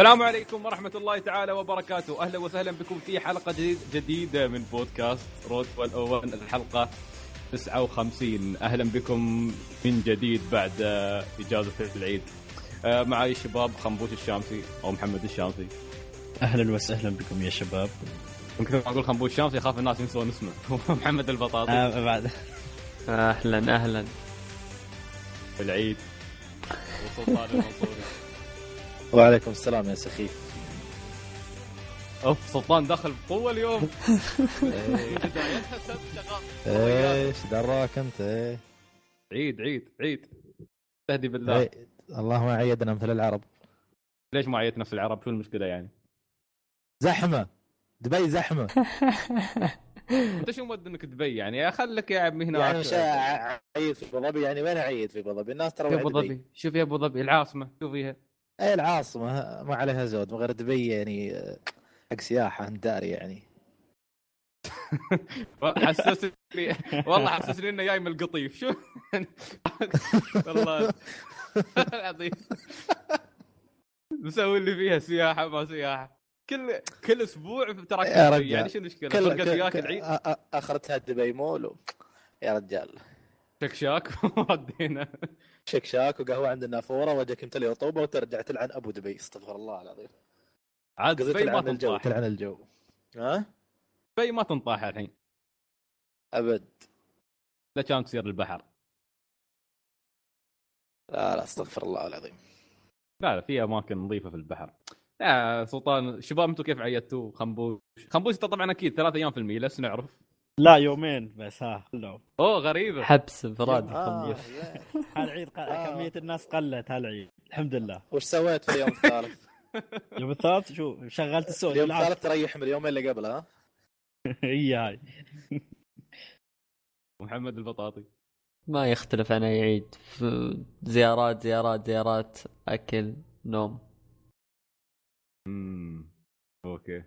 السلام عليكم ورحمة الله تعالى وبركاته، أهلا وسهلا بكم في حلقة جديد جديدة من بودكاست رود 101 الحلقة 59 أهلا بكم من جديد بعد آه، إجازة العيد. آه، معي الشباب خنبوش الشامسي أو محمد الشامسي. أهلا وسهلا بكم يا شباب. يمكن أقول خنبوش الشامسي أخاف الناس ينسون اسمه. محمد البطاطي. آه بعد. أهلا أهلا. العيد. وسلطان المنصوري. وعليكم السلام يا سخيف أوف سلطان دخل بقوة اليوم. إيش دراك أنت إيه عيد عيد عيد. تهدي بالله. إيه. الله ما عيدنا مثل العرب ليش ما عيت نفس العرب؟ شو المشكلة يعني؟ زحمة دبي زحمة أنت شو مود إنك دبي يعني خليك يا عمي هناك يعني مش عيد في أبو ظبي يعني وين اعيد في أبو ظبي الناس ترى في أبو ظبي شوف يا أبو ظبي العاصمة شوف فيها اي العاصمة ما عليها زود من غير دبي يعني آه، حق سياحة انت داري يعني حسسني والله حسسني إنه جاي من القطيف. شو؟ والله العظيم. مسوي اللي فيها سياحة ما سياحة. كل كل أسبوع رجال. يعني شو المشكلة؟ كل وياك العيد. آ- آ- آخرتها دبي مول و... يا رجال. شكشاك. ودينا. شكشاك وقهوة عند النافورة وجهك يمتلي رطوبه وترجع تلعن أبو دبي. استغفر الله العظيم. عاد دبي ما الجو تلعن الجو. ها؟ دبي ما تنطاح الحين. أبد. لا كان تصير البحر لا لا استغفر الله العظيم. لا لا في أماكن نظيفة في البحر. يا سلطان شباب أنتم كيف عيدتوا خنبوش. خنبوش طبعا أكيد ثلاث أيام في الميلس نعرف؟ لا يومين بس. ها خلوا أوه غريبه حبس انفراد آه. هالعيد آه. كمية الناس قلت هالعيد الحمد لله. وش سويت في اليوم الثالث؟ يوم الثالث؟ شو شغلت السوق اليوم. الثالث تريح من اليومين اللي قبل ها؟ هي هاي. محمد البطاطي. ما يختلف عن أي عيد. في زيارات زيارات زيارات أكل نوم. امم okay.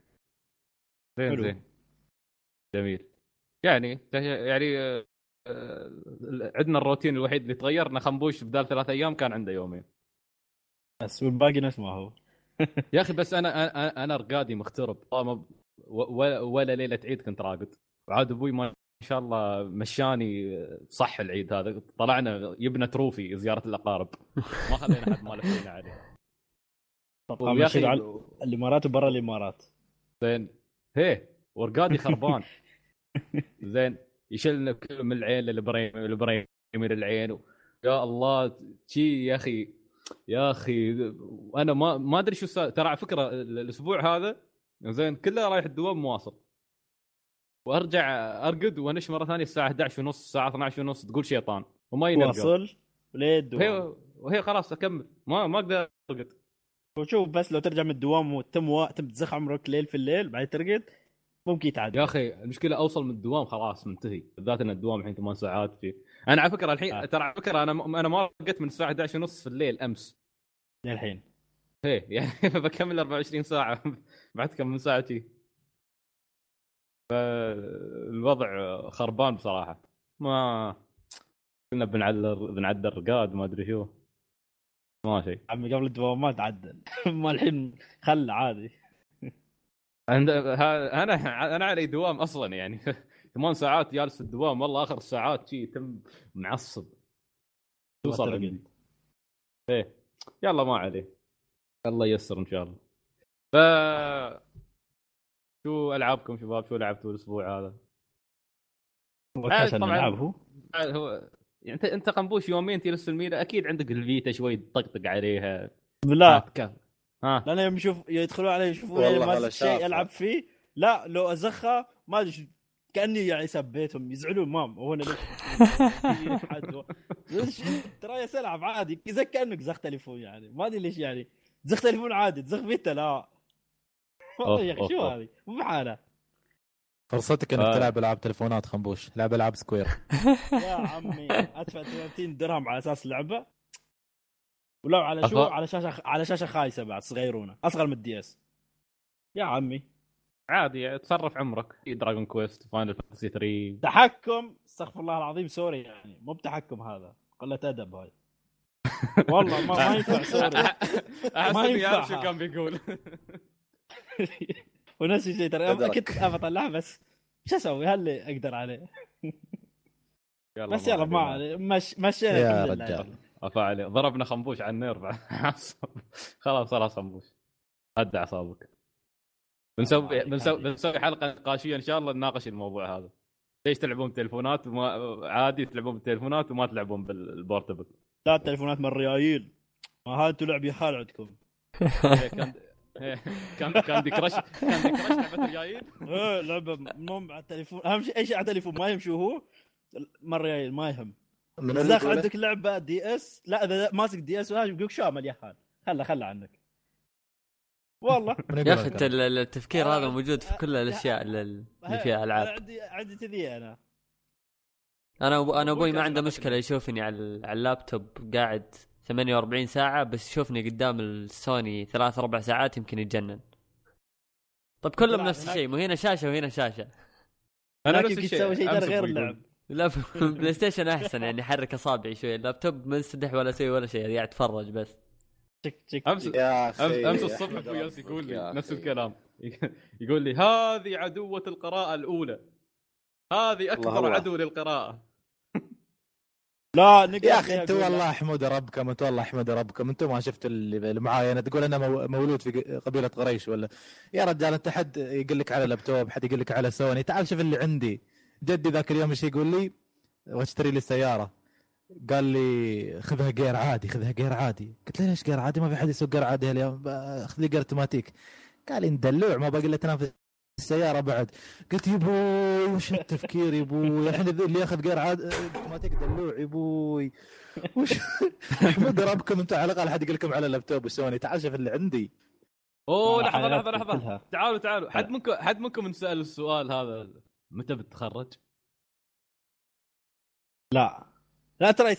زين. زين. جميل. يعني يعني آه، آه، عندنا الروتين الوحيد اللي تغير ان خنبوش بدال ثلاث أيام كان عنده يومين. بس والباقي نفس ما هو. يا أخي بس أنا أنا رقادي مخترب والله ما- ولا ليلة عيد كنت راقد. وعاد أبوي ما شاء الله مشاني صح العيد هذا. طلعنا يبنا trophy في زيارة الأقارب. ما خلينا حد ما لفينا عليه. طب قام أخي الإمارات وبرا الإمارات. زين. هي ورقادي خربان. زين. يشيلنا كل من العين للبريم البريم من العين. و... يا الله شي يا أخي يا أخي أنا ما ما أدري شو السا... ترى على فكرة ال- الأسبوع هذا زين كله رايح الدوام مواصل. وأرجع أرقد وأنش مرة ثانية الساعة 11 ونص الساعة 12 ونص تقول شيطان. وما ينرقد واصل الدوام وهي وهي خلاص أكمل. ما ما أقدر أرقد. وشوف بس لو ترجع من الدوام وتم و... تم تزخ عمرك ليل في الليل بعدين ترقد. ممكن يتعدى يا أخي المشكلة أوصل من الدوام خلاص منتهي. بالذات إن الدوام الحين 8 ساعات في. أنا على فكرة الحين آه. ترى على فكرة أنا أنا ما رقدت من الساعة 11 ونص في الليل أمس. للحين. إيه يعني بكمل 24 ساعة. بعد كم من ساعة شي. فالوضع خربان بصراحة. ما كنا بنعدل بنعدل رقاد ما أدري شو. ما شيء عمي قبل الدوام ما تعدل. ما الحين خل عادي. عند ها- أنا أنا علي دوام أصلا يعني. ثمان ساعات جالس في الدوام والله آخر الساعات شي تم معصب. توصل إيه. يلا ما عليه. الله ييسر إن شاء الله. ف شو ألعابكم شباب؟ شو لعبتوا الأسبوع هذا؟ طبعاً. نلعب هو. هو يعني انت أنت قنبوش يومين تجلس في المينا أكيد عندك الفيتا شوي تطقطق عليها. لا. ها. لأن يوم يشوف يدخلون علي يشوفون والله يعني شيء. العب فيه. لا لو أزخه ما أدري كأني يعني سبيتهم يزعلون مام. هو أنا ترى يا العب عادي. زي كأنك زخ تليفون يعني. ما أدري ليش يعني. تزخ تليفون عادي. تزخ Vita لا. أوف، يا أخي شو. هذه؟ مو بحالة. فرصتك إنك آه. تلعب ألعاب تلفونات خنبوش. لعب ألعاب Square. يا عمي أدفع 30 درهم على أساس لعبة. ولو على شو على شاشة على شاشة خايسة بعد صغيرونة. أصغر من ال DS. يا عمي. عادي تصرف عمرك. في Dragon Quest Final Fantasy 3 تحكم استغفر الله العظيم sorry يعني. مو بتحكم هذا. قله أدب هاي. والله ما, ما ينفع sorry. أحس ما ينفع. شو كان بيقول. ونفس الشيء ترى. كنت ابى اطلعها بس شو أسوي؟ هاللي أقدر عليه؟ بس يلا ما عليه. مش مشينا يا. رجال. افا عليه. ضربنا خنبوش على النير خلاص خلاص خنبوش. هدى أعصابك. بنسوي بنسوي. بنسوي حلقة نقاشيه إن شاء الله نناقش الموضوع هذا. ليش تلعبون بالتليفونات؟ وما عادي تلعبون بالتليفونات وما تلعبون بال portable. لا التليفونات من الريايل. ما هذا أنتوا لعب يحال عندكم. إيه، كان إيه، كان كان دي كراش كان دي كراش لعبة ريايل إيه لعبة مو على التليفون. أهم شيء اي شيء على التليفون؟ ما يمشي هو؟ من الريايل ما يهم. من داخل يقوله؟ عندك لعبة دي اس لا إذا ماسك دي اس وهذا يقول شامل يا حال خله خله عنك. والله. يا أخي التفكير آه، هذا موجود في كل الأشياء اللي اللي فيها أنا العاب عندي عندي كذي أنا. أنا أبو أنا أبوي ما عنده مشكلة. يشوفني على ال- على اللابتوب قاعد 48 ساعة بس يشوفني قدام السوني ثلاث أربع ساعات يمكن يتجنن. طب كلهم نفس الشيء مو هنا شاشة وهنا شاشة. أنا نفس الشيء تسوي شيء غير. اللعب لا في ال PlayStation أحسن يعني احرك أصابعي شوي اللابتوب ما انسدح ولا أسوي ولا شيء قاعد أتفرج بس. تك تك امس امس الصبح ربك يقول لي نفس. الكلام. يقول لي هذه عدوة القراءة الأولى. هذه أكبر. عدو للقراءة. لا يا أخي أنت والله أحمد ربكم أنت والله أحمد ربكم أنتم ما شفت اللي معاي أنا تقول أنا مو- مولود في قبيلة قريش ولا؟ يا رجال أنت حد يقول لك على لابتوب حد يقول لك على سوني. تعال شوف اللي عندي. جدي ذاك اليوم إيش يقول لي؟ واشتري لي السيارة. قال لي خذها gear عادي خذها gear عادي. قلت له ليش gear عادي؟ ما في حد يسوق gear عادي اليوم خذ لي gear automatic. قال لي ندلوع ما باقي إلا تنافس السيارة بعد. قلت يا أبوي وش التفكير يا أبوي الحين اللي ياخذ gear عاد أوتوماتيك دلوع يا أبوي وش؟ احمد ربكم أنتم على الأقل حد يقول لكم على اللابتوب سوني تعال شوف اللي عندي. حياتي لحظة لحظة كلها. تعالوا تعالوا. حد منكم حد منكم نسأل السؤال هذا؟ متى بتتخرج؟ لا لا ترى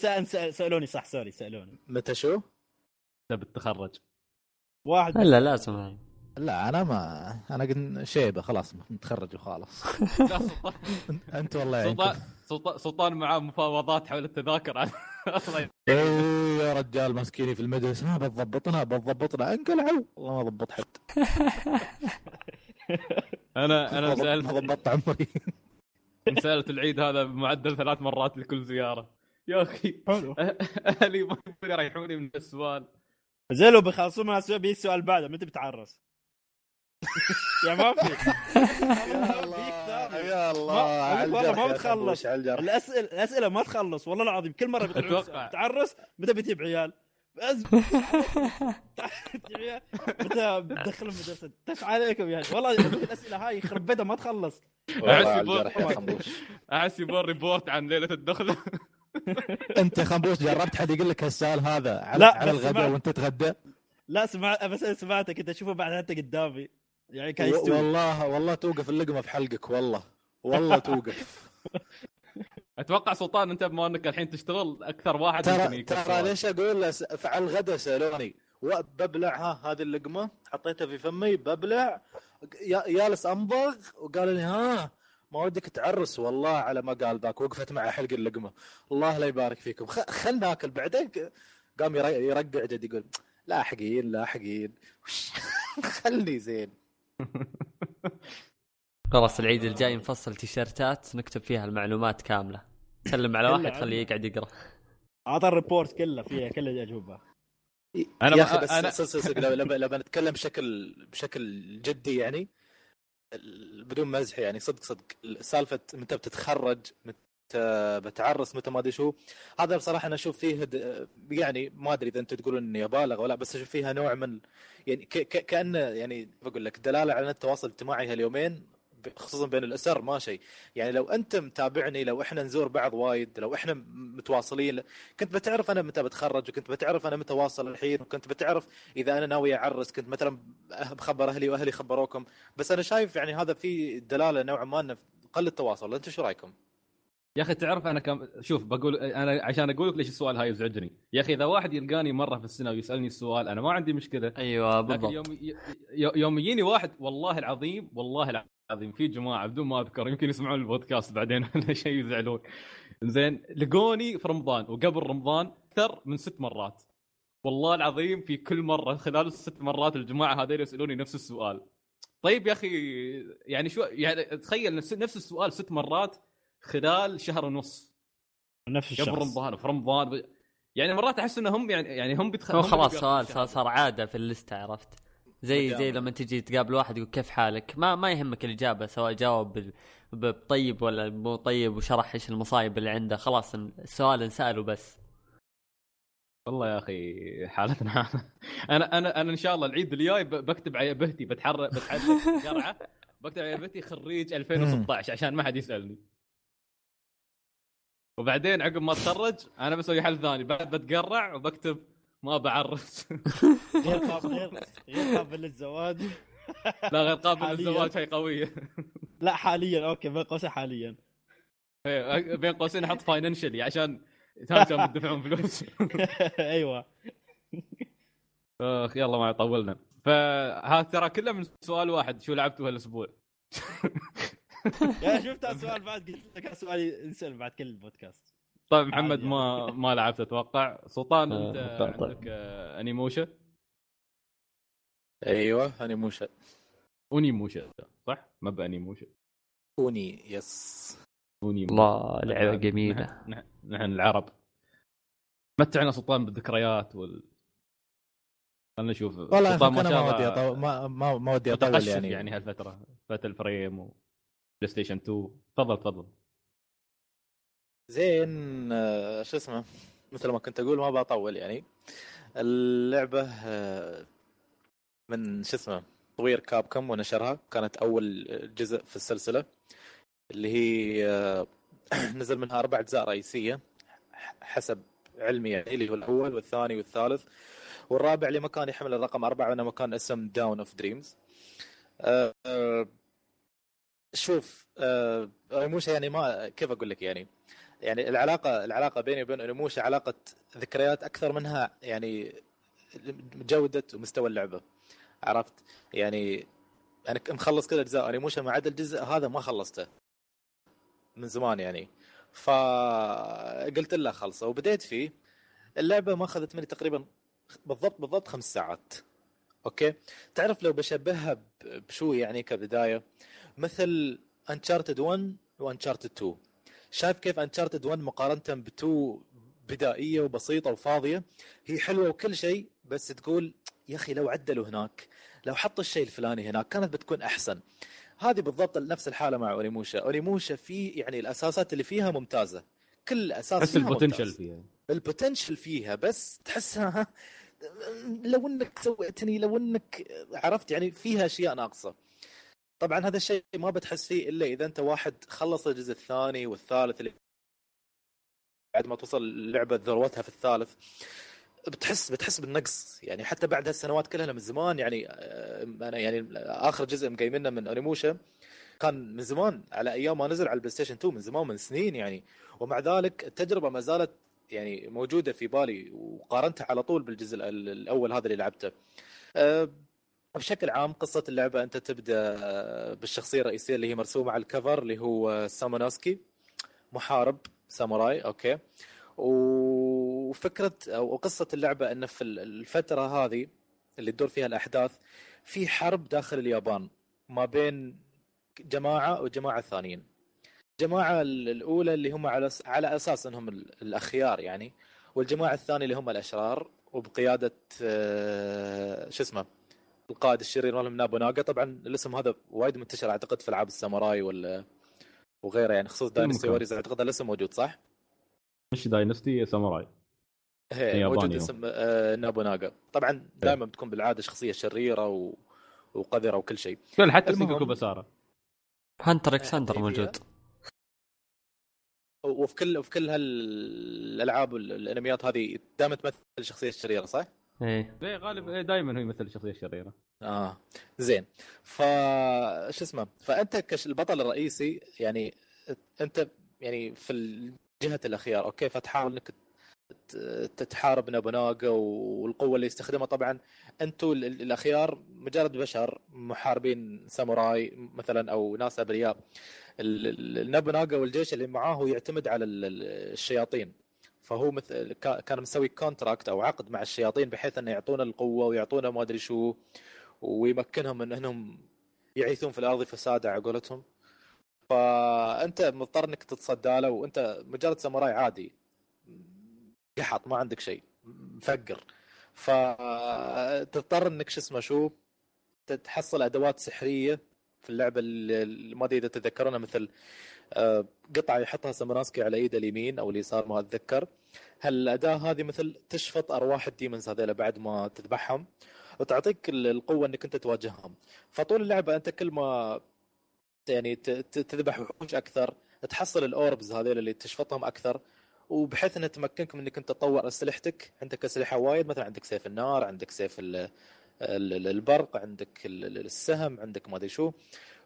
سألوني صح سوري سألوني متى شو؟ متى بتتخرج؟ واحد بس. لا لازم. لا أنا ما أنا قد شيبة خلاص متخرج وخلاص لا سلطان أنت والله سلطان سلطان, سلطان معاه مفاوضات حول التذاكر الله إيه يا رجال مسكيني في المدرسة ما بتضبطنا بتضبطنا أنقلعوا والله ما ضبط حد أنا أنا سالت ضبطت عمري سألت العيد هذا بمعدل ثلاث مرات لكل زيارة يا أخي حلو أهلي ما يريحوني من السؤال زين لو بيخلصون من السؤال بيجي السؤال بعده متى بتعرس؟ يا ما في يا الله يا الله ما- على والله ما بتخلص. الاسئله الأسئلة ما تخلص والله العظيم كل مرة بيطلعون أتوقع. سؤال. تعرس متى بتجيب عيال؟ بس. تجيب عيال متى بتدخل المدرسة؟ إيش عليكم يعني والله الأسئلة هاي يخرب بيتها ما تخلص. أحس يبغى ريبورت عن ليلة الدخله أنت خنبوش جربت حد يقول لك هالسؤال هذا على, على الغداء. وأنت تتغدى لا سمعت بس أنا سمعته كنت اشوفه بعد حتى قدامي. يعني كان يستوي. والله والله توقف اللقمة في حلقك والله. والله توقف. أتوقع سلطان أنت بما أنك الحين تشتغل أكثر واحد ترى ترى. ليش أقول لس- على الغداء سالوني وببلع ها هذه اللقمة حطيتها في فمي ببلع يا- جالس امضغ وقال لي ها ما ودك تعرس والله على ما قال ذاك وقفت مع حلق اللقمة. الله لا يبارك فيكم. خ- خل ناكل بعدين. قام ير- يرقع جد يقول لاحقين لاحقين خلني زين. خلاص العيد الجاي نفصل تيشيرتات نكتب فيها المعلومات كاملة. سلم على واحد. خليه يقعد يقرأ. أعطى الريبورت كله فيها كل الاجوبه أنا يا أخي بس أنا- صدق صدق لو لو لو بنتكلم بشكل بشكل جدي يعني بدون مزح يعني صدق صدق سالفة متى بتتخرج متى بتعرس متى ما أدري شو هذا بصراحة أنا أشوف فيه د- يعني ما أدري إذا أنتم تقولون إني أبالغ ولا بس أشوف فيها نوع من يعني ك- ك- كأنه يعني بقول لك دلالة على التواصل الاجتماعي هاليومين خصوصا بين الأسر ما شيء. يعني لو أنت متابعني لو إحنا نزور بعض وايد لو إحنا متواصلين كنت بتعرف أنا متى بتخرج وكنت بتعرف أنا متى واصل الحين وكنت بتعرف إذا أنا ناوي أعرس كنت مثلا أه- بخبر أهلي وأهلي خبروكم. بس أنا شايف يعني هذا في دلالة نوعا ما إنه قل التواصل أنتم شو رأيكم؟ يا أخي تعرف أنا كم شوف بقول أنا عشان أقول لك ليش السؤال هاي يزعجني. يا أخي إذا واحد يلقاني مرة في السنة ويسألني السؤال أنا ما عندي مشكلة. أيوه بالضبط. يوم يوم يجيني واحد والله العظيم والله العظيم في جماعة بدون ما أذكر يمكن يسمعون البودكاست بعدين ولا شيء يزعلون. زين لقوني في رمضان وقبل رمضان أكثر من ست مرات. والله العظيم في كل مرة خلال الست مرات الجماعة هذول يسألوني نفس السؤال. طيب يا أخي يعني شو يعني تخيل نفس السؤال ست مرات خلال شهر ونص. نفس الشخص. قبل رمضان في رمضان. يعني مرات أحس انهم يعني يعني هم بيتخ... هو هم خلاص سؤال. صار, صار عادة في الليستة عرفت؟ زي زي. لما تجي تقابل واحد يقول كيف حالك؟ ما ما يهمك الإجابة سواء جاوب بال- بطيب ولا مو طيب وشرح إيش المصايب اللي عنده. خلاص السؤال انسال وبس والله يا أخي حالتنا أنا أنا أنا إن شاء الله العيد الجاي بكتب على بهتي بتحرك بتحرك بكتب على بهتي خريج 2016 عشان ما حد يسألني. وبعدين عقب ما اتخرج أنا بسوي حل ثاني. بعد بتقرع وبكتب ما بعرس غير قابل غير قابل للزواج. لا غير قابل. للزواج هي قوية. لا حاليا. okay بين قوسين حاليا. إيه، بين قوسين أحط financially عشان كانوا يدفعون فلوس. أيوه. أخ يلا ما طولنا. فها ترى كله من سؤال واحد شو لعبتوا هالاسبوع يا شفت السؤال بعد؟ قلت لك سؤال نسال بعد كل البودكاست. طيب محمد ما ما لعبت أتوقع. سلطان آه، أنت طيب. عندك آه، أنيموشا؟ أيوه أنا موشا أونيموشا صح؟ ما بانيموشا كوني يس. أونيموشا. الله لعبة جميلة. نحن, نحن, العرب. متعنا سلطان بالذكريات وال خلنا نشوف. والله ما ودي أطول ما ما, ودي أطول يعني, يعني هالفترة باتل فريم و بلاي ستيشن 2 تفضل تفضل. زين آه، شو اسمه؟ مثل ما كنت أقول ما بطول يعني. اللعبة آه، من شو اسمه؟ تطوير Capcom ونشرها. كانت أول جزء في السلسلة. اللي هي آه، نزل منها أربع أجزاء رئيسية حسب علمي يعني اللي هو الأول والثاني والثالث. والرابع اللي ما كان يحمل الرقم أربعة وإنما كان اسم Dawn of Dreams شوف آه، اونيموشا يعني ما كيف أقول لك يعني؟ يعني العلاقة العلاقة بيني وبين اونيموشا علاقة ذكريات أكثر منها يعني جودة ومستوى اللعبة عرفت؟ يعني أنا مخلص كل أجزاء اونيموشا ما عدا الجزء هذا ما خلصته من زمان يعني. فقلت له خلصه وبديت فيه. اللعبة ما أخذت مني تقريبا بالضبط بالضبط خمس ساعات أوكي؟ تعرف لو بشبهها بشو يعني كبداية مثل انشارتد 1 وانشارتد 2 شايف كيف انشارتد 1 مقارنة ب 2 بدائية وبسيطة وفاضية؟ هي حلوة وكل شيء بس تقول يا أخي لو عدلوا هناك لو حطوا الشيء الفلاني هناك كانت بتكون أحسن. هذه بالضبط نفس الحالة مع اونيموشا اونيموشا في يعني الأساسات اللي فيها ممتازة. كل أساس بس فيها ال potential. فيها. ال potential فيها بس تحسها لو إنك سويتني لو إنك عرفت يعني فيها أشياء ناقصة. طبعا هذا الشيء ما بتحس فيه إلا إذا أنت واحد خلص الجزء الثاني والثالث اللي بعد ما توصل اللعبه ذروتها في الثالث بتحس بتحس بالنقص يعني حتى بعد هالسنوات كلها من زمان يعني آه، أنا يعني آخر جزء مقيمنه من اونيموشا كان من زمان على أيام ما نزل على البلاي ستيشن 2 من زمان من سنين يعني ومع ذلك التجربة ما زالت يعني موجودة في بالي وقارنتها على طول بالجزء ال- الأول هذا اللي لعبته. بشكل عام قصة اللعبة أنت تبدأ بالشخصية الرئيسية اللي هي مرسومة على ال cover اللي هو سامونوسكي. محارب ساموراي أوكي. وفكرة أو قصة اللعبة انه في الفترة هذه اللي تدور فيها الأحداث في حرب داخل اليابان ما بين جماعة وجماعة ثانيين. الجماعة الأولى اللي هم على على أساس إنهم ال- الأخيار يعني والجماعة الثانية اللي هم الأشرار وبقيادة آه، شو اسمه؟ القائد الشرير مالهم نابوناغا طبعا الاسم هذا وايد منتشر أعتقد في ألعاب الساموراي ولا وغيره يعني خصوص Dynasty. Warriors أعتقد الاسم موجود صح؟ مش داينستي ساموراي هي ياباني موجود هو. اسم آه، نابوناغا طبعا دائما بتكون بالعادة شخصية شريرة و... وقذرة وكل شيء كل حتى. سينكوكو بسارا Hunter x Hunter. موجود وفي كل وفي كل هالالعاب والأنميات هذه دائما تمثل الشخصيه الشريره صح؟ إيه. إيه غالب إيه دائما هو يمثل الشخصية الشريرة. آه زين. ف شو اسمه فأنت كش البطل الرئيسي يعني أنت يعني في الجهة الاخيار أوكي فتحاول إنك ت- تتحارب نابوناغا والقوة اللي يستخدمها. طبعا أنتم ال- ال- الأخيار مجرد بشر محاربين ساموراي مثلا أو ناس أبرياء. النابوناغا والجيش اللي معاه هو يعتمد على ال- ال- الشياطين. فهو مثل كا- كان مسوي contract أو عقد مع الشياطين بحيث انه يعطونا القوة ويعطونا ما أدري شو ويمكنهم من أنهم يعيثون في الأرض فسادا على قولتهم. فأنت مضطر إنك تتصدى له وأنت مجرد ساموراي عادي. قحط ما عندك شيء. مفقر فتضطر إنك شو اسمه شو تحصل أدوات سحرية في اللعبة اللي ما أدري إذا تتذكرونها مثل قطعة يحطها ساموناسكي على ايده اليمين أو اليسار ما أتذكر. هالاداه هذه مثل تشفط أرواح الديمونز هذيلا بعد ما تذبحهم؟ وتعطيك ال- القوة إنك أنت تواجههم. فطول اللعبة أنت كل ما يعني تذبح وحوش أكثر تحصل الأوربز هذيل اللي تشفطهم أكثر وبحيث انها تمكنك من إنك أنت تطور أسلحتك. عندك أسلحة وايد مثلا عندك سيف النار عندك سيف ال- ال- البرق عندك ال- ال- السهم عندك ما أدري شو.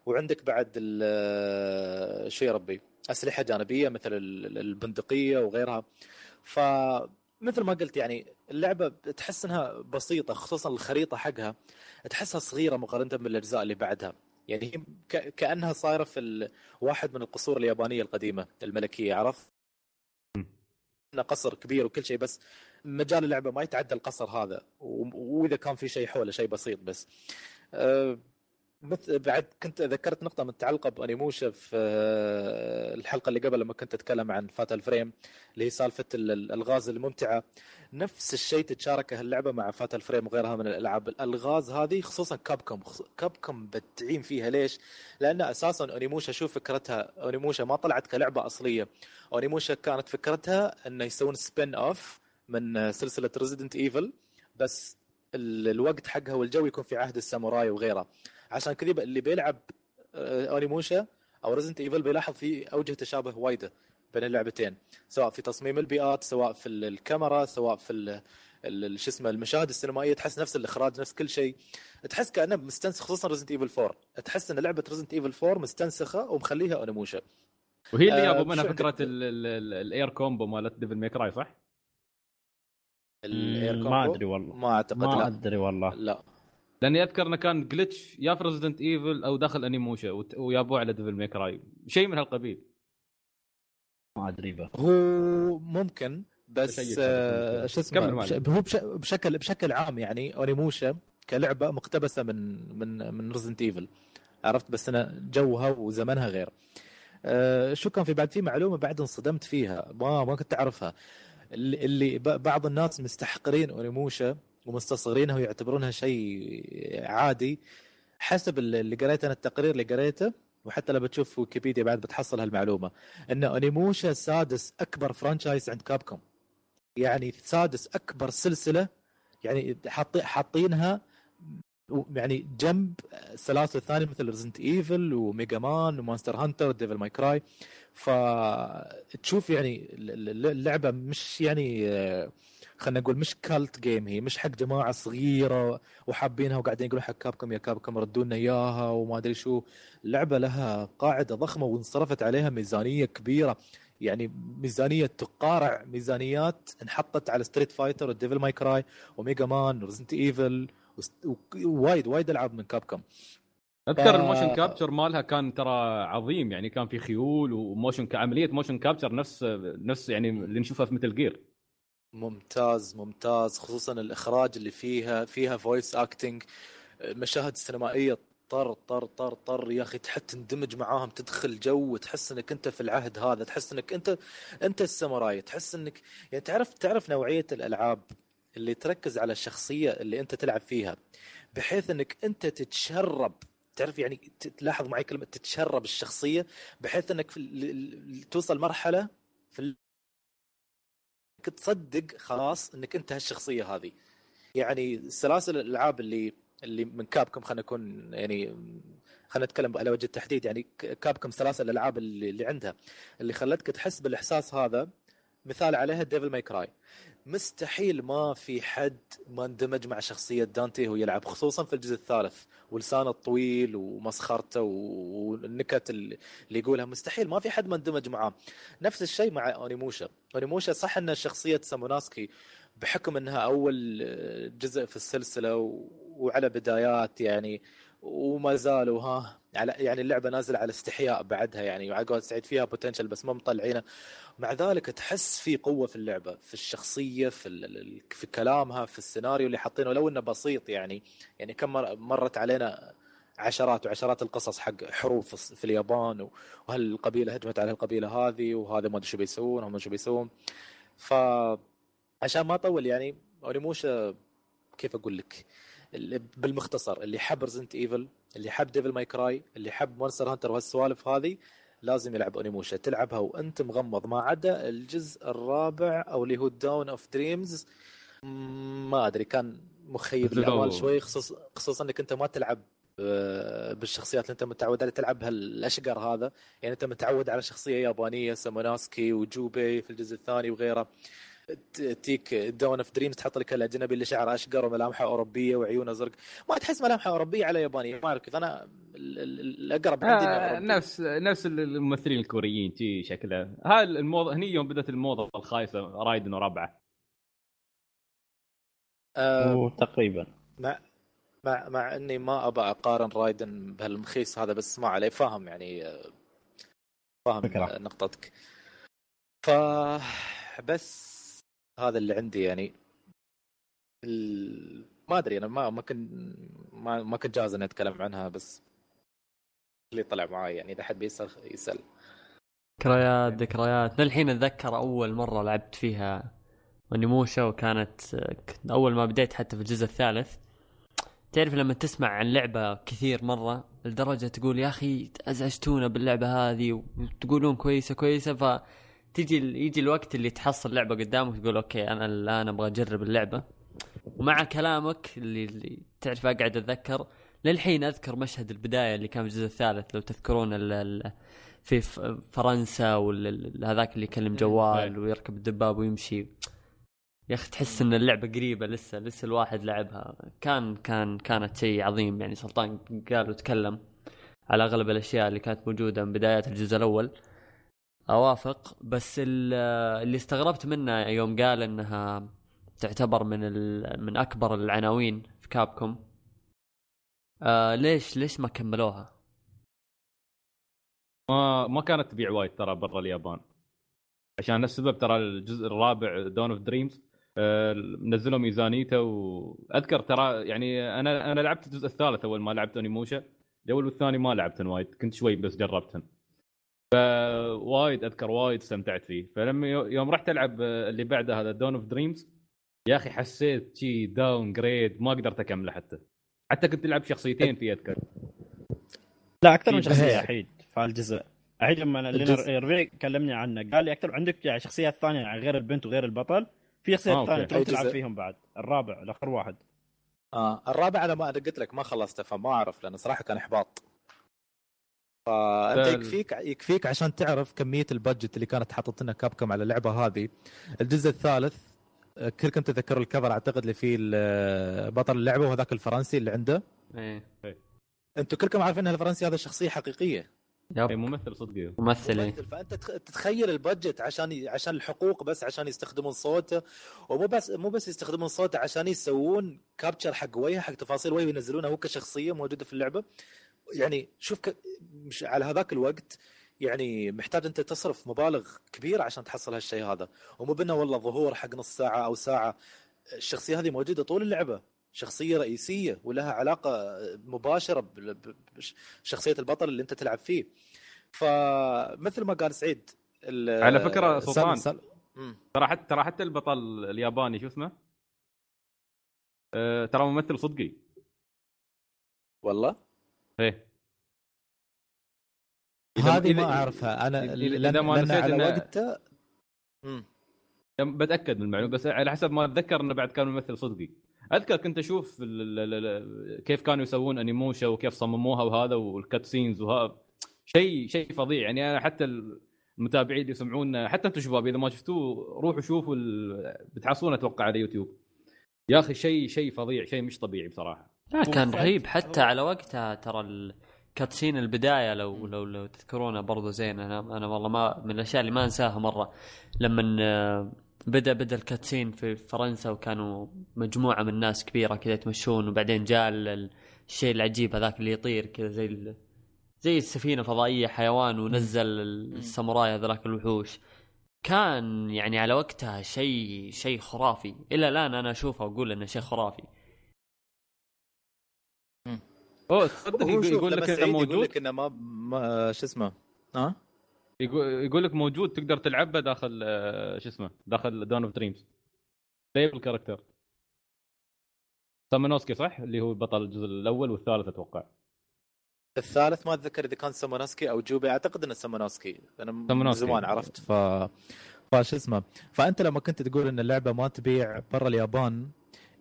وعندك بعد ال- شو ربي أسلحة جانبية مثل ال- البندقية وغيرها. فمثل ما قلت يعني اللعبة تحس إنها بسيطة خصوصا الخريطة حقها تحسها صغيرة مقارنة بالأجزاء اللي بعدها. يعني هي كأنها صايرة في واحد من القصور اليابانية القديمة الملكية عرفت؟ قصر كبير وكل شيء بس مجال اللعبة ما يتعدى القصر هذا. وإذا كان في شيء حوله شيء بسيط بس. أه، مثل بعد كنت ذكرت نقطة متعلقة باونيموشا في أه، الحلقة اللي قبل لما كنت أتكلم عن Fatal Frame اللي هي سالفة ال- الألغاز الممتعة. نفس الشيء تتشاركه اللعبة مع Fatal Frame وغيرها من الألعاب. الألغاز هذه خصوصا Capcom Capcom بتعين فيها. ليش؟ لأن أساسا أونيموشا شو فكرتها؟ أونيموشا ما طلعت كلعبة أصلية. أونيموشا كانت فكرتها إنه يسوون spin off من سلسلة Resident Evil بس ال- الوقت حقها والجو يكون في عهد الساموراي وغيره. عشان كذا اللي بيلعب آه، اونيموشا أو Resident Evil بيلاحظ في اوجه تشابه وايدة بين اللعبتين سواء في تصميم البيئات سواء في ال- الكاميرا سواء في ال- ال- شو اسمه المشاهد السينمائية تحس نفس الإخراج نفس كل شيء. تحس كأنه مستنسخ خصوصا Resident Evil 4 تحس إن لعبة Resident Evil 4 مستنسخة ومخليها اونيموشا وهي اللي آه، جابوا منها شو فكرة عندك؟ ال- ال- ال- ال air combo مالت Devil May Cry صح؟ ال air combo؟ ما أدري والله. ما أعتقد ما لا. أدري والله. لا. لاني اذكر إنه كان glitch يا في Resident Evil أو داخل اونيموشا ويابوه على Devil May Cry شيء من هالقبيل. ما أدري به هو ممكن بس آه،. شو اسمه. هو بش- بشكل بشكل عام يعني اونيموشا كلعبة مقتبسة من من من Resident Evil عرفت؟ بس أنا جوها وزمنها غير. آه، شو كان في بعد؟ في معلومة بعد انصدمت فيها ما ما كنت أعرفها. اللي, اللي ب- بعض الناس مستحقرين اونيموشا ومستصغرينها ويعتبرونها شيء عادي. حسب اللي قريته أنا التقرير اللي قريته وحتى لو بتشوف ويكيبيديا بعد بتحصل هالمعلومة إن اونيموشا سادس أكبر franchise عند Capcom. يعني سادس أكبر سلسلة يعني حاطي حاطينها يعني جنب السلاسل الثانية مثل Resident Evil و Mega Man و Monster Hunter و Devil May Cry فتشوف يعني ال- ال- اللعبه مش يعني خلينا نقول مش cult game هي مش حق جماعة صغيرة وحابينها وقاعدين يقولون حق Capcom يا Capcom ردوا لنا إياها وما أدري شو. اللعبه لها قاعدة ضخمة وانصرفت عليها ميزانية كبيرة يعني ميزانية تقارع ميزانيات انحطت على Street Fighter و Devil May Cry و Mega Man و Resident Evil وايد وايد ألعاب من Capcom. أذكر ف- ال motion capture مالها كان ترى عظيم يعني كان في خيول و motion عملية motion capture نفس نفس يعني اللي نشوفها في مثل جير ممتاز ممتاز خصوصا الإخراج اللي فيها فيها voice acting المشاهد السينمائيه طر طر طر طر يا أخي تحب تندمج معاهم تدخل جو وتحس إنك أنت في العهد هذا تحس إنك أنت أنت الساموراي تحس إنك يعني تعرف تعرف نوعية الألعاب اللي تركز على الشخصية اللي أنت تلعب فيها بحيث إنك أنت تتشرب تعرف يعني تلاحظ معي كلمة تتشرب الشخصية بحيث إنك في توصل مرحلة في تصدق خلاص إنك انت هالشخصيه هذه. يعني سلاسل الألعاب اللي اللي من Capcom خلينا نكون يعني خلينا نتكلم على وجه التحديد يعني Capcom سلاسل الألعاب اللي, اللي عندها اللي خلتك تحس بالإحساس هذا مثال عليها Devil May Cry مستحيل ما في حد ما اندمج مع شخصية دانتي وهو يلعب خصوصا في الجزء الثالث. ولسانه الطويل ومسخرته والنكت اللي يقولها. مستحيل ما في حد ما اندمج معاه. نفس الشيء مع أونيموشا. أونيموشا صح أن شخصية ساموناسكي بحكم أنها أول جزء في السلسلة وعلى بدايات يعني وما زالوا ها. على يعني اللعبة نازلة على استحياء بعدها يعني قول سعيد فيها بوتنشل بس ما مطلعينه. مع ذلك تحس في قوة في اللعبة في الشخصية في في كلامها في السيناريو اللي حاطينه. لو إنه بسيط يعني يعني كم مر- مرت علينا عشرات وعشرات القصص حق حروب في اليابان وهالقبيله هجمت على القبيلة هذه وهذا ما أدري شو بيسوون هم شو بيسوون. ف عشان ما أطول يعني Onimusha كيف أقول لك؟ بالمختصر اللي حب Resident Evil اللي حب Devil May Cry اللي حب Monster Hunter وهالسوالف هذه لازم يلعب Onimusha تلعبها وأنت مغمض. ما عدا الجزء الرابع أو اللي هو Dawn of Dreams ما أدري كان مخيب الامال شوي خصوص خصوصا إنك أنت ما تلعب آه، بالشخصيات اللي أنت متعود عليها. تلعب هالأشقر هذا يعني أنت متعود على شخصية يابانية ساموناسكي وجوبي في الجزء الثاني وغيره. تيك Dawn of Dreams تحط لك الأجنبي اللي شعره أشقر وملامحه أوروبية وعيونه زرق ما تحس ملامحه أوروبية على يابانية ما أعرف كيف. أنا ال- ال- الأقرب عندي آه. نفس نفس الممثلين الكوريين تي شكله. هاي الموضه هني يوم بدأت الموضة الخايسة رايدن وربعة. آه تقريبا. مع مع مع إني ما ابى أقارن رايدن بهالمخيس هذا بس ما عليه. فاهم يعني آه، فاهم فكرة. نقطتك. ف بس هذا اللي عندي يعني ال... ما أدري أنا ما ما كنت ما, ما كنت جاهز إني أتكلم عنها بس اللي طلع معاي يعني إذا حد بيسأل يسأل. ذكريات ذكريات. للحين أتذكر أول مرة لعبت فيها ونموشا وكانت كنت أول ما بديت حتى في الجزء الثالث. تعرف لما تسمع عن لعبة كثير مرة لدرجة تقول يا أخي ازعجتونا باللعبة هذه وتقولون كويسة كويسة فتيجي يجي الوقت اللي تحصل لعبة قدامك تقول أوكي أنا الان أبغى أجرب اللعبة. ومع كلامك اللي, اللي تعرف أقعد أتذكر للحين أذكر مشهد البداية اللي كان في الجزء الثالث لو تذكرون ال ال في فرنسا وهذاك اللي يكلم جوال أي. ويركب الدباب ويمشي. يا أخي تحس إن اللعبة قريبة لسه لسه الواحد لعبها. كان كان كانت شيء عظيم. يعني سلطان قال وتكلم على أغلب الأشياء اللي كانت موجودة من بدايات الجزء الأول. أوافق بس ال- اللي استغربت منه يوم قال إنها تعتبر من من أكبر العناوين في كابكوم. آه ليش ليش ما كملوها؟ ما ما كانت تبيع وايد ترى برا اليابان. عشان السبب ترى الجزء الرابع Dawn of Dreams نزلوا ميزانيته وأذكر ترى يعني أنا أنا لعبت الجزء الثالث أول ما لعبت Onimusha الأول والثاني ما لعبتن وايد كنت شوي بس جربتن فوايد أذكر وايد استمتعت فيه فلما يو- يوم رحت ألعب آه، اللي بعده هذا Dawn of Dreams يا أخي حسيت شي downgrade ما قدرت أكمله حتى حتى كنت ألعب شخصيتين فيه أذكر لا أكثر من في شخصية جزء. احيد في الجزء احيد لما. ربيع كلمني عنه قال لي أكثر عندك يعني شخصيات ثانية يعني غير البنت وغير البطل في آه، شخصيات أوكي. ثانية تروح تلعب؟ فيهم بعد الرابع الأخر واحد آه الرابع أنا ما أنا قلت لك ما خلصته فما أعرف لأنه صراحة كان إحباط فأنت يكفيك يكفيك عشان تعرف كمية ال budget اللي كانت حاطط لنا Capcom على اللعبة هذه. الجزء الثالث كلكم تذكروا الكفر أعتقد اللي فيه بطل اللعبة وهذاك الفرنسي اللي عنده. إيه. أنتم كلكم عارفين إن الفرنسي هذا شخصية حقيقية. اي يب ممثل صدقي ممثل إيه. ممثل. فأنت تخ- تتخيل البادجت عشان عشان الحقوق بس عشان يستخدمون صوته. ومو بس مو بس يستخدمون صوته عشان يسوون كابتشر حق وجهه حق تفاصيل وجهه وينزلونه هو كشخصية موجودة في اللعبة. يعني شوف ك... مش على هذاك الوقت يعني محتاج انت تصرف مبالغ كبيرة عشان تحصل هالشيء هذا. ومو بأنه والله ظهور حق نص ساعة أو ساعة. الشخصية هذه موجودة طول اللعبة. شخصية رئيسية ولها علاقة مباشرة بشخصيه البطل اللي انت تلعب فيه. فمثل ما قال سعيد على فكرة سلطان. ترى حتى ترى حتى البطل الياباني شو اسمه؟ أه ترى ممثل صدقي. والله؟ إيه. هذه ما أعرفها. أنا إذا- ما لأن نسيت على إنه- وقته مم. بتأكد من المعلومة بس على حسب ما أتذكر إنه بعد كان ممثل صدقي. أذكر كنت أشوف ال- ال- ال- كيف كانوا يسوون Onimusha وكيف صمموها وهذا وال cutscenes وهذا شيء شيء فظيع. يعني أنا حتى المتابعين اللي يسمعونا حتى أنتم شباب إذا ما شفتوه روحوا شوفوا ال- بتحصلونه أتوقع على يوتيوب. يا أخي شيء شيء فظيع شيء مش طبيعي بصراحة. لا كان رهيب. حتى على وقتها ترى الكاتسين البداية لو لو لو تذكرونه برضو زين. أنا أنا والله ما من الأشياء اللي ما أنساها مرة. لما بدا بدأ الكاتسين في فرنسا وكانوا مجموعة من الناس كبيرة كذا يتمشون وبعدين جاء ال- الشيء العجيب هذاك اللي يطير كذا زي. زي السفينة فضائيه حيوان ونزل الساموراي هذاك الوحوش. كان يعني على وقتها شيء شيء خرافي. إلى الآن أنا أشوفه وأقول إنه شيء خرافي. أوه تصدق يقول, يقول لك إنه سعيد يقول موجود؟ لك إنه ما, ما شو اسمه؟ ها؟ يقول, يقول لك موجود تقدر تلعبه داخل آه، شو اسمه داخل Dawn of Dreams سيف ال character سامونوسكي صح؟ اللي هو بطل الجزء الأول والثالث أتوقع. الثالث ما أتذكر إذا كان سامونوسكي أو جوبي أعتقد إنه سامونوسكي. أنا. زمان عرفت ف فشو اسمه. فأنت لما كنت تقول إن اللعبة ما تبيع برا اليابان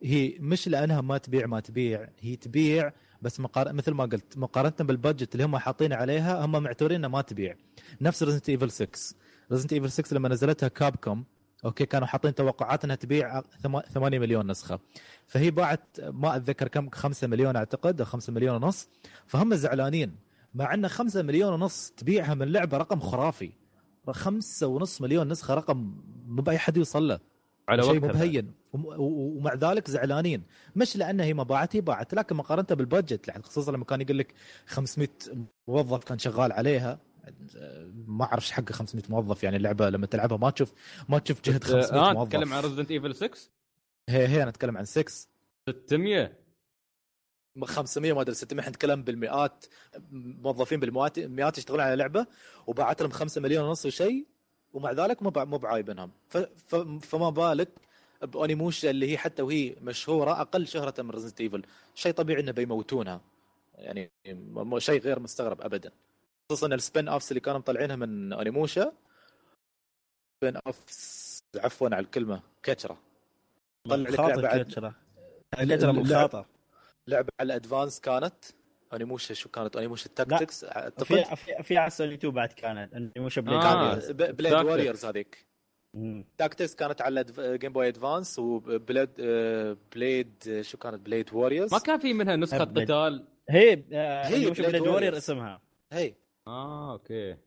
هي مش لأنها ما تبيع ما تبيع هي تبيع بس مقار... مثل ما قلت مقارنة بال budget اللي هم حاطين عليها هم معتبرين انها ما تبيع. نفس Resident Evil 6 Resident Evil 6 لما نزلتها Capcom أوكي كانوا حاطين توقعات إنها تبيع 8 مليون نسخة. فهي باعت ما أتذكر كم 5 مليون أعتقد أو 5 مليون ونص. فهم زعلانين مع إن 5 مليون ونص تبيعها من لعبة رقم خرافي. خمسة ونص مليون نسخة رقم مو بأي حد يوصل له. على شيء و- ومع ذلك زعلانين. مش لأن هي ما باعت هي باعت. لكن مقارنة بال budget يعني خصوصا لما كان يقول لك 500 موظف كان شغال عليها. ما اعرف إيش حق 500 موظف يعني اللعبه لما تلعبها ما تشوف ما تشوف جهد 500 آه موظف. تتكلم عن Resident Evil 6 هي هي أنا أتكلم عن 6 600 500 ما أدري 600 إحنا نتكلم بالمئات موظفين بالمئات مئات يشتغلون على لعبة وباعت لهم 5 مليون ونص وشيء ومع ذلك مو مو بعايبنهم. فما بالك ب Onimusha اللي هي حتى وهي مشهورة أقل شهرة من Resident Evil شيء طبيعي إنه بيموتونها. يعني شيء غير مستغرب ابدا. خصوصا ال spin-offs اللي كانوا مطلعينها من Onimusha. spin-offs عفوا على الكلمة كتره طلع لك عد- كتره كتره من اللعب- خاطر لعبة على ال Advance كانت. Onimusha شو كانت؟ Onimusha Tactics؟ أعتقد؟ في في في على سوني 2 بعد كانت. انه مش play آه. Blade. Warriors هذيك. Tactics كانت على Game Boy Advance و Blade Blade شو كانت؟ Blade Warriors ما كان في منها نسخة. قتال؟ هي آه، هي Warriors. Warrior اسمها. هي. آه okay.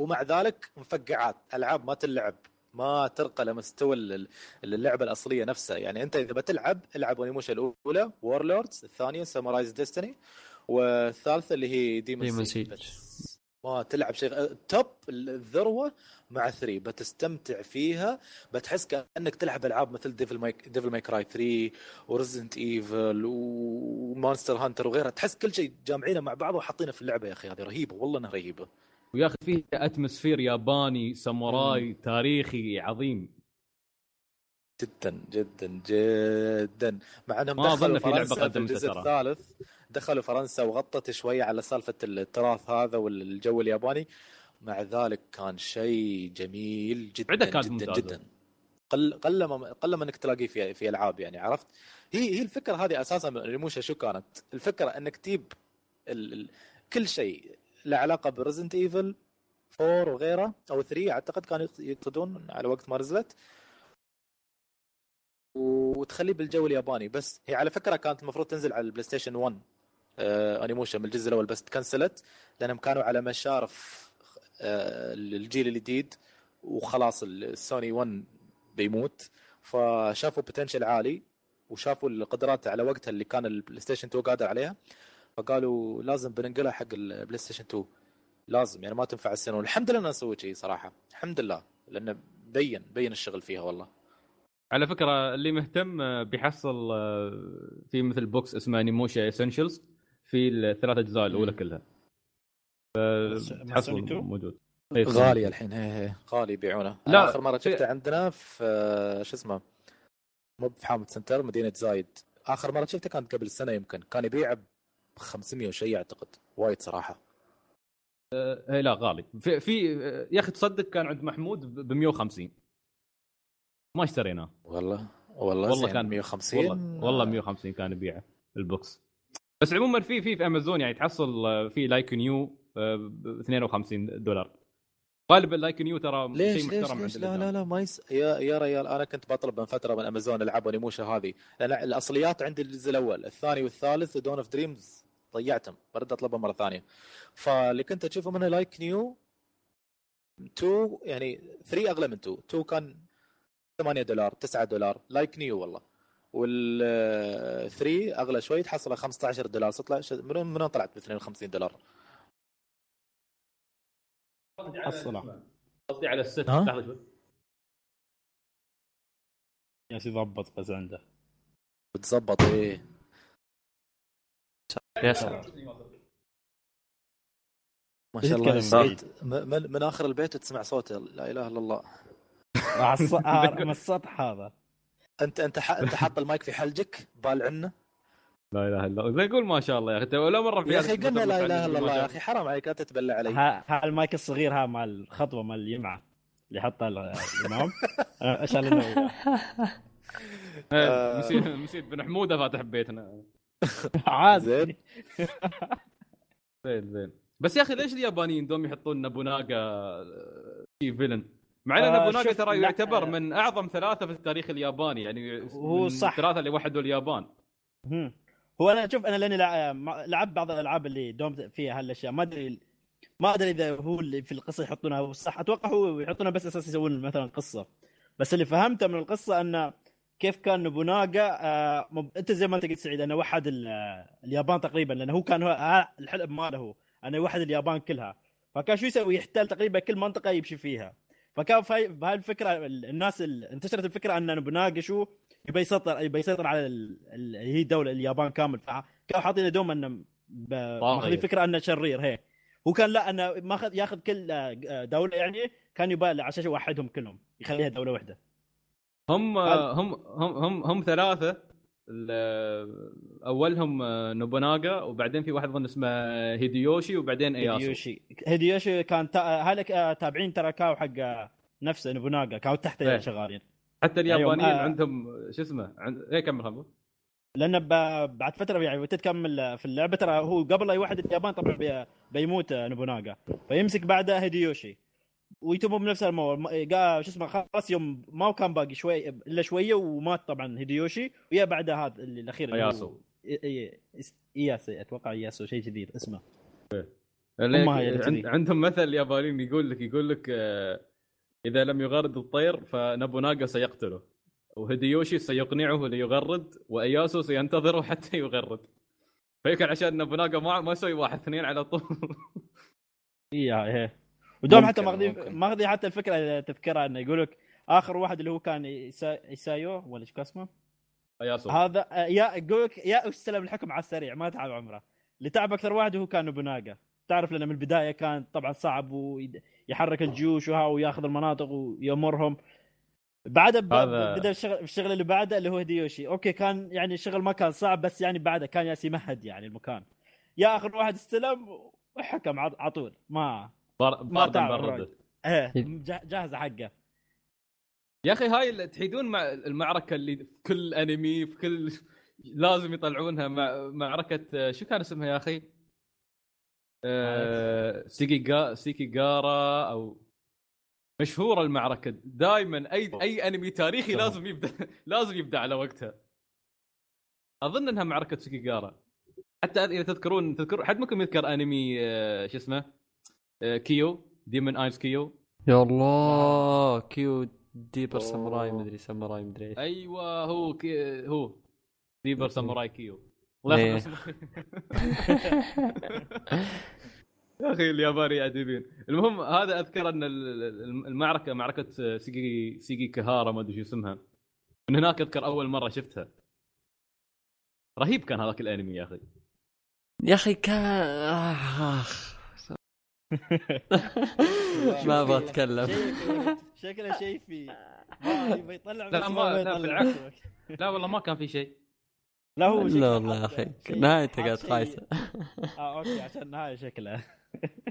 ومع ذلك مفقعات. ألعاب ما تلعب. ما ترقى لمستوى ال- اللعبة الأصلية نفسها. يعني أنت إذا بتلعب العب Onimusha الأولى Warlords الثانية Samurai's Destiny والثالثة اللي هي Demon Demon Siege. ما تلعب شيء top الذروة مع 3 بتستمتع فيها بتحس كأنك تلعب ألعاب مثل Devil May Devil May Cry 3 و Resident Evil و Monster Hunter وغيرها. تحس كل شيء جامعينه مع بعض وحاطينه في اللعبة يا أخي هذه رهيبة والله إنها رهيبة. ويا أخي فيه اتموسفير ياباني ساموراي تاريخي عظيم. جدا جدا جدا. مع أنهم ما دخلوا في لعبة فرنسا في قدمت الجزء ترى. الثالث. دخلوا فرنسا وغطت شوي على سالفة التراث هذا والجو الياباني. مع ذلك كان شيء جميل جدا جدا ممتازة. جدا. قل قل ما قل ما انك تلاقيه في في ألعاب يعني عرفت؟ هي هي الفكرة هذه أساسا ريموشا. شو كانت؟ الفكرة إنك تجيب ال... ال... كل شيء له علاقة ب Resident Evil 4 وغيره أو 3 أعتقد كانوا يقصدون على وقت ما نزلت. وتخليه بالجو الياباني. بس هي على فكرة كانت المفروض تنزل على ال PlayStation 1 Onimusha من الجزء الأول بس تكنسلت لأنهم كانوا على مشارف آه الجيل الجديد وخلاص السوني 1 بيموت. فشافوا potential عالي وشافوا القدرات على وقتها اللي كان ال PlayStation 2 قادر عليها. فقالوا لازم بننقلها حق ال PlayStation 2 لازم يعني ما تنفع السنة الحمد لله إنه سووا شيء صراحة. الحمد لله لأنه بين بين الشغل فيها والله. على فكرة اللي مهتم آه، بيحصل آه، في مثل box اسمه Onimusha Essentials في الثلاث أجزاء الأولى مم. كلها. 2 موجود. إيه، غالي الحين هي هي غالي يبيعونه. لا، آخر مرة في- شفته عندنا في آه، شو اسمه مو في حامد center مدينة زايد. آخر مرة شفته كانت قبل سنة يمكن. كان يبيع ب 500 وشيء أعتقد. وايد صراحة. اي لا غالي. في, في آه، يا أخي تصدق كان عند محمود ب 150 ما اشتريناه. والله والله والله كان 150 والله والله 150 كان يبيعه ال box. بس عموما في في في امازون يعني تحصل آه، في like new ب 52 دولار. غالبا like new ترى ليش شيء ليش محترم ليش عند لا لا. لا ما يس... يا يا ريال أنا كنت بطلب من فترة من امازون العاب Onimusha هذه. لأن الأصليات عندي الجزء الأول الثاني والثالث Dawn of Dreams ضيعتهم. برد اطلبهم مرة ثانية. فاللي كنت أشوفه منها like new 2 يعني 3 أغلى من 2 2 كان 8 دولار 9 دولار. like new والله. وال 3 أغلى شوي تحصله 15 دولار. تطلع ش- من من وين طلعت ب 52 دولار؟ حصلها قصدي على الست؟ لحظه شوي. يا ضبط بس عنده بتظبط إيه. يا سلام. ما شاء الله. م- من, من آخر البيت تسمع صوته. لا إله إلا الله. من السطح هذا. انت أنت ح... أنت حاط المايك في حلجك بال عنه لا إله إلا الله. يقول ما شاء الله يا أخي. ولا مرة في يا أخي قلنا لا إله إلا الله يا أخي حرام عليك لا تتبلى علي. ها ها المايك الصغير ها مع الخطوة مال اليمعة اللي حطها ال- الإمام. آه، عشان إنه إيه، نسيت نسيت بن حمودة فاتح بيتنا. عادي. زين. زين زين. بس يا أخي ليش اليابانيين دوم يحطون نابوناغا آه، في فيلن مع إن آه، نابوناغا شوف، ترى يعتبر آه. من أعظم ثلاثة في التاريخ الياباني يعني هو من صح. الثلاثه اللي وحدوا اليابان. مم. هو أنا شوف أنا لأني لعبت بعض الألعاب اللي دوم فيها هالأشياء. ما أدري ما أدري إذا هو اللي في القصة يحطونها هو صح. أتوقع هو يحطونها بس أساس يسوون مثلا قصة. بس اللي فهمته من القصة انه كيف كان نوبوناغا آه مب... أنت زي ما أنت قلت سعيد أنه وحد ال... اليابان تقريبا لأنه هو كان هو ها- الحلم ماله هو أنه يوحد اليابان كلها. فكان شو يسوي؟ يحتل تقريبا كل منطقة يمشي فيها. فكان في بهاي الفكرة ال- الناس ال... انتشرت الفكرة أن شو يبي يسيطر يبي يسيطر على ال... ال... هي دوله اليابان كامل. فكانوا حاطين دوم انه ب... ماخذين فكرة انه شرير هيك هو كان لا أنه ماخذ ياخذ كل آه، دولة يعني كان يبالي عشان يوحدهم كلهم يخليها دولة واحدة. هم هم هم هم, هم ثلاثة أولهم آه، نوبوناغا وبعدين في واحد أظن اسمه هيديوشي وبعدين إياسو. هيديوشي. هيديوشي كان تا... هلك آه، تابعين تركاو حق آه، نفسه نوبوناغا كانوا تحته إيه. شغالين. حتى اليابانيين أيوة،. عندهم شو اسمه عند... إيه كمل خبر لأن ب... بعد فترة يعني تكمل في اللعبة ترى هو قبل لا يوحد اليابان طبعا بي... بيموت نوبوناغا. فيمسك بعده هيديوشي. ويتوبوا بنفس الموضوع قال شو اسمه خلاص يوم ما كان باقي شوي إلا شوية ومات طبعا هيديوشي ويا بعده هذا اللي الاخير إياسو. إياسو أتوقع إياسو شيء جديد اسمه. تدري. عندهم مثل اليابانيين يقول لك يقول لك آه، إذا لم يغرد الطير فنابوناغا سيقتله وهيديوشي سيقنعه ليغرد وإياسو سينتظره حتى يغرد فيمكن عشان نابوناغا ما ما يسوي واحد اثنين على طول اي إيه ودوم حتى ماخذين. ماخذين حتى الفكرة تذكرها إنه يقول لك آخر واحد اللي هو كان. إيسايو ولا شو اسمه؟ إياسو هذا يا يقول لك يا استلم الحكم على السريع ما تعب عمره اللي تعب أكثر واحد هو كان نوبوناغا تعرف لأنه من البداية كان طبعا صعب ويحرك الجيوش وها وياخذ المناطق ويمرهم بعدها بدأ الشغل الشغل اللي بعده اللي هو هيديوشي okay كان يعني الشغل ما كان صعب بس يعني بعده كان يالس يمهد يعني المكان يا آخر واحد استلم وحكم على طول ما بار- الراجل. إيه جا- جاهزة حقه. يا أخي هاي اللي تحيدون مع المعركة اللي في كل أنمي في كل لازم يطلعونها مع معركة شو كان اسمها يا أخي؟ آه... سيكيغا سيكيغارا أو مشهورة المعركة. دائما اي أي أنمي تاريخي. لازم يبدأ لازم يبدأ على وقتها. أظن إنها معركة سيكيغارا حتى إذا تذكرون تذكرون حد ممكن يذكر أنمي آه، شو اسمه؟ Kyo Demon Eyes Kyo. يا الله Kyo ديبر. ساموراي مدري ساموراي مدري إيش. أيوه هو كي... هو ديبر ساموراي كيو. الله. يا أخي الياباني اديبين المهم هذا أذكر أن ال- ال- المعركة معركة سيجي سيجي كهارا ما أدري شو اسمها. من هناك أذكر أول مرة شفتها. رهيب كان هذاك الأنمي يا أخي. يا أخي كان آخ. ما أبغى أتكلم. شكله شيء في يطلع لا، ما- لا،. بالعكس. لا والله ما كان في شيء. لا هو لا والله يا أخي. نهايته قاعد خايسة. آه أوكي عشان النهايه شكله.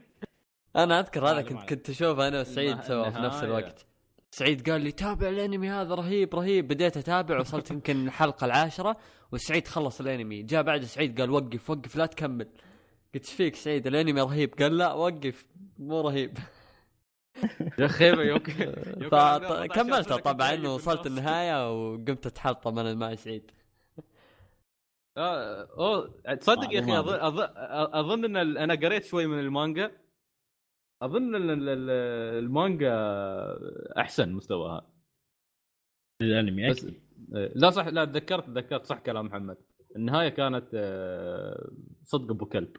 أنا أذكر هذا كنت. كنت أشوفه أنا وسعيد سوا في نفس. الوقت. سعيد قال لي تابع الأنمي هذا؟ رهيب رهيب. بديت أتابع وصلت يمكن الحلقة العاشرة وسعيد خلص الأنمي. جاء بعد سعيد قال وقف وقف لا تكمل. قلت إيش فيك سعيد الانمي رهيب. قال لا وقف. مو رهيب. يا أخي يوكي فكملته طبعا وصلت النهاية وقمت أتحطم أنا مع سعيد آه، أوه تصدق يا أخي أظن إن ال- أنا قريت شوي من المانجا. أظن إن ال- ال- المانجا أحسن مستواها. الأنمي بس لا صح لا تذكرت تذكرت صح كلام محمد. النهاية كانت آه، صدق أبو كلب.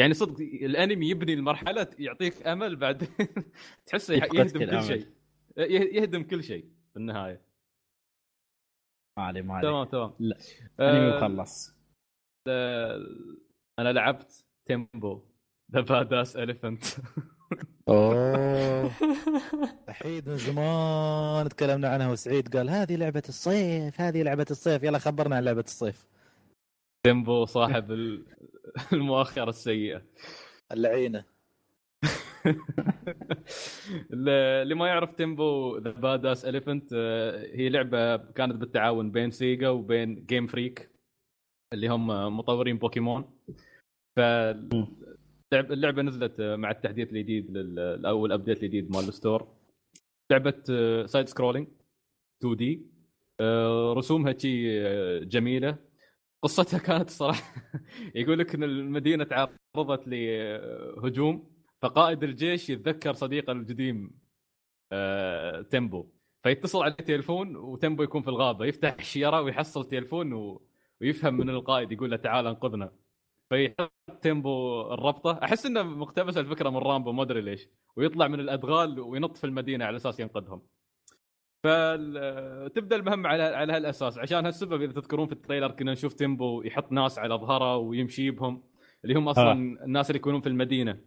يعني صدق الانمي يبني المرحلة يعطيك أمل بعدين. تحسه يهدم كل. شيء. يه- يهدم كل شيء في النهاية. ما علي ما علي تمام تمام. لا. آه، انمي مخلص. أنا لعبت Tembo the Badass Elephant أوه. احيد من زمان تكلمنا عنها وسعيد قال هذه لعبة الصيف هذه لعبة الصيف. يلا خبرنا عن لعبة الصيف. Tembo صاحب ال- المؤخرة السيئة. اللعينة. اللي ما يعرف Tembo the Badass Elephant هي لعبة كانت بالتعاون بين Sega وبين Game Freak اللي هم مطورين بوكيمون ف اللعب- اللعبة نزلت آه، مع التحديث الجديد أو ال update الجديد مال ال store. لعبة side scrolling 2 D رسومها شي آه، جميلة. قصتها كانت صراحة يقول لك إن المدينة تعرضت لهجوم فقائد الجيش يتذكر صديقه القديم آه، Tembo. فيتصل عليه تليفون و Tembo يكون في الغابة يفتح الشيره ويحصل تليفون و... ويفهم من القائد يقول له تعال انقذنا. فيحط Tembo الربطة. أحس إنه مقتبس الفكرة من Rambo ما أدري ليش. ويطلع من الأدغال وينط في المدينة على أساس ينقذهم. فتبدأ المهمه على على هالأساس. عشان هالسبب إذا تذكرون في ال trailer كنا نشوف تيمبو يحط ناس على ظهره ويمشي بهم اللي هم أصلا آه. الناس اللي يكونون في المدينة.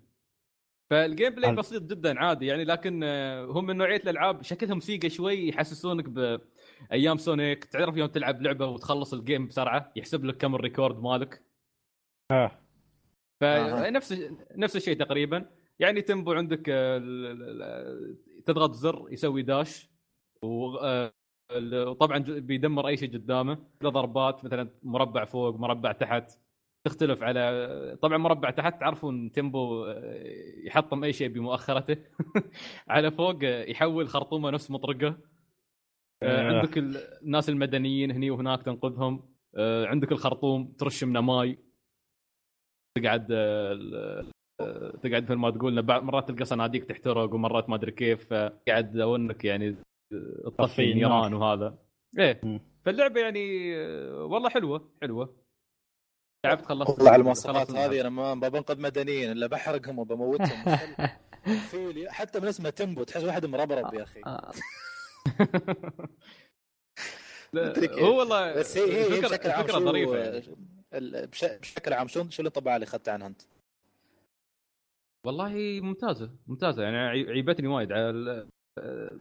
ف ال gameplay بسيط جدا عادي يعني لكن آه، هم من نوعية الألعاب شكلهم سيجا شوي يحسسونك بايام سونيك. تعرف يوم تلعب لعبة وتخلص ال game بسرعة يحسب لك كم ال record مالك. آه. فنفس نفس الشيء تقريبا. يعني تمبو عندك آه، تضغط زر يسوي داش. آه، وطبعا ج- بيدمر أي شيء قدامه. له ضربات مثلا مربع فوق مربع تحت تختلف على طبعا مربع تحت تعرفون تيمبو آه، يحطم أي شيء بمؤخرته. على فوق آه، يحول خرطومه نفس مطرقه. آه، آه. عندك ال- الناس المدنيين هني وهناك تنقذهم. آه، عندك الخرطوم ترش منه ماي. تقعد آه، آه، تقعد مثل ما تقول مرات تلقى صناديق تحترق ومرات ما أدري كيف. قاعد أونك يعني آه، طفي تطفي النيران. وهذا إيه مم. فاللعبة يعني آه، والله حلوة حلوة لعبت خلصت والله على المواصفات هذه أنا ما بنقذ مدنيين إلا بحرقهم وبموتهم فيل حتى من اسمه تمبو تحس واحد مربرب يا أخي آه. هو والله بس هي هي, بشكل عام شو ظريفة يعني. ال- بش- بشكل عام شو شو الانطباع اللي اخذته عنها انت؟ والله ممتازة ممتازة يعني عي- عيبتني وايد على آه،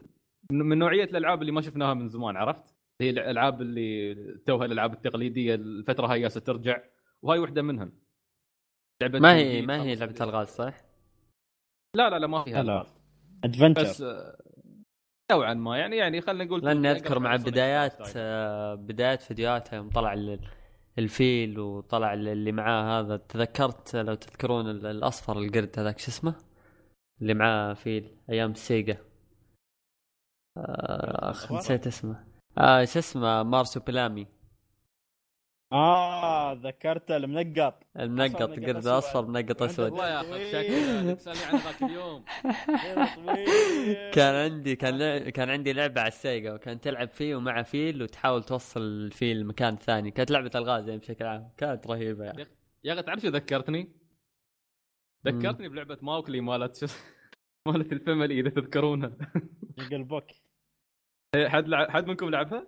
من من نوعية الألعاب اللي ما شفناها من زمان عرفت؟ هي الألعاب اللي توها الألعاب التقليدية الفترة هاي جالسه ترجع وهي واحدة منهم لعبة ما 2D هي ما هي لعبة. ألغاز صح؟ لا لا لا ما فيها لا. adventure بس آه، نوعا ما يعني يعني خلينا نقول لاني اذكر مع بدايات. آه، بدايات فيديوهاتها يوم طلع ال- الفيل وطلع ال- اللي معاه هذا تذكرت لو تذكرون ال- الأصفر القرد هذاك شو اسمه؟ اللي معاه فيل أيام السيجا اخ الأصفر؟ نسيت اسمه. آه شو اسمه؟ مارسوبلامي آه ذكرت المنقط. المنقط قرد. أصفر منقط أسود. والله يا أخي شكله تسألني عن ذاك اليوم. كان عندي كان كان عندي لعبة على السيجا وكان تلعب فيه ومع فيل وتحاول توصل الفيل لمكان ثاني. كانت لعبة ألغاز يعني بشكل عام. كانت رهيبة يعني. يا أخي تعرف شو ذكرتني؟ ذكرتني بلعبة ماوكلي مالت شو مالت الفاميلي إذا تذكرونها. بوك حد لع... حد منكم لعبها؟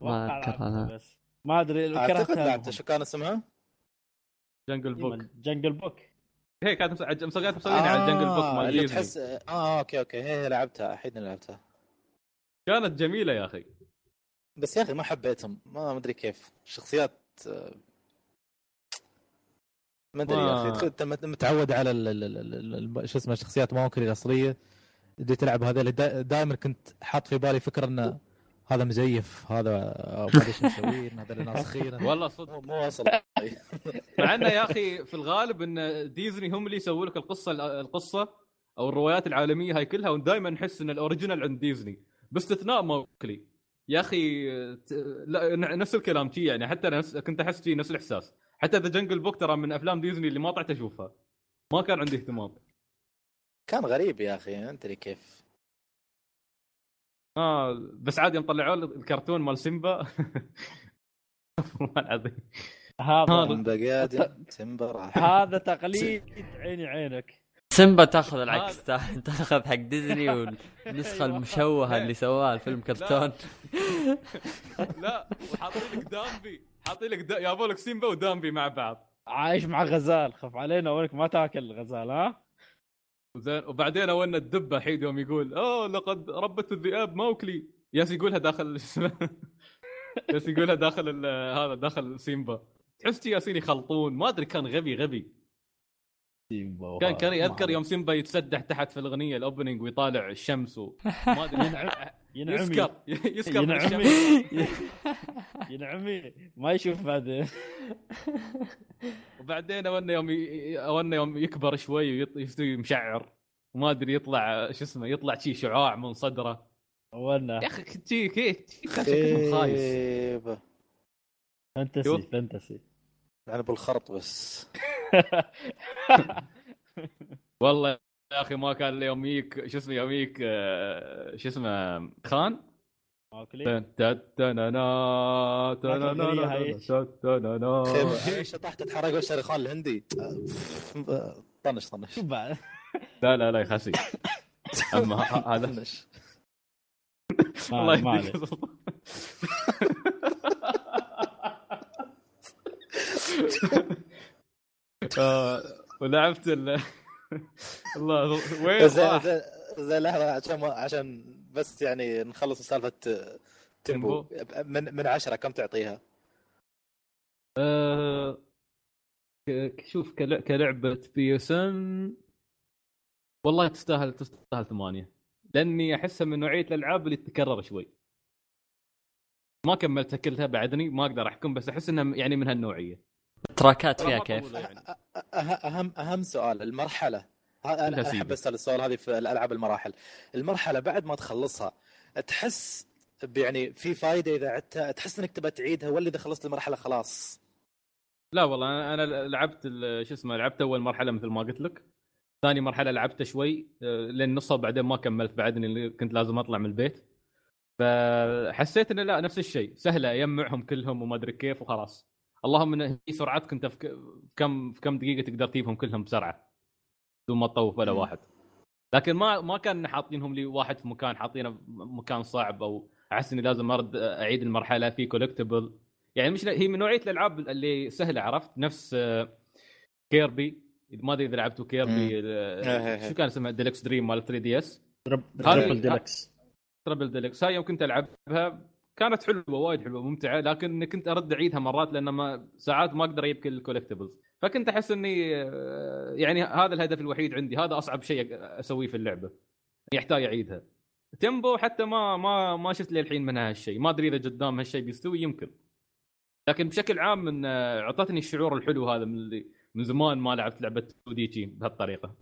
ما لعبتها أنا. بس. ما أدري أعتقد كرهتها لعبته شو كان اسمها؟ Jungle Book Jungle Book هي كانت مس- مسويات مسوينها على Jungle Book مال اللي تحس آه أوكي أوكي. هي لعبتها. احيد إني لعبتها. كانت جميلة يا أخي. بس يا أخي ما حبيتهم. ما مدري كيف. شخصيات آه، ما أدري يا أخي. أنت مت- متعود على ال- ال- ال- ال- ال- شو اسمه شخصيات ماوكلي الأصلية. بدي تلعب هذول دائما كنت حاط في بالي فكرة انه هذا مزيف هذا ما ادري إيش مسوين هذول ناسخين والله صدق. مو واصل. مع إنه يا أخي في الغالب إن ديزني هم اللي يسووا لك القصة القصة أو الروايات العالمية هاي كلها ودائما نحس إن ال original عند ديزني. باستثناء موكلي يا أخي لا نفس الكلام شي يعني حتى أنا نفس كنت أحس شي نفس الإحساس. حتى ذا Jungle Book ترى من أفلام ديزني اللي ما طلعت أشوفها. ما كان عندي اهتمام. كان غريب يا أخي أنت اللي كيف؟ آه بس عاد يوم طلعوا لي الكرتون مال سيمبا. والله العظيم. هذا سيمبا سيمبا راح. هذا تقليد عيني عينك. سيمبا تأخذ العكس تأ- تأخذ حق ديزني والنسخة أيوة. المشوهة اللي سواها الفيلم كرتون. لا وحاطين لك دامبي. حاطين لك دا... يابوا لك سيمبا ودامبي مع بعض. عايش مع غزال خف علينا وينك ما تاكل الغزال ها؟ زين. وبعدين أولنا الدبه حيد يوم يقول أوه لقد ربت الذئاب موكلي. ياس يقولها داخل ياس يقولها داخل هذا داخل سيمبا. تحس ياسين يخلطون. ما أدري كان غبي غبي. كان كان يذكر يوم سيمبا يتسدح تحت في الأغنية الأوبننج ويطالع الشمس وما أدري. ينعمي. يسكر. يسكر ينعمي. ينعمي. ما يشوف بعدين وبعدين اولنا يوم ي... اولنا يوم يكبر شوي ويستوي مشعر. وما أدري يطلع شو اسمه يطلع شي شعاع من صدره. ولنا يا أخي شي كيف شكله خايس. فانتسي. فانتسي. يعني بالخرط بس. والله يا أخي ما كان يوم يجيك شو اسمه يوم يجيك آه، شو اسمه خان؟ شطحت تحرق الشرخان الهندي طنش طنش. شوف بعد؟ لا لا لا يخسي أما هذا. طنش الله يهديك ولعبت ال الله وين زين زين زين لحظة عشان ما عشان بس يعني نخلص سالفة تيمبو. من من عشرة كم تعطيها؟ آه، شوف كل- كلعبة PSN والله تستاهل تستاهل ثمانية. لأني أحسها من نوعية الألعاب اللي تتكرر شوي. ما كملتها كلها بعدني ما أقدر أحكم بس أحس إنها يعني من هالنوعية. ال track ات فيها كيف؟ يعني. أه- أهم أهم سؤال المرحلة. أنا أحب. أسأل السؤال هذه في الألعاب المراحل. المرحلة بعد ما تخلصها تحس يعني في فائده إذا عدتها؟ تحس إنك تبى تعيدها ولا إذا خلصت المرحلة خلاص؟ لا والله أنا أنا لعبت ال- شو اسمه لعبت أول مرحلة مثل ما قلت لك. ثاني مرحلة لعبتها شوي لين نصها بعدين ما كملت بعدني اللي كنت لازم أطلع من البيت. فحسيت إنه لا نفس الشيء سهلة اجمعهم كلهم وما أدري كيف وخلاص. اللهم إن هي سرعتك انت في كم في كم دقيقة تقدر تجيبهم كلهم بسرعة. بدون ما تطوف ولا. واحد. لكن ما ما كان حاطينهم لي واحد في مكان حاطينه في مكان صعب أو أحس إني لازم أرد أعيد المرحلة في collectible يعني مش هي من نوعية الألعاب اللي سهلة عرفت؟ نفس آه، كيربي إذا ما أدري إذا لعبتوا كيربي آه، شو كان اسمها؟ Deluxe Dream مال 3 DS Triple Deluxe Triple Deluxe هاي يوم كنت العبها كانت حلوة وايد حلوة ممتعة لكن كنت أرد اعيدها مرات لأن ما ساعات ما أقدر أجيب كل ال collectibles فكنت أحس إني آه، يعني هذا الهدف الوحيد عندي هذا أصعب شيء أسويه في اللعبة يحتاج أعيدها. تيمبو حتى ما ما ما شفت للحين منها هالشيء ما أدري إذا قدام هالشيء بيستوي يمكن. لكن بشكل عام من آه، أعطتني الشعور الحلو هذا من اللي من زمان ما لعبت لعبة 2 دي بهالطريقة.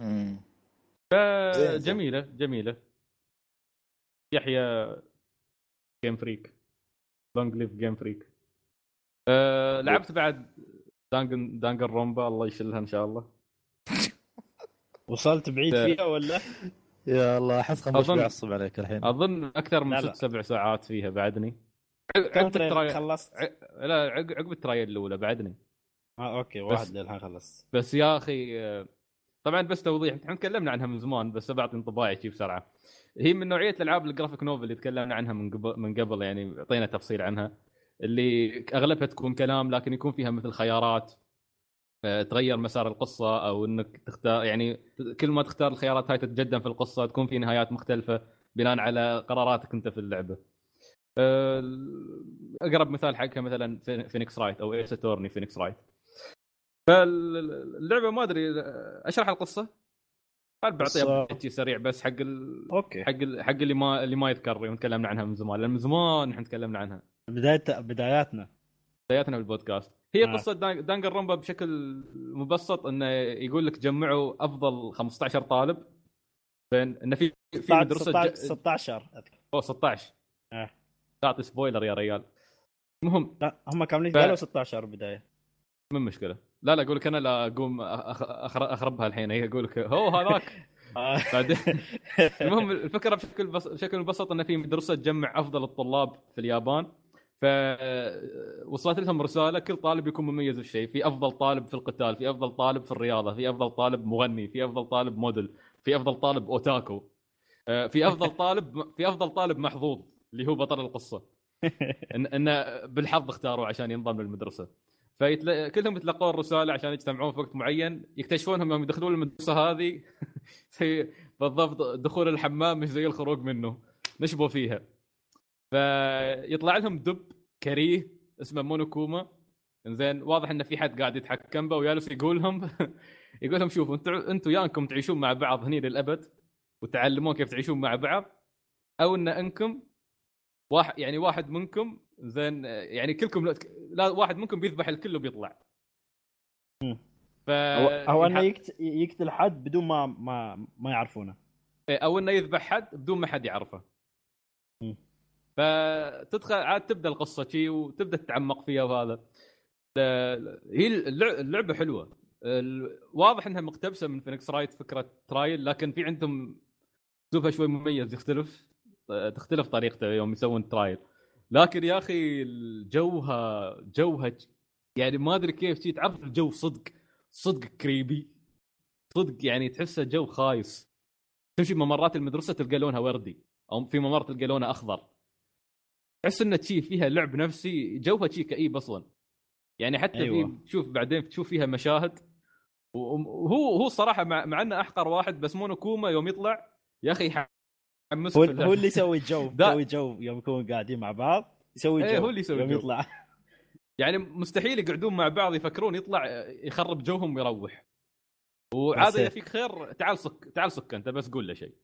مم. زين، زين. جميلة جميلة. يحيى جيم فريك لونج ليف جيم فريك أه لعبت بعد دانجن دانجن رومبا الله يشلها إن شاء الله وصلت بعيد. فيها ولا؟ يا الله أحس أظن- بيعصب عليك الحين أظن أكثر من. ست سبع ساعات فيها بعدني كم عقب تريل التراي خلصت؟ لا عقب الترايل الأولى بعدني آه أوكي بس- واحد للحين خلصت بس يا أخي آه، طبعا بس توضيح إحنا تكلمنا عنها من زمان بس بعطي انطباعي شي بسرعة هي من نوعية الألعاب ال graphic novel اللي تكلمنا عنها من قبل من قبل يعني أعطينا تفصيل عنها اللي أغلبها تكون كلام لكن يكون فيها مثل خيارات آه، تغير مسار القصة أو إنك تختار يعني كل ما تختار الخيارات هاي تتجدم في القصة تكون في نهايات مختلفة بناء على قراراتك أنت في اللعبة. آه، أقرب مثال حقها مثلا في- Phoenix Wright أو Ace Attorney Phoenix Wright. فاللعبة ما أدري أشرح القصة؟ قال بعطيها سريع بس حق ال... أوكي. حق ال... حق اللي ما اللي ما يذكر يوم تكلمنا عنها من زمان لأن من زمان إحنا تكلمنا عنها. بدايه بداياتنا. بداياتنا بالبودكاست هي آه. قصة دان- دانجن رومبا بشكل مبسط إنه يقول لك جمعوا أفضل 15 طالب. بين إنه في في مدرسة 16 ج... 16 أذكر. أو 16 آه. تعطي spoiler يا ريال. المهم. لا هم كاملين ف- قالوا 16 بدايه من مشكلة. لا لا أقول لك أنا لا أقوم. أخربها الحين هي أقول لك هو هذاك. بعدين المهم الفكرة بشكل بس... بشكل مبسط إن في مدرسة تجمع أفضل الطلاب في اليابان ف وصلت لهم رسالة كل طالب يكون مميز في شيء، في أفضل طالب في القتال، في أفضل طالب في الرياضة، في أفضل طالب مغني، في أفضل طالب موديل، في أفضل طالب أوتاكو. آه، في أفضل طالب في أفضل طالب محظوظ اللي هو بطل القصة. ان انه بالحظ اختاروا عشان ينضم للمدرسة. فيتل... كلهم يتلقون الرسالة عشان يجتمعون في وقت معين يكتشفونهم يوم يدخلون المدرسة هذه. بالضبط دخول الحمام مش زي الخروج منه. نشبوا فيها. فيطلع لهم دب كريه اسمه مونوكوما. زين واضح إن في حد قاعد يتحكم به ويالس يقول لهم يقول لهم شوفوا أنتم يا انكم تعيشون مع بعض هني للأبد وتعلمون كيف تعيشون مع بعض أو إن أنكم واحد يعني واحد منكم زين يعني كلكم لا, واحد منكم بيذبح الكل وبيطلع. ف أو أو أنه يقت- يقتل حد بدون ما ما ما يعرفونه. أو أنه يذبح حد بدون ما حد يعرفه. فتدخل عاد تبدأ القصة شي وتبدأ تتعمق فيها وهذا. هي اللع- اللعبة حلوة. واضح إنها مقتبسة من Phoenix Wright فكرة trial لكن في عندهم اسلوبها شوي مميز يختلف تختلف طريقته يوم يسوون trial لكن يا أخي جوها جوها يعني ما أدري كيف شي تعرف الجو صدق صدق creepy صدق يعني تحسه جو خايس. تمشي بممرات المدرسة تلقى لونها وردي أو في ممر تلقى لونها أخضر. تحس انه شي فيها لعب نفسي جوها شي كئيب أصلا. يعني حتى أيوة. في تشوف بعدين تشوف فيها مشاهد. وهو هو صراحة مع, مع إنه أحقر واحد بس مونوكوما يوم يطلع يا أخي هو. هو اللي يسوي الجو يسوي الجو يوم يكونوا قاعدين مع بعض يسوي إيه، الجو هو اللي يسوي يوم. يطلع يعني مستحيل يقعدون مع بعض يفكرون يطلع يخرب جوهم ويروح وعاد بس إذا إيه. فيك خير تعال صك تعال صك أنت بس قول له شيء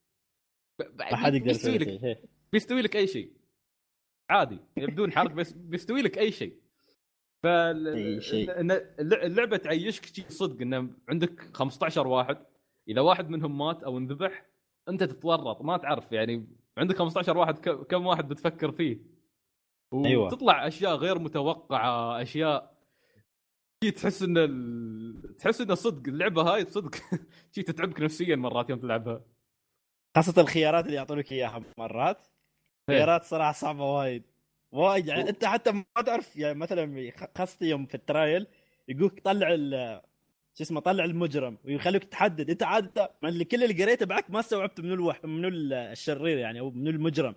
ما حد يقدر يسوي لك شيء بيستوي لك أي شيء عادي بدون حرق بس بيستوي لك أي شيء ف. اللعبه تعيشك شيء صدق إنه عندك 15 واحد إذا واحد منهم مات أو انذبح انت تتورط ما تعرف يعني عندك 15 واحد كم واحد بتفكر فيه أيوة. وتطلع أشياء غير متوقعة أشياء شي تحس إن ال... تحس ان صدق اللعبة هاي صدق شي تتعبك نفسيا مرات يوم تلعبها خاصة الخيارات اللي يعطونك إياها مرات إيه. خيارات صراحة صعبة وايد وايد يعني أنت حتى ما تعرف يعني مثلا خاصة يوم في ال trial يقولك طلع ال شو اسمه طلع المجرم ويخليك تحدد. انت من اللي كل اللي قريته معك ما استوعبت منو الوح... منو الشرير يعني أو منو المجرم.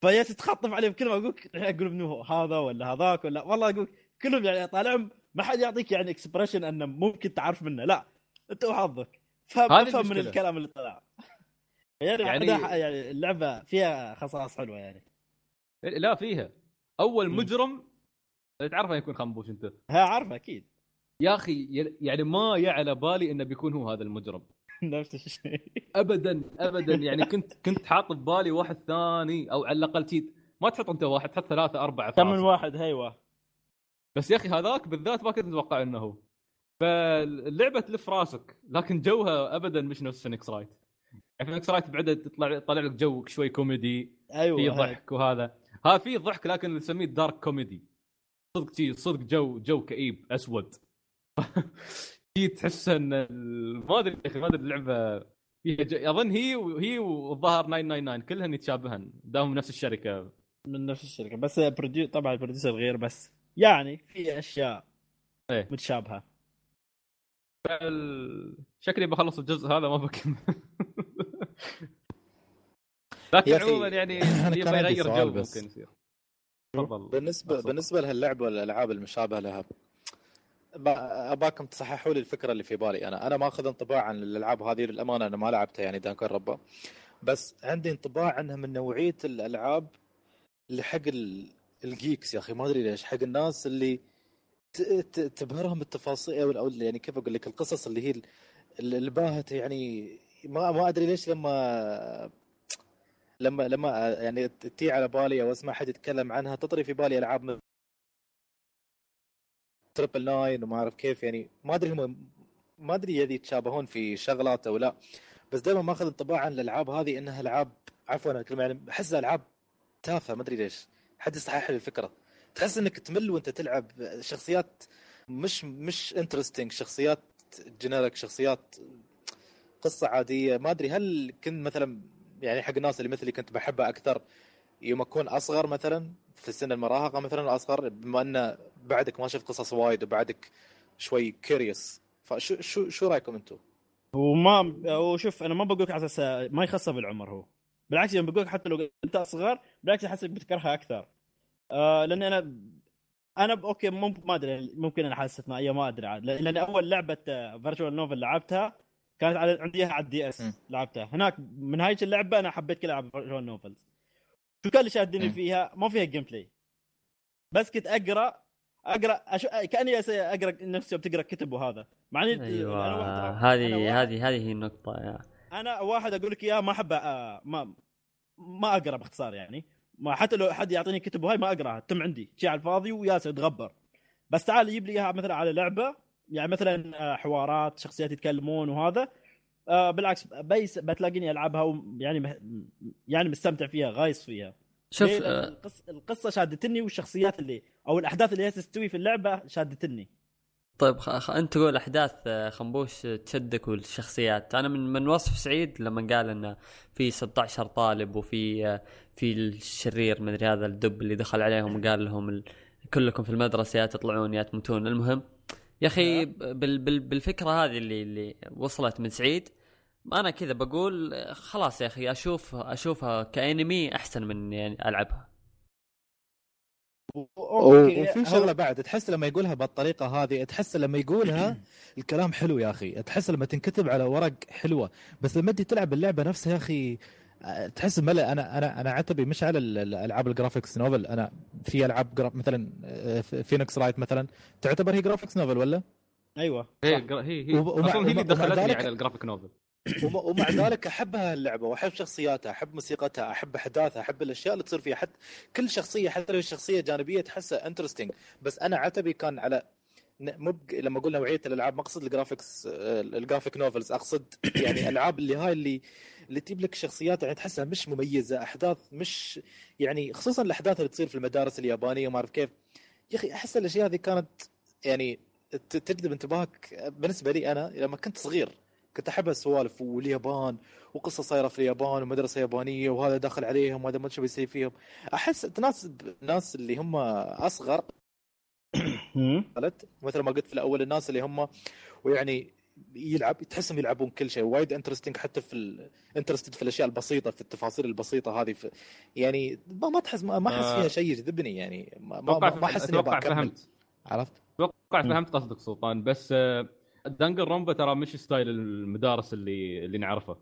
فيا تتخطف عليه بكل ما الحين أقول منو هو هذا ولا هذاك ولا والله أقول كلهم يعني طالعهم. ما حد يعطيك يعني expression إنه ممكن تعرف منه لا. أنت وحظك. فهم من. الكلام اللي طلع. يعني, يعني- يعني اللعبة فيها خصائص حلوة يعني. لا فيها. أول. مجرم تعرف أن يكون خنبوش أنت. ها عارفه أكيد. يا أخي يعني ما يعلى بالي إنه بيكون هو هذا المجرم. نفس الشيء. ابدا ابدا. يعني كنت كنت حاط ببالي واحد ثاني أو على الأقل تيت ما تحط أنت واحد تحط ثلاثة أربعة كم من. واحد؟ هيوه بس يا أخي هذاك بالذات ما كنت أتوقع إنه هو. فاللعبه تلف راسك لكن جوها ابدا مش نفس Phoenix Wright يعني Wright بعدها تطلع طلع لك جو شوي كوميدي. أيوه في هاي. ضحك وهذا. ها في ضحك لكن نسميه dark comedy صدق شي صدق جو جو كئيب أسود. شي تحس إن ال- ما أدري يا أخي ما أدري اللعبة فيها ج... أظن هي وهي والظاهر 999 كلهن يتشابهن دامهم نفس الشركة من نفس الشركة بس produ طبعا ال producer غير بس يعني في أشياء إيه. متشابهة فال... شكلي بخلص الجزء هذا ما بكمل لكن عموما يعني يبغى يغير جو بس. ممكن يصير تفضل بالنسبة. بالنسبة لهاللعبه والألعاب المشابهة لها أباكم تصححوا لي الفكرة اللي في بالي. أنا أنا ماخذ انطباع عن الألعاب هذه للأمانة أنا ما لعبتها يعني Danganronpa. بس عندي انطباع إنها من نوعية الألعاب اللي حق ال- الـ geeks يا أخي. ما أدري ليش. حق الناس اللي تبهرهم التفاصيل أو يعني كيف أقول لك القصص اللي هي ال- اللي باهته يعني ما ما أدري ليش لما لما لما يعني تي على بالي أو أسمع حد يتكلم عنها تطري في بالي ألعاب triple nine وما أعرف كيف يعني ما أدري هم ما أدري يدي يتشابهون في شغلات أو لا. بس دائما ماخذ انطباع عن الالعاب هذه إنها ألعاب عفوا الكلمة يعني احسها ألعاب تافهة ما أدري ليش. حد يصحح لي الفكرة. تحس إنك تمل وأنت تلعب شخصيات مش مش interesting شخصيات generic شخصيات قصة عادية. ما أدري هل كنت مثلا يعني حق الناس اللي مثلي كنت بحبها أكثر يوم أكون أصغر مثلا؟ في سن المراهقة مثلا أصغر بما أن بعدك ما شفت قصص وايد وبعدك شوي curious فشو شو شو رأيكم أنتم؟ وما وشوف أنا ما بقول لك على أساس ما يخصه بالعمر هو. بالعكس يوم بقول لك حتى لو أنت أصغر بالعكس احسك بتكرهها أكثر. آه لاني أنا أنا أوكي ممكن ما أدري ممكن أنا حالة استثنائيه ما أدري عاد. لأن أول لعبة visual novel لعبتها كانت على عندي إياها على ال DS لعبتها. هناك من هاي اللعبة أنا حبيت كل العاب visual novels شو كان اللي شادني م. فيها ما فيها gameplay بس كنت أقرأ أقرأ أشو... كأني أقرأ نفسي بتقرا كتب وهذا. مع إني أنا هذه هذه هذه هي النقطة يا. أنا واحد أقول لك اياه ما أحب آه، ما ما أقرأ باختصار يعني. ما حتى لو حد يعطيني كتب وهاي ما أقرأها تم عندي شيء على الفاضي وياس اتغبر بس تعال يجيب لي إياها مثلا على لعبة يعني مثلا آه، حوارات شخصيات يتكلمون وهذا. آه بالعكس بيس بتلاقيني ألعبها ويعني مه- يعني مستمتع فيها غايص فيها. شوف آه، القص... القصة شادتني والشخصيات اللي أو الأحداث اللي هي تستوي في اللعبة شادتني. طيب خ... خ... أنت تقول أحداث آه، خنبوش تشدك والشخصيات. أنا من من وصف سعيد لما قال إنه في 16 طالب وفي آه، في الشرير مدري هذا الدب اللي دخل عليهم وقال لهم ال... كلكم في المدرسة يا تطلعون يا تموتون. المهم يا أخي بال... بال... بالفكرة هذه اللي اللي وصلت من سعيد أنا كذا بقول خلاص يا أخي أشوف أشوفها كأنمي أحسن من يعني ألعبها. أوكي، وفي شغلة بعد تحس لما يقولها بالطريقة هذه تحس لما يقولها الكلام حلو يا أخي تحس لما تنكتب على ورق حلوة. بس لما تجي تلعب اللعبة نفسها يا أخي تحس ملل أنا أنا أنا عتبي مش على ال- الالعاب ال graphics novel أنا في ألعاب مثلا آه، Phoenix Wright مثلا تعتبر هي graphics novel ولا؟ أيوه. هي. هي هي. ومع- أصلا هي اللي دخلتني ذلك- على ال graphic novel وم- ومع ذلك أحبها اللعبة وأحب شخصياتها أحب موسيقتها أحب أحداثها أحب الأشياء اللي تصير فيها. حتى كل شخصية حتى لو شخصية جانبية تحسها interesting بس أنا عتبي كان على مو لما أقول نوعية الألعاب ما أقصد ال graphics ال graphic novels أقصد يعني ألعاب اللي هاي اللي اللي تجيب لك شخصيات يعني تحسها مش مميزة أحداث مش يعني خصوصا الأحداث اللي تصير في المدارس اليابانية ما أعرف كيف. يا أخي أحس الأشياء هذه كانت يعني تجذب انتباهك بالنسبة لي أنا لما كنت صغير. كنت أحب السوالف واليابان وقصة صايرة في اليابان ومدرسة يابانية وهذا داخل عليهم وهذا ما شو بيصير فيهم. أحس تناسب الناس اللي هم أصغر مثل ما قلت في الأول الناس اللي هم ويعني يلعب تحسهم يلعبون كل شيء. وايد انترستنج حتى في interested في الأشياء البسيطة في التفاصيل البسيطة هذه في يعني ما, ما تحس ما ما احس آه. فيها شيء يجذبني يعني. ما أحس إني فهمت. عرفت؟ أتوقع. فهمت قصدك سلطان بس آه، دانجن رونبا ترى مش ستايل المدارس اللي اللي نعرفه.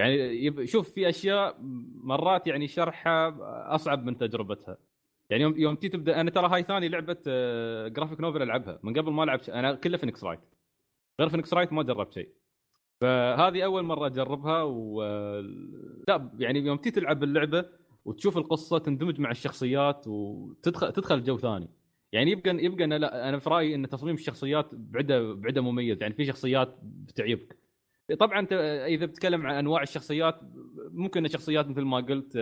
يعني يب... شوف في أشياء مرات يعني شرحها أصعب من تجربتها. يعني يوم يوم تي تبدأ أنا ترى هاي ثاني لعبة آه، graphic novel ألعبها. من قبل ما ألعب أنا كله فينكس رايت غير فينكس رايت ما جربت شيء. فهذه أول مرة أجربها و لا يعني يوم تي تلعب اللعبة وتشوف القصة تندمج مع الشخصيات وتدخل تدخل جو ثاني. يعني يبقى يبقى أنا لا أنا في رأيي إن تصميم الشخصيات بعده بعده مميز. يعني في شخصيات بتعيبك. طبعا إذا بتتكلم عن أنواع الشخصيات ممكن الشخصيات مثل ما قلت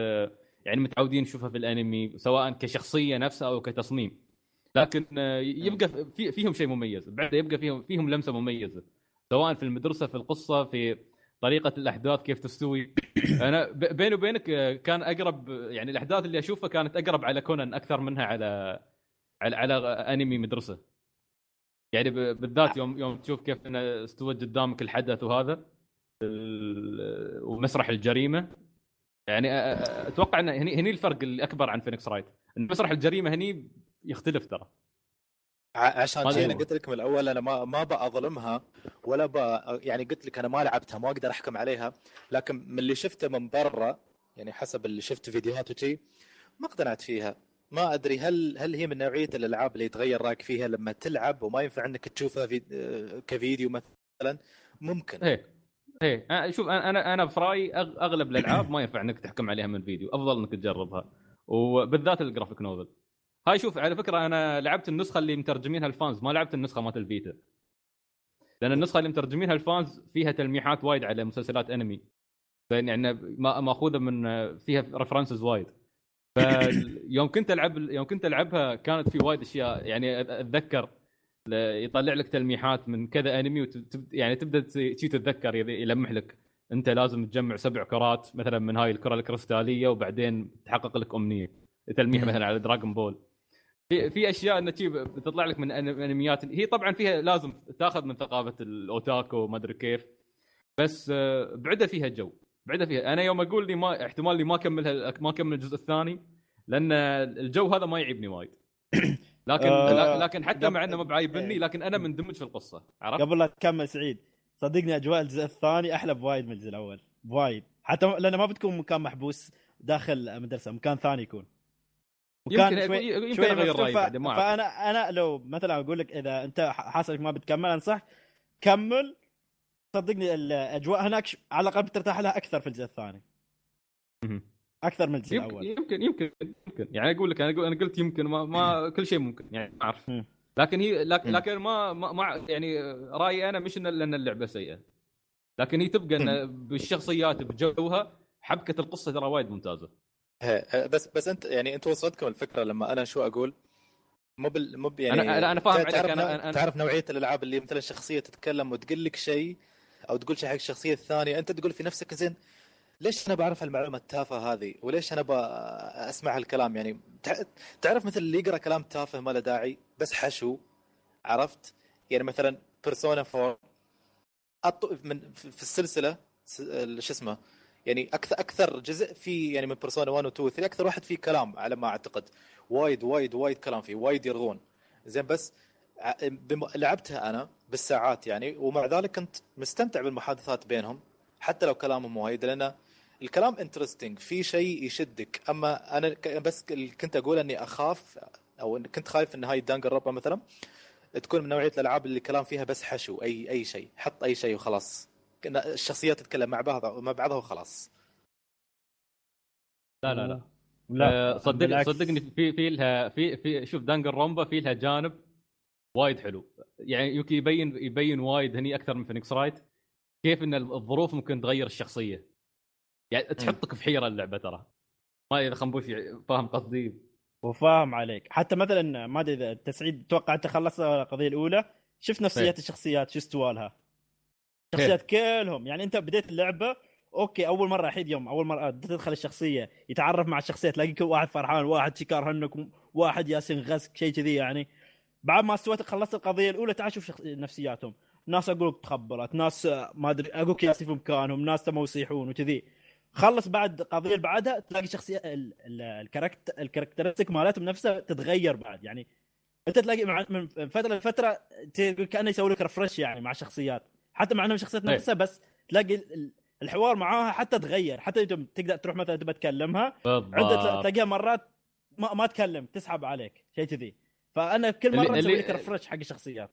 يعني متعودين نشوفها في الأنمي سواء كشخصية نفسها أو كتصميم. لكن آه، يبقى في فيهم شيء مميز. بعده يبقى فيهم فيهم لمسة مميزة. سواء في المدرسة في القصة في طريقة الأحداث كيف تستوي. أنا بيني وبينك آه، كان أقرب يعني الأحداث اللي أشوفها كانت أقرب على كونان أكثر منها على على, على أنمي مدرسة. يعني بالذات يوم يوم تشوف كيف إنه استوت قدامك الحدث وهذا ومسرح الجريمة. يعني أ- أتوقع إن هني هني الفرق الأكبر عن فينيكس رايت إن مسرح الجريمة هني يختلف ترى. عشان شيء. أنا قلت لك من الأول أنا ما ما بظلمها ولا ب يعني قلت لك أنا ما لعبتها ما أقدر أحكم عليها. لكن من اللي شفته من برا يعني حسب اللي شفت فيديوهات وشي ما اقتنعت فيها. ما أدري هل هل هي من نوعية الألعاب اللي يتغير رأيك فيها لما تلعب وما ينفع إنك تشوفها في آه، كفيديو مثلا؟ ممكن. إيه. إيه. شوف أنا أنا في رأيي أغلب الألعاب ما ينفع إنك تحكم عليها من فيديو. أفضل إنك تجربها. وبالذات ال graphic novel هاي شوف على فكرة أنا لعبت النسخة اللي مترجمينها ال fans ما لعبت النسخة مالت الفيتا. لأن النسخة اللي مترجمينها ال fans فيها تلميحات وايد على مسلسلات أنمي. يعني ما- ماخوذه من فيها references وايد. فيوم كنت ألعب يوم كنت ألعبها كانت في وايد أشياء. يعني أتذكر يطلع لك تلميحات من كذا أنمي. يعني تبدأ ت- شي تتذكر يلمح لك. أنت لازم تجمع سبع كرات مثلا من هاي الكرة الكريستالية وبعدين تحقق لك أمنية. تلميح. مثلا على دراغون بول في في أشياء انه بتطلع لك من أنميات. هي طبعا فيها لازم تاخذ من ثقافة الاوتاكو وما أدري كيف. بس آه، بعدها فيها جو. بعدها فيها أنا يوم أقول لي ما احتمال إني ما اكملها ما أكمل الجزء الثاني لأن الجو هذا ما يعيبني وايد. لكن آه، لكن حتى مع إنه ما بعايبني لكن أنا مندمج في القصة. عرفت؟ قبل لا تكمل سعيد. صدقني أجواء الجزء الثاني أحلى بوايد من الجزء الأول. بوايد. حتى لأنه ما بتكون مكان محبوس داخل مدرسه مكان ثاني يكون. يمكن شوي- يمكن شوي رأيي ما أعرف. فانا أنا لو مثلا أقول لك إذا أنت حاسس إنك ما بتكمل أنصح كمل صدقني الأجواء هناك على الأقل بترتاح لها أكثر في الجزء الثاني. أكثر من الجزء يمكن الأول. يمكن يمكن يمكن. يعني أقول لك أنا أنا قلت يمكن ما, ما كل شيء ممكن يعني ما أعرف. لكن هي لكن. لكن ما, ما, ما يعني رأيي أنا مش لأن اللعبة سيئة. لكن هي تبقى إن بالشخصيات بجوها حبكة القصة ترى وايد ممتازة. بس بس انت يعني انت وصلتكم الفكرة لما أنا شو أقول؟ مو بال مو يعني أنا- أنا- أنا فاهم عليك، تعرف, أنا- نوع- أنا- تعرف نوعية الألعاب اللي مثلا شخصية تتكلم وتقول لك شيء أو تقول شيء حق الشخصية الثانية أنت تقول في نفسك زين ليش أنا بعرف المعلومة التافهة هذه؟ وليش أنا أسمع هالكلام؟ يعني تع- تعرف مثل اللي يقرأ كلام تافه ما له داعي بس حشو عرفت؟ يعني مثلا بيرسونا 4 أط... من في السلسلة شو اسمه؟ يعني أكثر أكثر جزء فيه يعني من بيرسونا 1 و 2 و 3 أكثر واحد فيه كلام على ما أعتقد. وايد وايد وايد كلام فيه وايد يرغون. زين بس. لعبتها أنا بالساعات يعني ومع ذلك كنت مستمتع بالمحادثات بينهم حتى لو كلامهم وايد لأن الكلام interesting في شيء يشدك. أما أنا بس كنت أقول إني أخاف أو كنت خايف إن هاي دانجن رونبا مثلا تكون من نوعية الألعاب اللي كلام فيها بس حشو أي أي شيء حط أي شيء وخلاص. الشخصيات تتكلم مع بعضها مع بعضها وخلاص. لا لا لا. لا آه، صدق بالعكس. صدقني في في لها في في شوف دانجن رونبا في لها جانب وايد حلو. يعني يمكن يبين يبين وايد هني أكثر من فينيكس رايت كيف إن الظروف ممكن تغير الشخصية. يعني تحطك في حيرة اللعبة ترى. ما ادري اذا خنبوش فاهم قصدي؟ وفاهم عليك. حتى مثلا ما أدري إذا تسعيد توقع أنت خلصت القضية الأولى شفت نفسيات إيه. الشخصيات شو استوى لها شخصيات كلهم. يعني انت بديت اللعبة okay اول مرة احيد يوم اول مرة تدخل الشخصية يتعرف مع الشخصية تلاقي كل واحد فرحان واحد شكار هنك واحد ياسين غسك شيء كذي يعني. بعد ما استويت خلصت القضية الأولى تعال شوف. نفسياتهم. ناس أقول لك تخبرت ناس ما أدري أقول لك ياسين في مكانهم ناس تموا يصيحون وكذي. خلص بعد قضية بعدها تلاقي شخصية ال- ال- الكاركتر الكاركترستيك مالتهم نفسها تتغير بعد. يعني أنت تلاقي من فترة لفترة كأنه يسوي لك ريفرش يعني مع الشخصيات حتى مع انهم شخصيات إيه. نفسها بس تلاقي ال- ال- الحوار معاها حتى تغير. حتى تقدر تروح مثلا تبى تكلمها بالضبط. تلاقيها مرات ما, ما تكلم تسحب عليك شيء كذي. فأنا كل مرة أسوي لك ريفرش حق الشخصيات.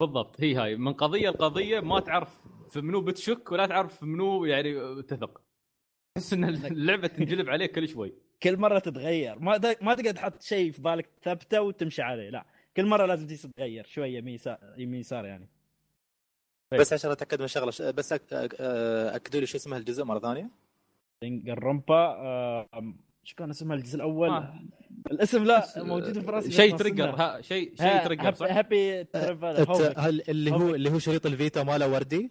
بالضبط. هي هاي. من قضية لقضية ما تعرف في منو بتشك ولا تعرف في منو يعني تثق. تحس إن اللعبة تنجلب عليك كل شوي. كل مرة تتغير. ما ما تقدر تحط شيء في بالك ثبتة وتمشي عليه لا. كل مرة لازم تتغير شوية يمين يسار يعني. بس عشان أتأكد من شغلة بس أك- أك- أكدوا لي شو اسمها الجزء مرة ثانية. الرمبا آه شو كان اسمها الجزء الأول؟ ما- الاسم لا موجود في رأسي شيء تريجر ها شيء شيء تريجر صح؟ هابي اللي هو اللي هو شريط الفيتا ماله وردي؟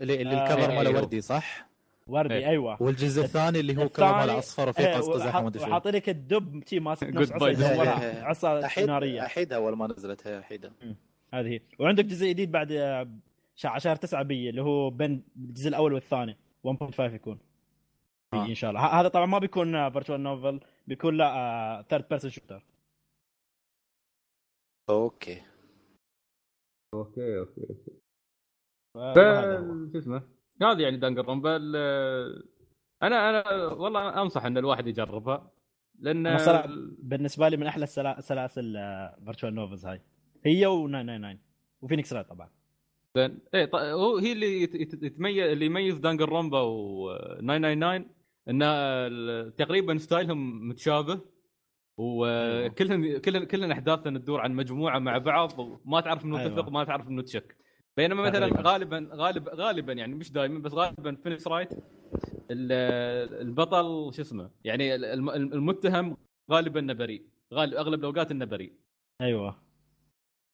اللي, اللي آه، الكفر ماله أيوه. وردي صح؟ وردي إيه. أيوه. والجزء الثاني اللي هو كفر ماله اصفر وفيه إيه، وحاط- وما أدري شو. وحاطين لك الدب شي ماسك نفس عصا احيد نارية. أحيدها أول ما نزلت هي أحيدها. هذه هي. وعندك جزء جديد بعد آه، شهر شهر 9 بي اللي هو بين الجزء الأول والثاني. 1.5 يكون. آه. إن شاء الله. ه- هذا طبعا ما بيكون virtual novel بيكون لا third person shooter okay. okay okay هذا شو اسمه؟ هذه يعني دانجن رونبا أنا أنا والله أنصح إن الواحد يجربها لأن صراحة بالنسبة لي من أحلى السلا- سلاسل virtual novels هاي. هي و999 وفينيكس رايت طبعا. زين إيه ط- هو هي اللي يت- يت- يتميز اللي يميز دانجن رونبا و 999 إن تقريبا style هم متشابه وكلهم كلهم كلهم احداثهم تدور عن مجموعة مع بعض وما تعرف إنه أيوة. تثق ما تعرف إنه تشك. بينما مثلا تقريباً. غالبا غالبا غالبا يعني مش دائما بس غالبا فينيكس رايت ال- البطل شو اسمه يعني الم- المتهم غالبا انه بريء غالب أغلب الأوقات انه بريء أيوه.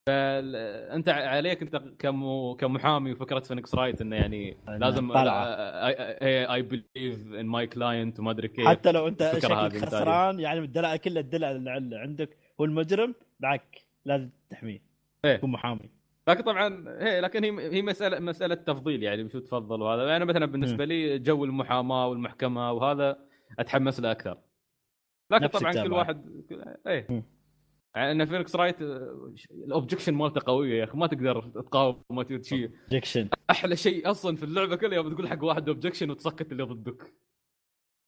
فانت عليك أنت كم كمحامي وفكرة فينيكس رايت إنه يعني لازم. I believe in my client وما أدري كيف حتى لو أنت شكلك. خسران يعني الدلع كل الدلع اللي عندك هو المجرم معك لازم تحميه إيه. تكون محامي لكن طبعا هي لكن هي هي مساله مسألة تفضيل يعني شو تفضل وهذا أنا يعني مثلا بالنسبة لي جو المحاماة والمحكمة وهذا أتحمس له أكثر لكن طبعا كل. واحد إيه. يعني إن Phoenix Wright آه، ال objection مالته قوية يا أخي ما تقدر تقاوم ما شيء objection أحلى شيء أصلا في اللعبة كلها يوم تقول حق واحد objection وتسكت اللي ضدك.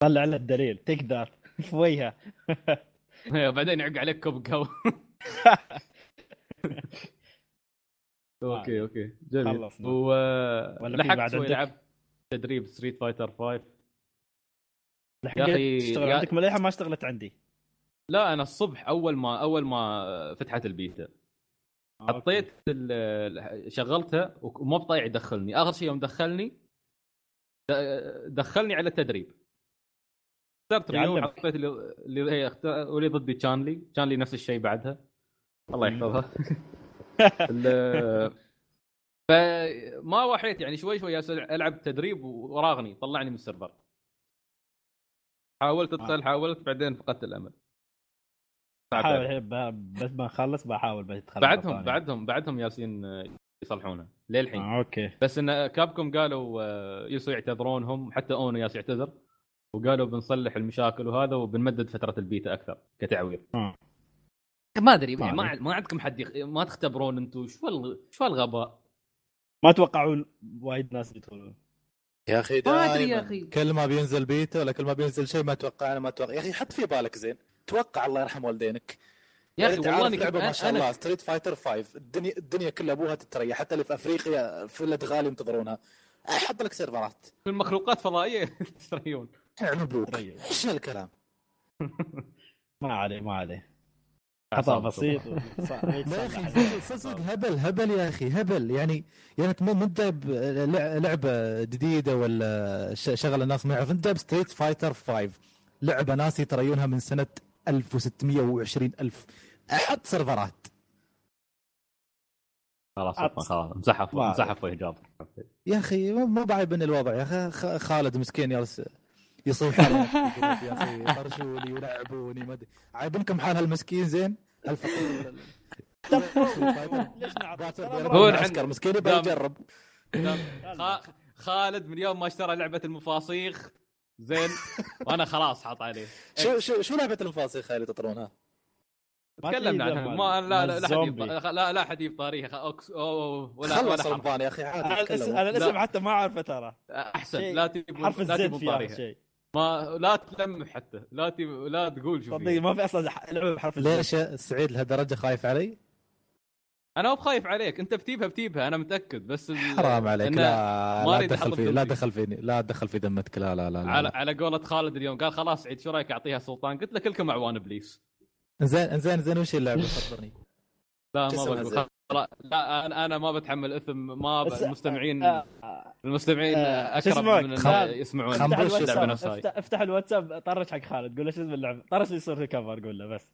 طلع له الدليل. تقدر في وجهه بعدين يعق عليك كوب قهوة. أوكي أوكي. جميل. خلصنا. و لحقت بعد شوي؟ لعبت تدريب Street Fighter 5 لحقت يا أخي، تشتغل يا- عندك مليحه ما اشتغلت عندي؟ لا أنا الصبح أول ما أول ما فتحت البيتا حطيت ال- شغلتها ومو بطايع يدخلني. آخر شيء يوم دخلني دخلني على التدريب. اخترت Ryu. حطيت اللي اخت- واللي ضدي Chun-Li Chun-Li نفس الشيء بعدها. الله يحفظها. فما وحيت يعني شوي شوي ألعب تدريب وراغني طلعني من ال server. حاولت أدخل حاولت بعدين فقدت الأمل. بحاول الحين ب- بس ما نخلص بحاول بدخل بعدهم. بعدهم بعدهم ياسين يصلحونه للحين آه أوكي بس إن Capcom قالوا آه، يسوا يعتذرون هم حتى Ono ياس يعتذر وقالوا بنصلح المشاكل وهذا وبنمدد فترة البيتا أكثر كتعويض آه. ما أدري ما ما. ما عندكم حد يخ... ما تختبرون أنتم شو ال... شو الغباء ما توقعوا وايد ناس يدخلون يا أخي ما أدري يا أخي. كل ما بينزل بيتا ولا كل ما بينزل شيء ما أتوقع أنا ما أتوقع يا أخي حط في بالك زين توقع الله يرحم والدينك. يا أخي والله اني لعبة ما شاء الله Street Fighter 5 الدنيا الدنيا كلها أبوها تتريح حتى اللي في أفريقيا في الأدغال ينتظرونها. حط لك سيرفرات. من مخلوقات فضائية إحنا مبروك طيب. إيش هالكلام ما عليه ما عليه. خطا بسيط. لا يا. أخي صدق هبل هبل يا أخي هبل. يعني يعني أنت ما أنت لعبة جديدة ولا شغلة الناس ما يعرف. أنت ب Street Fighter 5 لعبة ناس يتريونها من سنة 1620 ألف. أحط سيرفرات. خلاص خلاص وجه جابر يا أخي ما- ما بعيبني الوضع. يا أخي خ- خالد مسكين جالس يصيح علي يا أخي طرشوني ولعبوني ما أدري. عايبنكم حال هالمسكين زين؟ هالفقير ليش؟ هو العسكر مسكين يبغى يجرب خالد من يوم ما اشترى لعبة المفاصيخ زين. وأنا خلاص حاط عليه. شو شو شو لعبة المفاصيخ اللي تطرونها؟ ما تكلمنا عنها. ما لا لا لا لا لا حد يجيب طاريها خ- أوكس أو ولا خلص. رمضان يا أخي عادي أنا الاسم. حتى ما أعرفه ترى. أحسن. لا تجيب حرف الزد تجيب فيها شيء. ما لا تلمح حتى. لا تب... لا تقول شو. ما في أصلا ح- لعبة بحرف ليش يا سعيد لهالدرجة خايف علي؟ أنا مو بخايف عليك أنت بتجيبها بتجيبها أنا متأكد بس ال... حرام عليك. لا لا أحط في لا. تدخل فيني لا تدخل في ذمتك لا لا لا, لا. على على قولة خالد اليوم قال خلاص عيد شو رأيك أعطيها سلطان؟ قلت له كلكم اعوان ابليس زين زين زين وش اللعبة؟ خبرني. لا ما بقول لا أنا أنا ما بتحمل إثم ما ب... بس- المستمعين آه، آه، المستمعين آه، اكرم اسمك؟ من خم- إن يسمعون. خم- افتح. افتح, الواتساب طرش حق خالد قول له شو اسم اللعبة. طرش اللي يصير في كفر قول له بس.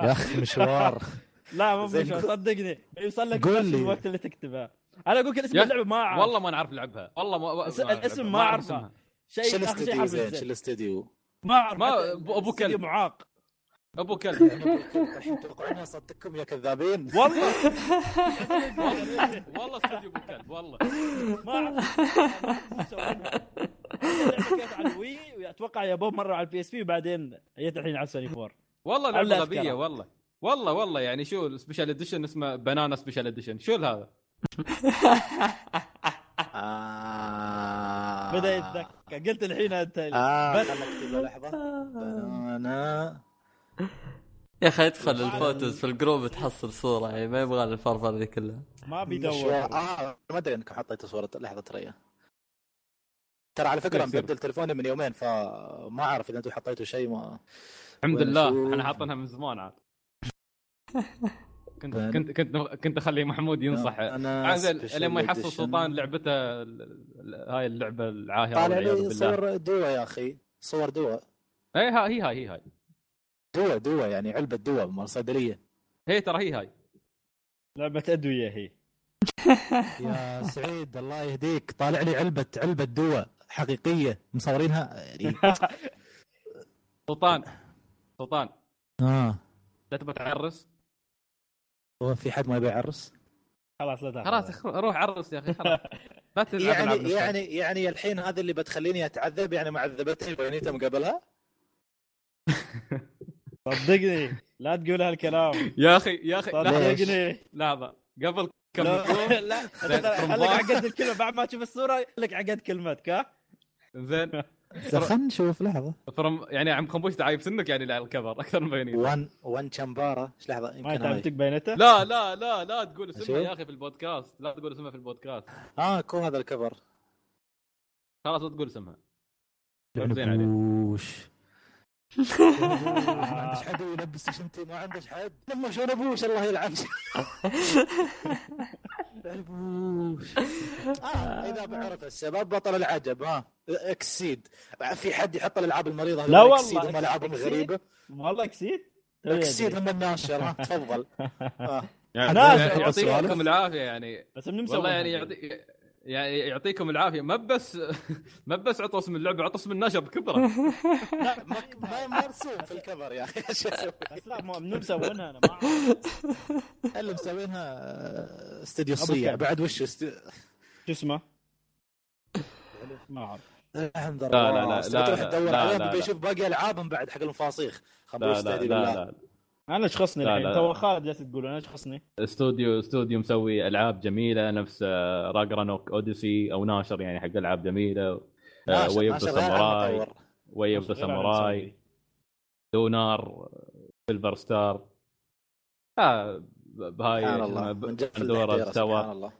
يا أخي مشوار. لا مو قول- صدقني. يوصل لك قول لي. الوقت اللي تكتبه. أنا أقول لك اسم اللعبة ما أعرف. والله ما نعرف نلعبها والله ما الاسم ما. اسمها. شيء شو اخر شيء الاستديو؟ حرف زين شو الاستديو؟ ما أعرف. ما- استديو كلب. معاق. أبو كلب. الحين توقعون صدقكم يا كذابين. والله. والله استوديو أبو كلب والله. ما أعرف. كانت على ال Wii واتوقع يا بوب مرة على ال PSP وبعدين جت الحين على سوني 4 والله لعبة. غبية والله. والله والله يعني شو ال special edition اسمه banana special edition شو هذا؟ آه. بدأ يتذكر. قلت الحين أنت. آه بس- لحظة. banana يا أخي ادخل ال photos في ال group تحصل صورة يعني ما يبغى الفرفره ذي كلها ما. بيدور. آه ما أدري انكم حطيتوا صورة. لحظة ترى. ترى على فكرة. مبدل تليفوني من يومين فما أعرف إذا أنتم حطيتوا شيء ما الحمد لله؟ إحنا حاطينها من زمان عاد. كنت كنت كنت كنت أخلي محمود ينصح. أنا لين ما يحصل. سلطان لعبته هاي اللعبة العاهرة طالع لي صور دوا يا أخي. صور دوا. إي ها هي هاي هي هاي. دوا دوا يعني علبة دوا مال صيدليه هي ترى هي هاي. لعبة أدوية هي. يا سعيد الله يهديك. طالع لي علبة علبة دواء حقيقية. مصورينها؟ يعني سلطان سلطان. آه. لا تبغى تعرس؟ هو في حد ما يبي يعرس؟ خلاص لا تاخذ خلاص روح عرس يا أخي خلاص. لا يعني. يعني يعني الحين هذا اللي بتخليني أتعذب؟ يعني ما عذبتني من قبلها؟ صدقني لا تقول هالكلام. يا أخي يا أخي لحظه صدقني. لحظة قبل كم لا. لا خليك. عقد الكلمة بعد ما تشوف الصورة لك عقد كلمتك ها؟ زين. خلينا نشوف لحظة. فرم يعني عم خنبوش تعايب سنك يعني على الكفر أكثر من بيني وان وان شمبارا إيش لحظة؟ ما يمكن هاي. تعبتك بينته لا لا لا لا تقول اسمها. يا أخي في البودكاست. لا تقول اسمها في البودكاست. آه كو هذا الكفر. خلاص لا تقول اسمها. زين عليك. ما عندش حد يلبس شمتي ما عندش حد. لما شو نبوش الله يلعن نبوش آه إذا بعرف السبب بطل العجب ها. إكسيد. في حد يحط الألعاب المريضة لا والله، Xseed هم ألعابهم Xseed؟ غريبة. والله Xseed Xseed هم الناشر ها. تفضل. آه. يعني يعطيكم. العافية يعني. بس من مسوي والله يعني يعطي يعني يعطيكم العافية ما بس ما بس عطوا اسم اللعبة عطوا اسم النشر بكبره لا ما ما مرسوم في ال cover يا أخي شو أسوي؟ بس لا مو منو مسوينها أنا ما أعرف اللي مسوينها آه، استوديو أبو الصيع. بعد وش است... شو اسمه؟ ما أعرف الحمد لا، لا، لله لا، استوى لا، تروح لا، تدور لا، عليهم لا، لا. باقي العابهم بعد حق المفاصيخ لا لا لا, لا. أنا إيش خصني لا، الحين لا. تو خالد جالس تقول أنا إيش خصني؟ استوديو استوديو مسوي ألعاب جميلة نفس آه، راجرانوك أوديسي أو ناشر يعني حق ألعاب جميلة ناشر- ويب ساموراي. ويب ساموراي. دونار سيلفر ستار آه بهاي استوى الله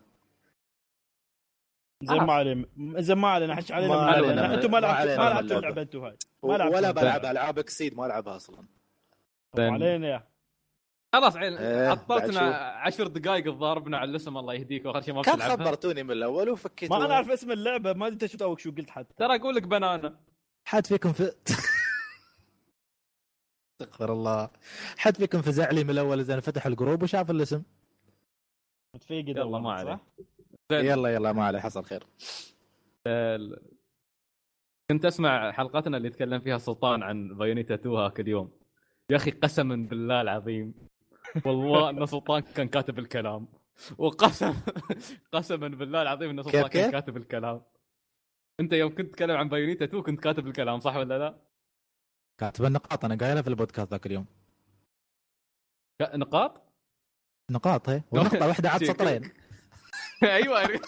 زين ما علينا زين ما علينا حش علينا ما علينا. أنتم ما لعبتوا ما لعبتوا. اللعبة أنتم هاي. ولا بلعب ألعاب إكسيد ما العبها أصلا. علينا يا. خلاص عين إيه، عطلتنا عشر دقائق الضاربنا على الاسم الله يهديك وآخر شيء ما كان خبرتوني من الأول وفكيتوا ما أنا أعرف اسم اللعبة ما أدري شو توك شو قلت حتى. ترى أقول لك بنانا. حد فيكم في استغفر الله. حد فيكم فزع لي من الأول إذا فتح ال group وشاف الاسم؟ متفيقد يلا ما صح؟ عليه يلا يلا ما عليه حصل خير. كنت أسمع حلقتنا اللي تكلم فيها سلطان عن Bayonetta 2 هاك اليوم. يا أخي قسما بالله العظيم والله إن سلطان كان كاتب الكلام وقسم قسما بالله العظيم إن سلطان كان؟ كاتب الكلام أنت يوم كنت تتكلم عن Bayonetta 2 كنت كاتب الكلام صح ولا لا؟ كاتب النقاط أنا قايلها في البودكاست ذاك اليوم نقاط؟ نقاط هي ونقطة واحدة عاد سطرين أيوه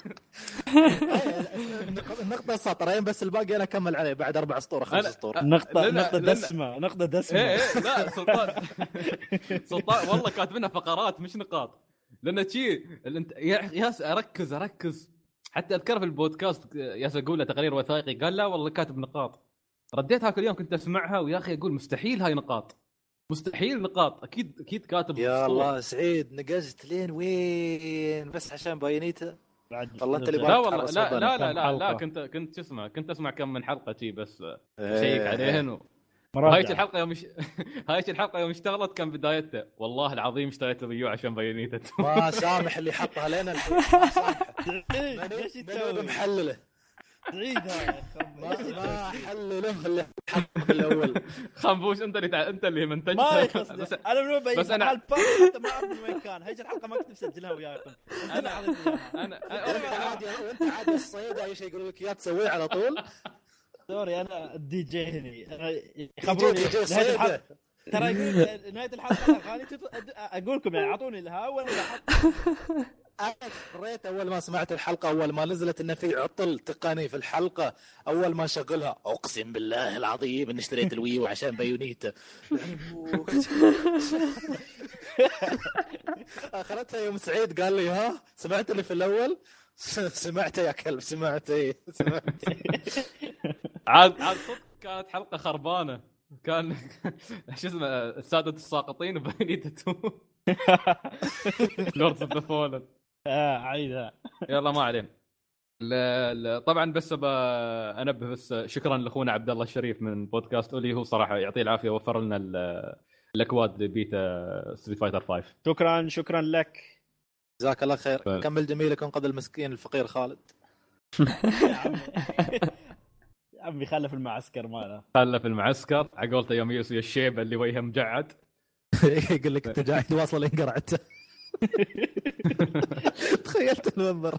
النقطة سطرين بس الباقي أنا أكمل عليه بعد أربع سطور خمس سطور. نقطة لأن- دسمة نقطة إيه دسمة إيه لا سلطان. سلطان والله كاتبينها فقرات مش نقاط. لأن شي الانت- يا ياس أركز أركز. حتى أذكر في البودكاست ياس أقول له تقرير وثائقي قال لا والله كاتب نقاط. رديت هاك اليوم كنت أسمعها ويا أخي أقول مستحيل هاي نقاط. مستحيل نقاط. أكيد أكيد كاتب يا. الله سعيد نقزت لين وين؟ بس عشان Bayonetta بعد- والله أنت اللي لا والله لا. لا لا لا, لا؟ كنت كنت شو اسمه كنت أسمع كم من حلقة شي بس إيه. check عليهن و... هايش الحلقة يوم ش... هايش الحلقة يوم اشتغلت كان بدايتها والله العظيم اشتريت الريو عشان Bayonetta. ما سامح اللي حطها لنا. الحين ما سامح سعيد محلله سعيد هاي ما ما حلله اللي الأول. خنبوش أنت اللي تع... أنت اللي منتجتها ما بس يخص أنا من وين بس أنا حتى ما أعرف من وين كان. هيك الحلقة ما كنت مسجلها وياكم انت أنا وانت عادي وانت عادي الصيد أي شيء يقولوا لك إياه تسويه على طول. sorry أنا الدي جي هني. أنا يجي يخبروني ترى يقول نهاية الحلقة الاغاني أقول لكم يعني أعطوني الهوا وأنا أنا قريت أول ما سمعت الحلقة أول ما نزلت انه في عطل تقني في الحلقة أول ما شغلها أقسم بالله العظيم إني اشتريت ال Wii U عشان Bayonetta اخرتها يوم سعيد قال لي ها سمعت اللي في الأول؟ سمعته يا كلب سمعته إيه، سمعت. عاد عاد صدق كانت حلقة خربانة. كان شو اسمه السادة الساقطين و Bayonetta 2 Lords of the Fallen آه عيدها يلا ما علينا. لا لا. طبعا بس ب... أنبه بس شكرا لأخونا عبد الله الشريف من بودكاست أولي. هو صراحة يعطيه العافية وفر لنا ال- الأكواد ل beta Street Fighter 5 شكرا شكرا لك. جزاك الله خير. ف- كمل جميلك وانقذ المسكين الفقير خالد. يا عمي يا عمي خلف المعسكر ماله. خله في المعسكر. على قولته يوم يسوي الشيبه اللي وجهه مجعد. يقول لك أنت جاي واصل إنقرعت. تخيلت المنظر.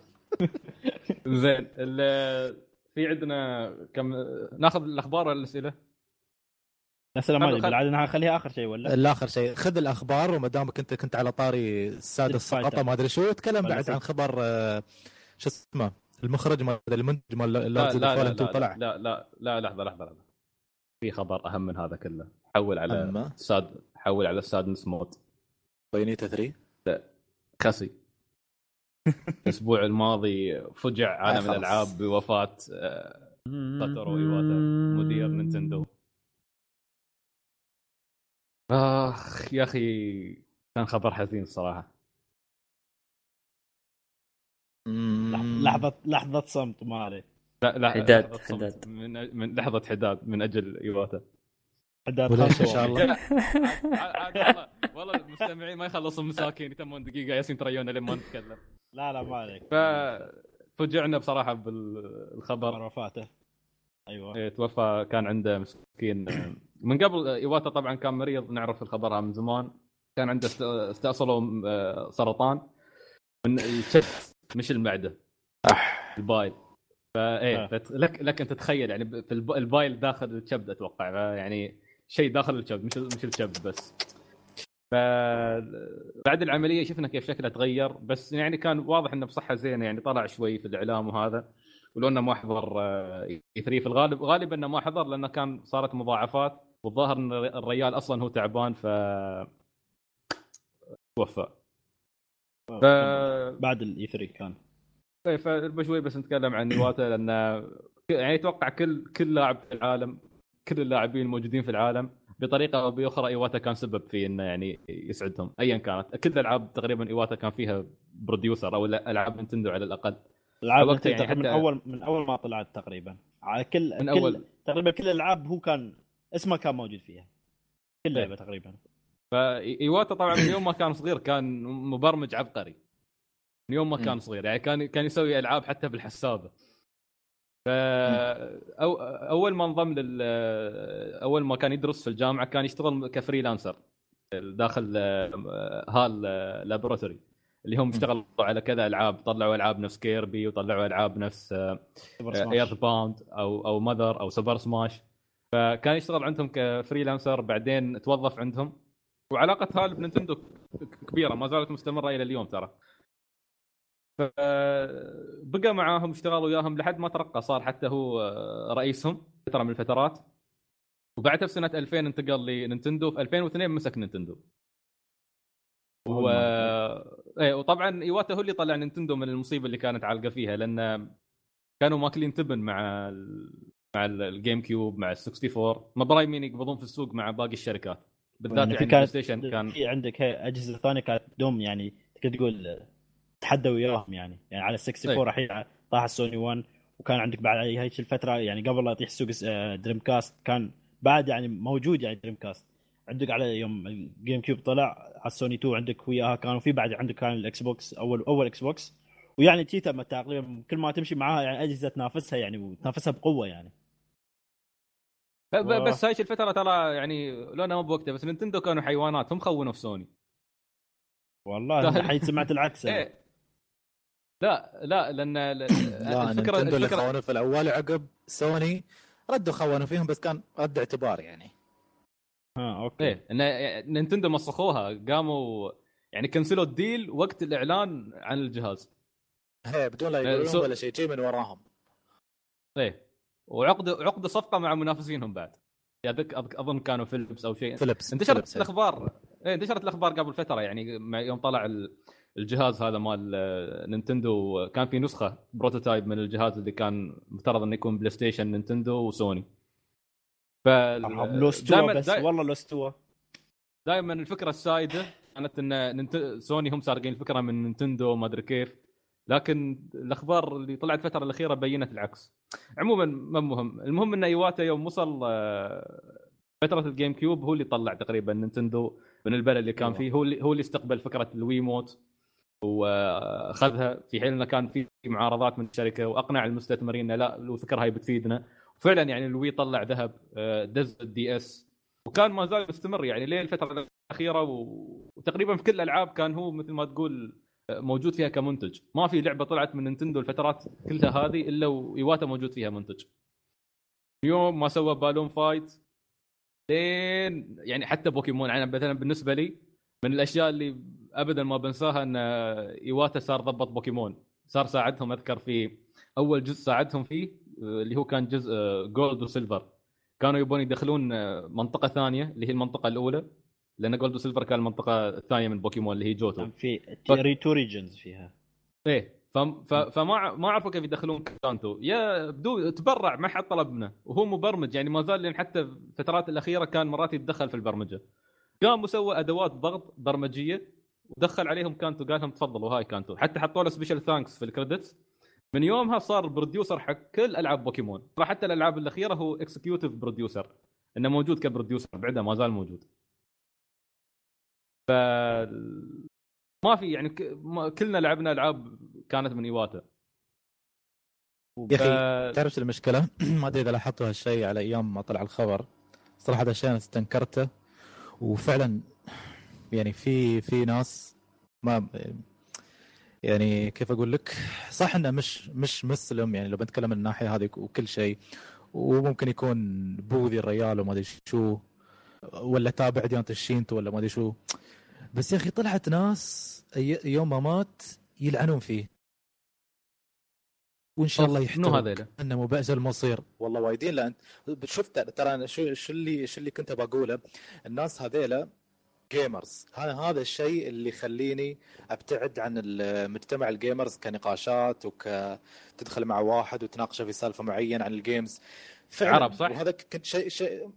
زين ال- في عندنا كم ناخذ الأخبار ولا الأسئلة؟ نفس ما ادري بالعاده أنا خليها آخر شيء ولا؟ الآخر شيء. خذ الأخبار وما دامك أنت كنت على طاري السادس Street سقطه Fighter. ما أدري شو تكلم بعد. عن خبر آه، شو اسمه المخرج مال المنتج مال لا لا لا, فولن 2 لا, طلع. لا لا لا لحظة لحظة لحظة. في خبر أهم من هذا كله. حول على؟ sad حول على sadness mode بينيتا 3 خسي الأسبوع الماضي فجع عالم. الألعاب بوفاة آه، ساتورو ايواتا مدير نينتندو. آخ يا أخي كان خبر حزين الصراحة. لحظه لحظه صمت ما عليه لا لا حداد- لحظة صمت. حداد. من من لحظة حداد من أجل ايواتا وليش خمسة إن شاء. الله؟ والله المستمعين ما يخلصوا مساكين يتمون دقيقة ياسين تريونا لما نتكلم. لا لا ما عليك. ففجعنا بصراحة بالخبر. خبر وفاته أيوه. إيه، توفى كان عنده مسكين. من قبل إيواتا طبعا كان مريض نعرف الخبر من زمان. كان عنده است- استأصله سرطان. من الشت مش المعدة. ال bile. فايه آه. لك لك انت تتخيل يعني ب- في الب- ال bile داخل الكبد أتوقع. يعني شيء داخل الكبد مش مش الكبد بس. ف بعد العملية شفنا كيف شكله تغير بس يعني كان واضح إنه بصحة زينة يعني طلع شوي في الإعلام وهذا. ولو إنه ما حضر E3 في الغالب غالبا إنه ما حضر لأنه كان صارت مضاعفات. والظاهر إن الريال أصلا هو تعبان ف توفى. ف بعد ال E3 كان. إيه، فبشوي بس نتكلم عن ايواتا لأن يعني أتوقع كل كل لاعب في العالم كل اللاعبين الموجودين في العالم بطريقة أو بأخرى إيواتا كان سبب في إنه يعني يسعدهم ايا كانت. كل الألعاب تقريبا إيواتا كان فيها producer أو ألعاب نينتندو على الأقل. العاب وقتها يعني يعني من حتى- اول من أول ما طلعت تقريبا. على كل من كل أول. تقريبا كل الألعاب هو كان اسمه كان موجود فيها. كل. لعبة تقريبا. فإيواتا طبعا من يوم ما كان صغير كان مبرمج عبقري. من يوم ما كان. صغير. يعني كان كان يسوي ألعاب حتى بالحسابة. أو أول ما انضم لل أول ما كان يدرس في الجامعة كان يشتغل ك freelancer داخل آه، HAL Laboratory اللي هم اشتغلوا على كذا ألعاب طلعوا ألعاب نفس Kirby وطلعوا ألعاب نفس. EarthBound أو أو Mother أو Super Smash فكان يشتغل عندهم ك freelancer بعدين توظف عندهم. وعلاقة HAL بنينتندو كبيرة ما زالت مستمرة إلى اليوم ترى. فبقى معاهم اشتغل وياهم لحد ما ترقى صار حتى هو رئيسهم فترة من الفترات. وبعدها في سنة 2000 انتقل لنينتندو في 2002 مسك نينتندو. و... إيه وطبعا ايواتا هو اللي طلع نينتندو من المصيبة اللي كانت عالقة فيها لأن كانوا ماكلين تبن مع ال... مع ال- ال GameCube مع ال 64 ما رايمين يقبضون في السوق مع باقي الشركات بالذات يعني يعني, في بلاي ستيشن كان في عندك أجهزة ثانية كانت دوم يعني تقدر تقول تحدى وياهم يعني. يعني على 64 أي. الحين طاح السوني 1 وكان عندك بعد هيك الفترة يعني قبل لا يطيح سوق آه، Dreamcast كان بعد يعني موجود يعني Dreamcast عندك على يوم ال GameCube طلع على السوني 2 عندك وياها كانوا في بعد عندك كان الإكس بوكس أول أول إكس بوكس. ويعني تي تم تقريبا كل ما تمشي معاها يعني أجهزة تنافسها يعني وتنافسها بقوة يعني. و- بس هاي الفترة ترى يعني لو أنا ما بوقتها بس نينتندو كانوا حيوانات هم خونوا في سوني والله أنا الحين سمعت العكس. إيه. لا لا لأن لا الفكرة اللي الفكرة خونوا في الأول وعقب سوني ردوا خونوا فيهم بس كان رد اعتبار يعني. ها أوكي. إيه إن نينتندو مسخوها قاموا يعني كنسلوا ال deal وقت الإعلان عن الجهاز. هي بدون لا آه، يقولون سو- ولا شيء شيء من وراهم. إيه وعقدوا عقدوا صفقة مع منافسينهم بعد. يعني أذك- أظن كانوا فيلبس أو شيء. فيلبس انتشرت فيلبس، هي. الاخبار إيه انتشرت الأخبار قبل فترة يعني يوم طلع ال- الجهاز هذا مال آه، نينتندو. كان في نسخة prototype من الجهاز اللي كان مفترض إنه يكون بلاي ستيشن نينتندو وسوني. ف لو استوى دائما بس والله لو استوى. دائما الفكرة السائدة كانت إن ننت... سوني هم سارقين الفكرة من نينتندو ما أدري كيف. لكن الأخبار اللي طلعت الفترة الأخيرة بينت العكس. عموما ما مهم. المهم إن إيواتا يوم وصل آه، فترة ال GameCube هو اللي طلع تقريبا نينتندو من البلد اللي كان أيوة. فيه. هو اللي هو اللي استقبل فكرة ال Wiimote. وأخذها في حين إنه كان في معارضات من الشركة وأقنع المستثمرين إنه لا الفكرة هاي بتفيدنا. وفعلا يعني الـ Wii طلع ذهب آه، دز الـ DS وكان ما زال مستمر يعني لين الفترة الأخيرة وتقريبا في كل الألعاب كان هو مثل ما تقول آه، موجود فيها كمنتج. ما في لعبة طلعت من نينتندو الفترات كلها هذه إلا وإيواتا موجود فيها منتج. اليوم ما سوى Balloon Fight لين يعني حتى بوكيمون أنا مثلا بالنسبة لي من الأشياء اللي ابدا ما بنساها أن إيواتا صار ضبط بوكيمون. صار ساعدهم أذكر في أول جزء ساعدهم فيه اللي هو كان جزء جولد وسيلفر كانوا يبون يدخلون منطقة ثانية اللي هي المنطقة الأولى لأن جولد وسيلفر كان المنطقة الثانية من بوكيمون اللي هي جوتو. في territory two regions فيها. إيه. ف... فما ما عرفوا كيف يدخلون كانتو. يا بدوا تبرع ما حد طلب منه وهو مبرمج يعني ما زال لين حتى الفترات الأخيرة كان مرات يتدخل في البرمجة. قام وسوى أدوات ضغط برمجية. ودخل عليهم كانتو قال لهم تفضلوا هاي كانتو. حتى حطوا له special thanks في الـ credits. من يومها صار producer حق كل ألعاب بوكيمون. ترى حتى الألعاب الأخيرة هو executive producer إنه موجود ك producer بعده ما زال موجود. ف ما في يعني ك... ما... كلنا لعبنا ألعاب كانت من إيواتا. يا أخي تعرف المشكلة؟ ما أدري إذا لاحظتوا هالشيء على أيام ما طلع الخبر. صراحة هذا الشيء أنا استنكرته وفعلا يعني في في ناس ما يعني كيف أقول لك؟ صح إنه مش مش مسلم يعني لو بنتكلم من الناحيه هذه وكل شيء وممكن يكون بوذي الريال وما أدري شو ولا تابع ديانة الشينتو ولا ما أدري شو. بس يا أخي طلعت ناس أي- يوم ما مات يلعنون فيه. وإن شاء الله يحترق هذيلا؟ إنه مو بأس المصير. والله وايدين لأن شفت ترى شو شو اللي شو اللي كنت بقوله؟ الناس هذيلا gamers هذا هذا الشيء اللي يخليني أبتعد عن المجتمع ال gamers كنقاشات وك تدخل مع واحد وتناقشه في سالفة معينة عن ال games فعلا عرب، صح؟ وهذا كنت شيء شيء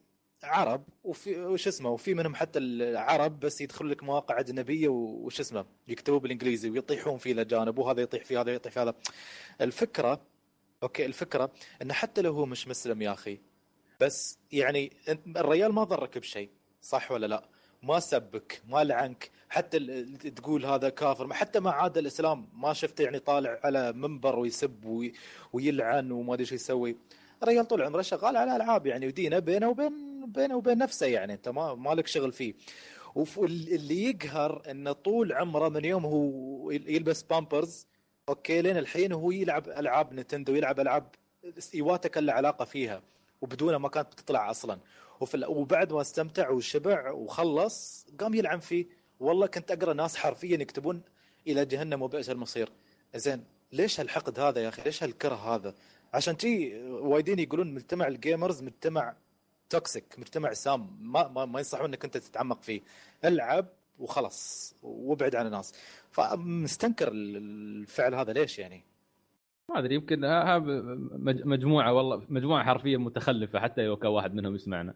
عرب وفي وش اسمه وفي منهم حتى العرب بس يدخلوا لك مواقع أجنبية وش اسمه يكتبوا بالإنجليزي ويطيحون فيه الاجانب وهذا يطيح في هذا يطيح في هذا الفكرة أوكي الفكرة انه حتى لو هو مش مسلم يا أخي بس يعني الريال ما ضرك بشيء صح ولا لا؟ ما سبك ما لعنك. حتى تقول هذا كافر. حتى ما عاد الإسلام ما شفته يعني طالع على منبر ويسب وي- ويلعن وما أدري شو يسوي. الرجال طول عمره شغال على ألعاب يعني ودينه بينه وبين بينه وبين نفسه يعني. أنت ما مالك شغل فيه. واللي يقهر إنه طول عمره من يوم هو يلبس بامبرز okay لين الحين وهو يلعب ألعاب نينتندو يلعب ألعاب ايواتا كان له علاقة فيها وبدونها ما كانت بتطلع أصلا. وفي وبعد ما استمتع وشبع وخلص قام يلعن فيه. والله كنت أقرأ ناس حرفيا يكتبون إلى جهنم وبئس المصير. زين ليش هالحقد هذا يا أخي؟ ليش هالكره هذا؟ عشان تي وايدين يقولون مجتمع ال gamers مجتمع toxic مجتمع سام. ما ما, ما ينصحون إنك أنت تتعمق فيه. العب وخلاص وابعد عن الناس. فمستنكر الفعل هذا. ليش يعني؟ ما أدري يمكن مجموعة والله مجموعة حرفيا متخلفة حتى لو كان واحد منهم يسمعنا.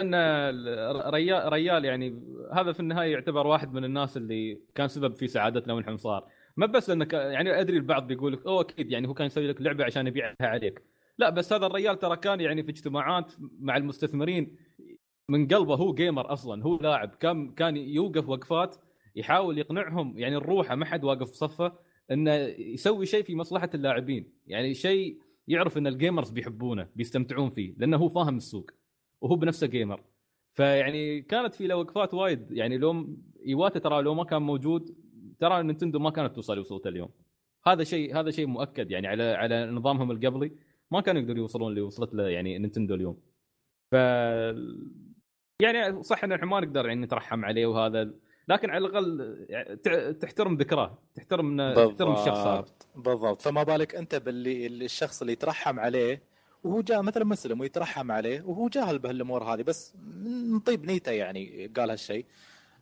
إن ال- ريال يعني هذا في النهاية يعتبر واحد من الناس اللي كان سبب في سعادتنا والحمصار ما بس لانك يعني أدري البعض بيقول لك أوه أكيد يعني هو كان يسوي لك لعبة عشان يبيعها عليك. لا بس هذا الريال ترى كان يعني في اجتماعات مع المستثمرين من قلبه هو gamer أصلا هو لاعب. كان كان يوقف وقفات يحاول يقنعهم يعني الروحه ما حد واقف صفه إنه يسوي شيء في مصلحة اللاعبين. يعني شيء يعرف إن ال gamers بيحبونه بيستمتعون فيه لأنه هو فاهم السوق. وهو بنفسه gamer فيعني كانت في وقفات وايد. يعني لو ايواتا ترى لو ما كان موجود ترى نينتندو ما كانت توصل وصلت اليوم. هذا شيء هذا شيء مؤكد. يعني على على نظامهم القبلي ما كانوا يقدروا يوصلون اللي وصلت له يعني نينتندو اليوم. ف يعني صح إن إحنا ما نقدر يعني نترحم عليه وهذا لكن على الأقل تحترم ذكراه. تحترم تحترم الشخص بالضبط. فما بالك أنت باللي اللي الشخص اللي يترحم عليه وهو جاء مثلا مسلم ويترحم عليه وهو جاهل بهالأمور هذه بس من طيب نيته يعني قال هالشيء.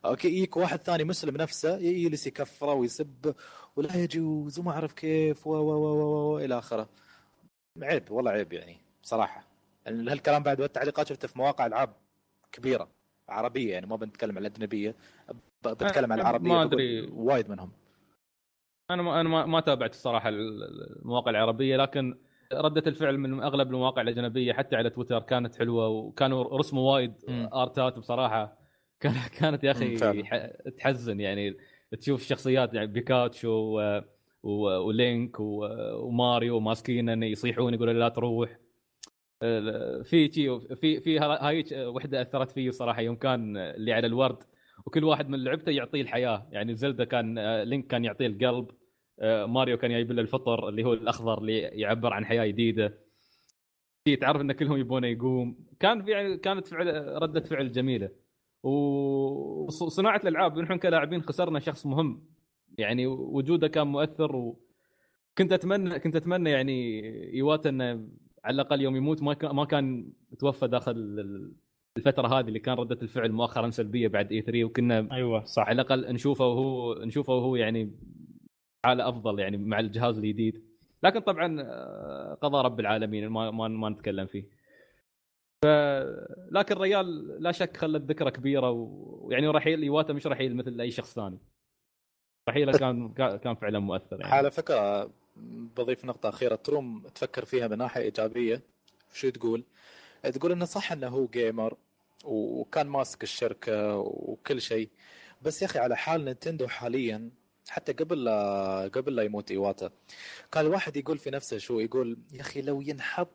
okay يجيك واحد ثاني مسلم نفسه يجلس يكفره ويسب ولا يجوز وما أعرف كيف و و و و إلى آخره. عيب والله عيب يعني بصراحه يعني هالكلام بعد والتعليقات شفته في مواقع ألعاب كبيرة عربية يعني ما بنتكلم عن الاجنبيه بتكلم عن العربية ما أدري. وايد منهم. أنا ما أنا ما, ما تابعت الصراحة المواقع العربية لكن ردة الفعل من أغلب المواقع الأجنبية حتى على تويتر كانت حلوة وكانوا رسموا وايد. آرتات بصراحة. كان- كانت يا أخي تحزن يعني. تشوف شخصيات يعني بيكاتشو و... و... ولينك و... وماريو ماسكين انه يصيحون يقولون لا تروح. في في في ها- هاي وحدة أثرت فيه صراحة يوم كان اللي على الورد. وكل واحد من لعبته يعطيه الحياة. يعني زلدا كان لينك كان يعطيه القلب. ماريو كان جايب له الفطر اللي هو الأخضر اللي يعبر عن حياة جديدة. في تعرف إن كلهم يبونه يقوم. كان في يعني كانت فعل ردة فعل جميلة. وصناعه الألعاب نحن كلاعبين خسرنا شخص مهم. يعني وجوده كان مؤثر. وكنت اتمنى كنت أتمنى يعني ايواتا إنه على الأقل يوم يموت. ما كان ما كان توفى داخل ال- الفترة هذه اللي كان ردة الفعل مؤخرا سلبية بعد اي 3 وكنا أيوه صح. على الأقل نشوفه وهو نشوفه وهو يعني حالة أفضل يعني مع الجهاز الجديد. لكن طبعا آه، قضاء رب العالمين ما ما, ما نتكلم فيه. ف لكن الريال لا شك خلت ذكرى كبيرة ويعني رحيل ايواتا مش رحيل مثل أي شخص ثاني. رحيله كان كان فعلا مؤثر يعني. على فكرة بضيف نقطة أخيرة. تروم تفكر فيها من ناحية إيجابية. شو تقول؟ تقول إنه صح إنه هو gamer وكان ماسك الشركة وكل شيء. بس يا أخي على حال نينتندو حاليا حتى قبل قبل لا يموت إيواتا. كان الواحد يقول في نفسه شو يقول يا أخي لو ينحط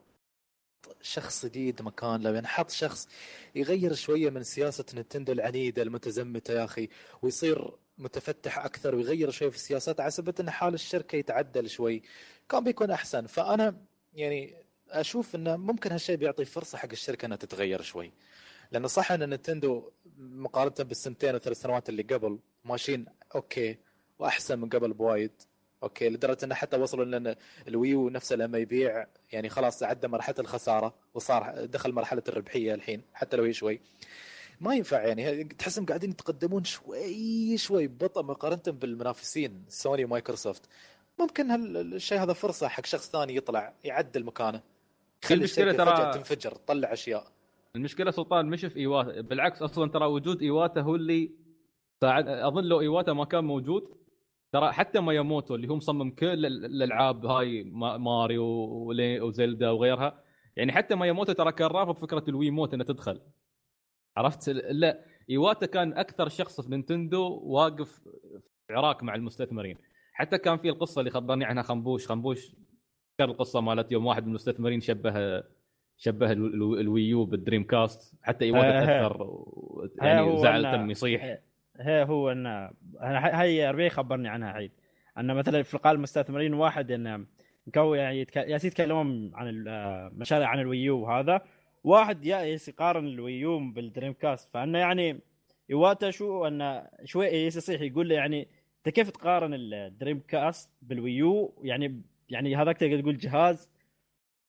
شخص جديد مكان لو ينحط شخص يغير شوية من سياسة نينتندو العنيدة المتزمتة يا أخي ويصير متفتح أكثر ويغير شوي في السياسات على سبب إن حال الشركة يتعدل شوي كان بيكون أحسن. فأنا يعني أشوف إنه ممكن هالشيء بيعطي فرصة حق الشركة إنها تتغير شوي. لأنه صح إن نينتندو مقارنة بالسنتين وثلاث سنوات اللي قبل ماشيين okay وأحسن من قبل بوايد. okay لدرجة إنه حتى وصلوا لأن الـ Wii U نفسه لما يبيع يعني خلاص عدى مرحلة الخسارة وصار دخل مرحلة الربحية الحين حتى لو هي شوي. ما ينفع يعني تحسهم قاعدين يتقدمون شوي شوي ببطء مقارنة بالمنافسين سوني ومايكروسوفت. ممكن هالشيء هذا فرصة حق شخص ثاني يطلع يعدل مكانه. الشركة ترى- تنفجر تطلع أشياء. المشكلة سلطان مش في إيواتا بالعكس أصلا ترى وجود إيواتا هو اللي ساعد أظن لو إيواتا ما كان موجود ترى حتى ماياموتو اللي هو مصمم كل ال- الألعاب هاي ما- ماريو وزلدا وغيرها يعني حتى ماياموتو ترى كان رافض فكرة ال Wiimote إنها تدخل. عرفت؟ لا إيواتا كان أكثر شخص في نينتندو واقف في عراك مع المستثمرين. حتى كان في القصة اللي خبرني عنها خنبوش. خنبوش كان القصة مالت يوم واحد من المستثمرين شبه شبه ال- ال- ال Wii U بال Dreamcast. حتى إيواتا آه، تأثر آه، يعني هو زعل أنا- تم يصيح. هي هو إن هاي ربيع خبرني عنها عيد. إن مثلا في لقاء المستثمرين واحد إن كو يعني. ياس يتكلمون عن المشاريع عن ال Wii U وهذا. واحد ياس يقارن ال Wii U بال Dreamcast فإنه يعني يواتا شو انه شوي يصيح يقول له يعني أنت كيف تقارن ال Dreamcast بال Wii U؟ يعني يعني هذاك تقدر تقول جهاز.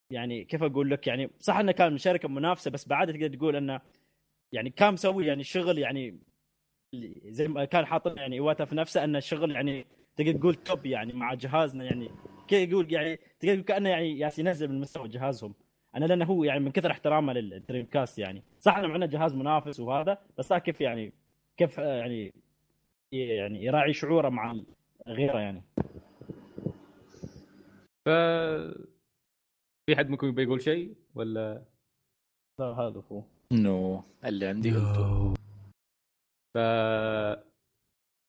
يعني كيف أقول لك؟ يعني صح إنه كان من شركه منافسة بس بعد تقدر تقول انه يعني كان مسوي يعني شغل يعني زي ما كان حاط يعني ايواتا في نفسه أن الشغل يعني تقدر تقول توب يعني مع جهازنا يعني. كيف يقول يعني تقدر تقول كأنه يعني ياس ينزل من مستوى جهازهم. أنا لأنه هو يعني من كثر احترامه للدريم كاست يعني. صح إنه معنا جهاز منافس وهذا بس كيف يعني كيف يعني يعني يراعي شعوره مع غيره يعني. ف في حد منكم يبي يقول شيء ولا؟ هذا هو. no. اللي عندي قلته ف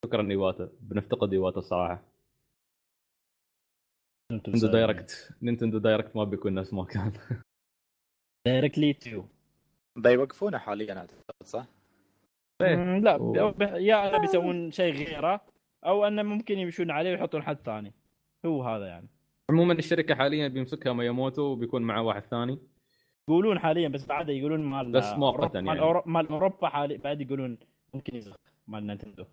شكرا إيواتا بنفتقد إيواتا الصراحة. Nintendo Direct Nintendo Direct ما بيكون نفس ما كان. directly to. بيوقفونه حاليا أعتقد صح؟ إيه. لا و- ب- يا بيسوون شيء غيره أو انه ممكن يمشون عليه ويحطون حد ثاني. هو هذا يعني. عموما الشركة حاليا بيمسكها ماياموتو وبيكون معه واحد ثاني. يقولون حاليا بس بعد يقولون مال بس مؤقتاً يعني. مال أوروبا حاليا بعد يقولون ممكن يزغ مال نينتندو.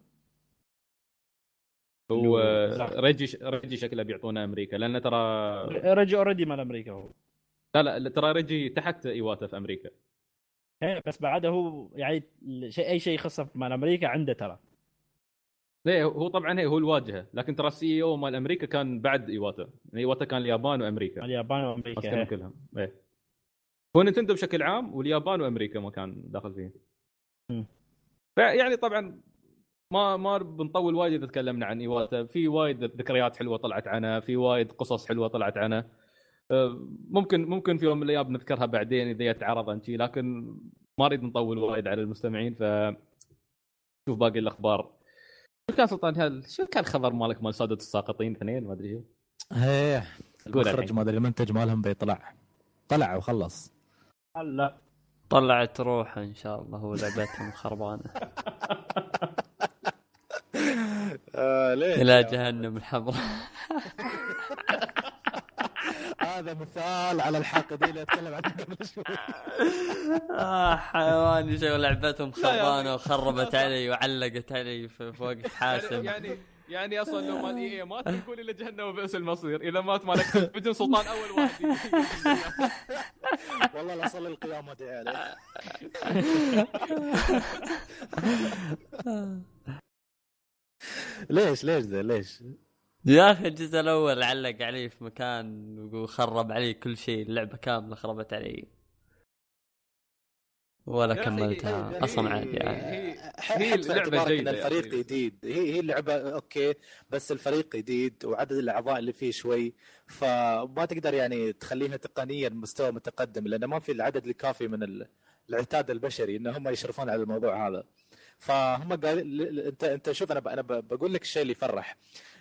هو. ريجي ريجي شكله بيعطونا أمريكا لأن ترى رجع already مال أمريكا هو. لا لا ترى ريجي تحت إيواتا في أمريكا. إيه، بس بعد هو يعني شيء أي شيء يخصه مال أمريكا عنده ترى. ليه هو طبعا هي هو الواجهة. لكن ترى ال CEO مال أمريكا كان بعد إيواتا. يعني إيواتا كان اليابان وأمريكا. اليابان وأمريكا إيه. كلهم. إيه. هو نينتندو بشكل عام واليابان وأمريكا ما كان داخل فيه. فيعني طبعا ما ما بنطول وايد إذا تكلمنا عن إيواتا. في وايد ذكريات حلوة طلعت عنها في وايد قصص حلوة طلعت عنها. أه، ممكن ممكن في يوم من الأيام نذكرها بعدين إذا يتعرض عن شيء لكن ما أريد نطول وايد على المستمعين ف شوف باقي الأخبار. شو كان سلطان هل شو كان خبر مالك مال سادة الساقطين اثنين؟ ما أدري. شو إيه قول المخرج. ما أدري المنتج مالهم بيطلع. طلع وخلص. لا طلعت روحه إن شاء الله ولعبتهم خربانة. آه ليه إلى جهنم الحمراء. هذا مثال على الحاقدين اللي أتكلم عنه قبل شوي. آه حيوان شو لعبتهم خربانة. وخربت علي وعلقت علي في فوق حاسم. يعني يعني أصلا لو مال اي مات يقول إلى جهنم وبئس المصير. إذا مات مالك بدون سلطان أول واحد. والله لا صلي القيامة دي عليه ليش ليش ذا؟ ليش؟ يا أخي الجزء الأول علق علي في مكان وخرب علي كل شيء اللعبة كاملة خربت علي. ولا كملتها أصلا عادي يعني. هي اللعبة جيدة إن الفريق. جديد هي هي اللعبة okay بس الفريق جديد وعدد الأعضاء اللي فيه شوي فما تقدر يعني تخليها تقنيا مستوى متقدم لأنه ما في العدد الكافي من ال- العتاد البشري إن هم يشرفون على الموضوع هذا فهم قال ل- ل- انت أنت شوف أنا ب- أنا ب- بقول لك الشيء اللي يفرح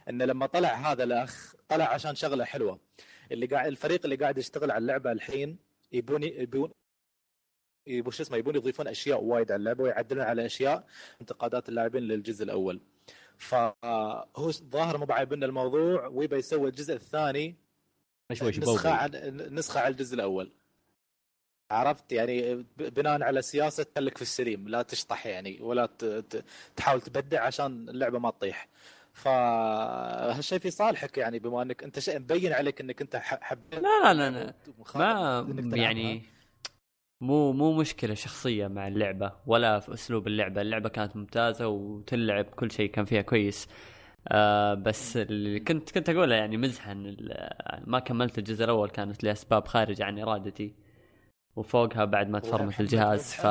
انه لما طلع هذا الأخ طلع عشان شغلة حلوة اللي قاعد الفريق اللي قاعد يشتغل على اللعبة الحين يبون يبون يبون شو اسمه يبون يضيفون أشياء وايد على اللعبة ويعدلون على أشياء انتقادات اللاعبين للجزء الأول. فهو ظاهر مو بعيبنا الموضوع ويبى يسوي الجزء الثاني شوي شوي نسخة. عن نسخة على الجزء الأول. عرفت؟ يعني بناء على سياسة خليك في السليم لا تشطح يعني ولا ت- ت- تحاول تبدع عشان اللعبة ما تطيح. فهالشيء في صالحك يعني بما إنك أنت شيء مبين عليك إنك أنت ح- حبيت لا لا لا ومخاطب ما. يعني مو مو مشكلة شخصية مع اللعبة ولا في أسلوب اللعبة. اللعبة كانت ممتازة وتلعب كل شيء كان فيها كويس. آه بس اللي كنت كنت أقوله يعني مزحا ما كملت الجزء الأول كانت لاسباب خارجه عن إرادتي. وفوقها بعد ما تفرمت الجهاز ف.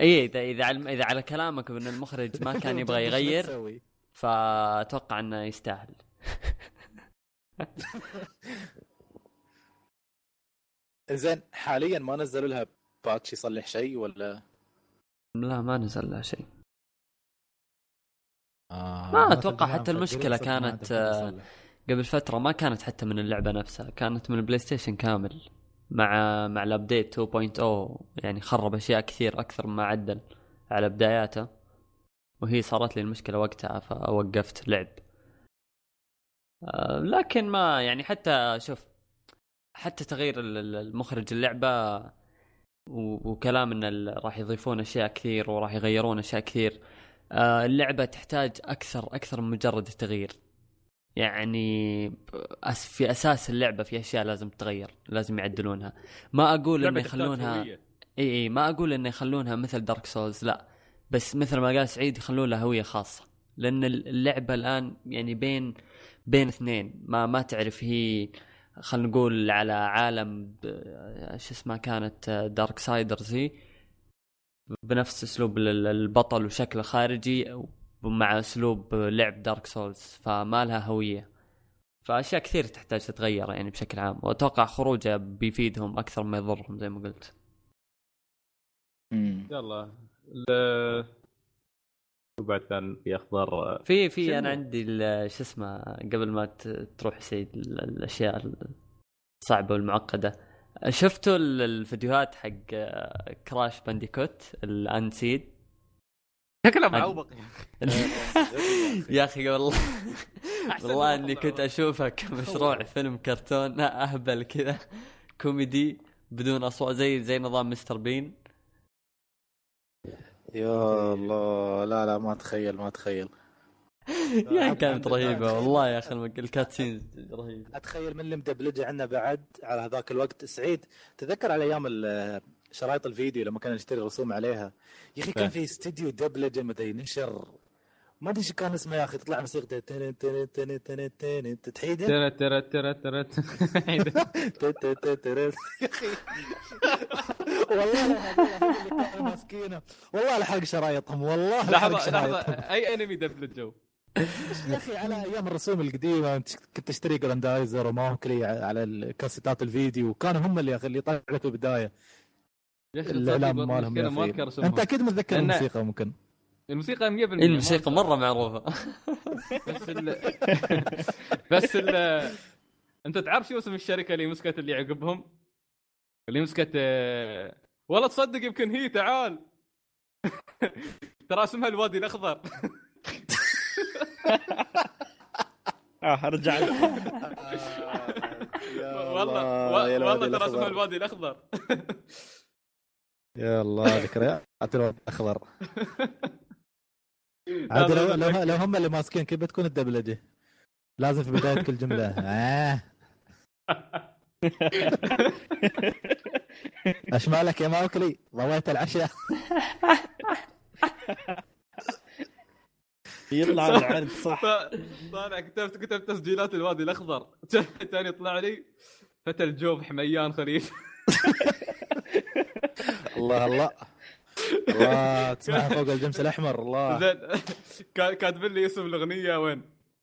إي إذا إذا على إذا على كلامك إن المخرج ما كان يبغى يغير؟ فأتوقع إنه يستاهل. زين حاليا ما نزلوا لها باتش يصلح شيء ولا؟ لا ما نزل له شيء. آه ما أتوقع حتى المشكلة كانت، آه، قبل فترة ما كانت حتى من اللعبة نفسها كانت من ال PlayStation كامل مع مع ال update 2.0 يعني خرب أشياء كثير أكثر مما عدل على بداياته. وهي صارت لي المشكلة وقتها فوقفت لعب. آه، لكن ما يعني حتى شوف حتى تغيير ال- ال- المخرج اللعبة و- وكلام إن راح يضيفون أشياء كثير وراح يغيرون أشياء كثير. آه، اللعبة تحتاج أكثر أكثر من مجرد التغيير. يعني في أساس اللعبة في أشياء لازم تتغير لازم يعدلونها. ما أقول إنه يخلونها. إي إي ما أقول إنه يخلونها مثل Dark Souls لا. بس مثل ما قال سعيد يخلون لها هوية خاصة. لأن اللعبة الآن يعني بين بين اثنين. ما ما تعرف هي خلينا نقول على عالم شو اسمها كانت Darksiders هي بنفس أسلوب ال- البطل وشكله خارجي ومع أسلوب لعب Dark Souls فما لها هوية. فأشياء كثير تحتاج تتغير يعني بشكل عام وأتوقع خروجه بيفيدهم أكثر ما يضرهم زي ما قلت. يلا ال- شو بعد كان في أخبار في في شنو؟ أنا عندي ال- شو اسمه قبل ما ت- تروح سيد ال- الأشياء الصعبة والمعقدة. شفتوا ال- الفيديوهات حق آه، Crash Bandicoot ال insane شكله معوق يا أخي والله والله إني. كنت أشوفه كمشروع فيلم كرتون أهبل كذا. كوميدي بدون أصوات زي زي نظام Mr. Bean. يا الله. لا لا ما اتخيل ما اتخيل يعني كانت رهيبة والله يا أخي الكاتسينز رهيبه أتخيل من اللي مدبلجه عنا بعد على هذاك الوقت. سعيد تذكر على أيام شرايط الفيديو لما كنا نشتري رسوم عليها؟ يا أخي كان إيه. في استديو دبلجة مدري نشر ما ادري شو كان اسمه يا أخي تطلع موسيقى تن تن تن تن تن تتحيده ترى ترى ترى ترى تن. يا أخي والله لا والله لحق شرايطهم والله لحق لحظه شرايطهم لحظه اي انمي دبلجوه يا أخي على أيام الرسوم القديمه كنت تشتري جراندايزر وماوكلي على الكاسيتات الفيديو وكانوا هم اللي اللي يطلع لك في البدايه يا أخي الاعلام مالهم انت أكيد متذكر الموسيقى ممكن الموسيقى 100% إيه الموسيقى مرة معروفة. بس ال... بس ال... أنت تعرف شو اسم الشركة اللي مسكت اللي عقبهم؟ اللي مسكت آه، والله تصدق يمكن هي تعال. ترى اسمها الوادي الأخضر. آه رجع يا والله والله ترى اسمها. الوادي الأخضر. يا الله ذكريات الوادي الأخضر. عاد لو, لو, لو هم اللي ماسكين كيف بتكون الدبلجه لازم في بداية كل جملة. آه. إيش مالك يا ماوكلي؟ ضويت العشاء. يطلع العرض صح. طالع كتبت كتبت تسجيلات الوادي الأخضر. ثاني يطلع لي فتى الجوب حميان خليل الله الله. الله تسمعها فوق الجمس الأحمر الله. زين. كا- كاتب لي اسم الأغنية وين؟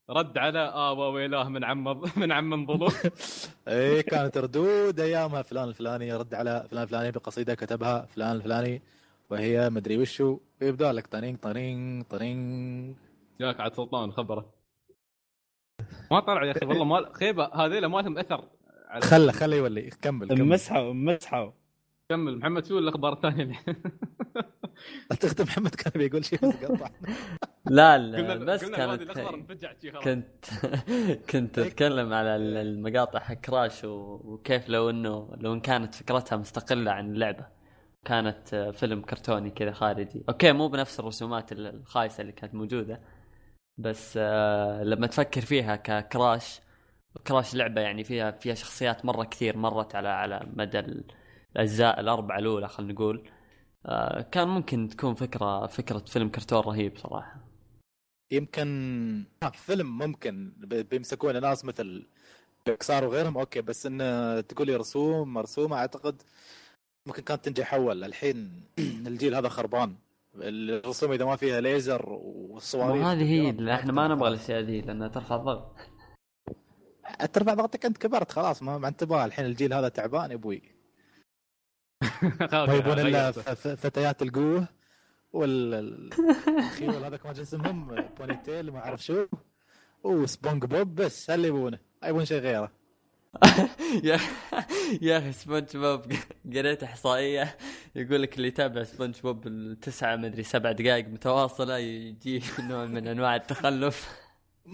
رد على ابا ويلاه من عم من عم ظلوم اي كانت ردود أيامها فلان الفلاني يرد على فلان الفلاني بقصيدة كتبها فلان الفلاني وهي مدري وشو. يبدأ لك طنين طنين طنين. جاك عاد سلطان خبره. ما طلع يا أخي والله ما خيبة هذيلا ما لهم أثر خله خله يولي كمل كمل. مسحوا مسحوا. كمل. محمد شو الأخبار الثانية؟ تختم محمد كان بيقول شيء بس قطع. لا لا بس كانت كنت كنت أتكلم على ال- المقاطع حق Crash وكيف لو انه لو إن كانت فكرتها مستقلة عن اللعبة. كانت آه، فيلم كرتوني كذا خارجي. okay مو بنفس الرسومات ال- الخايسة اللي كانت موجودة بس آه، لما تفكر فيها ك Crash Crash لعبة يعني فيها فيها شخصيات مرة كثير مرت على على مدى ال- الأجزاء الأربعة الأولى خلينا نقول. آه، كان ممكن تكون فكرة فكرة فيلم كرتون رهيب صراحة. يمكن فيلم ممكن ب- بيمسكون ناس مثل بيكسار وغيرهم أوكي بس إنه تقول لي رسوم مرسومة أعتقد ممكن كانت تنجح أول. الحين الجيل هذا خربان. الرسوم إذا ما فيها ليزر والصواريخ وهذه هي إحنا ما نبغى الأشياء ذي لأنها ترفع الضغط. ترفع ضغطك أنت كبرت خلاص ما ما انت تبغى الحين الجيل هذا تعبان يا أبوي. ما يبون الا ف- ف- فتيات القوه والخيول هذاك ما اسمهم بوني تيل ما أعرف شو. وسبونج بوب بس هل يبونه؟ ما يبون شيء غيره. يا يا أخي سبونج بوب قريت إحصائية يقول لك اللي يتابع سبونج بوب التسعة مدري سبع دقائق متواصلة يجي نوع من أنواع التخلف.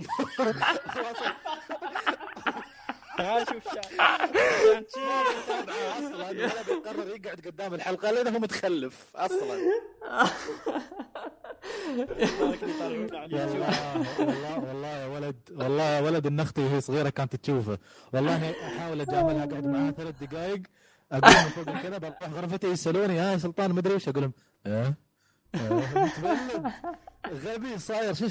ها شوف أصلا ولا بيقرر يقعد قدام الحلقة لأنه هو متخلف أصلا. والله والله والله يا ولد والله يا ولد ان أختي وهي صغيرة كانت تشوفه والله أنا أحاول أجاملها أقعد معاها ثلاث دقائق اقوم من فوق الكنبه أروح غرفتي يسألوني يا سلطان مدري وش؟ أقول لهم آه آه، متبلد. غبي صاير شو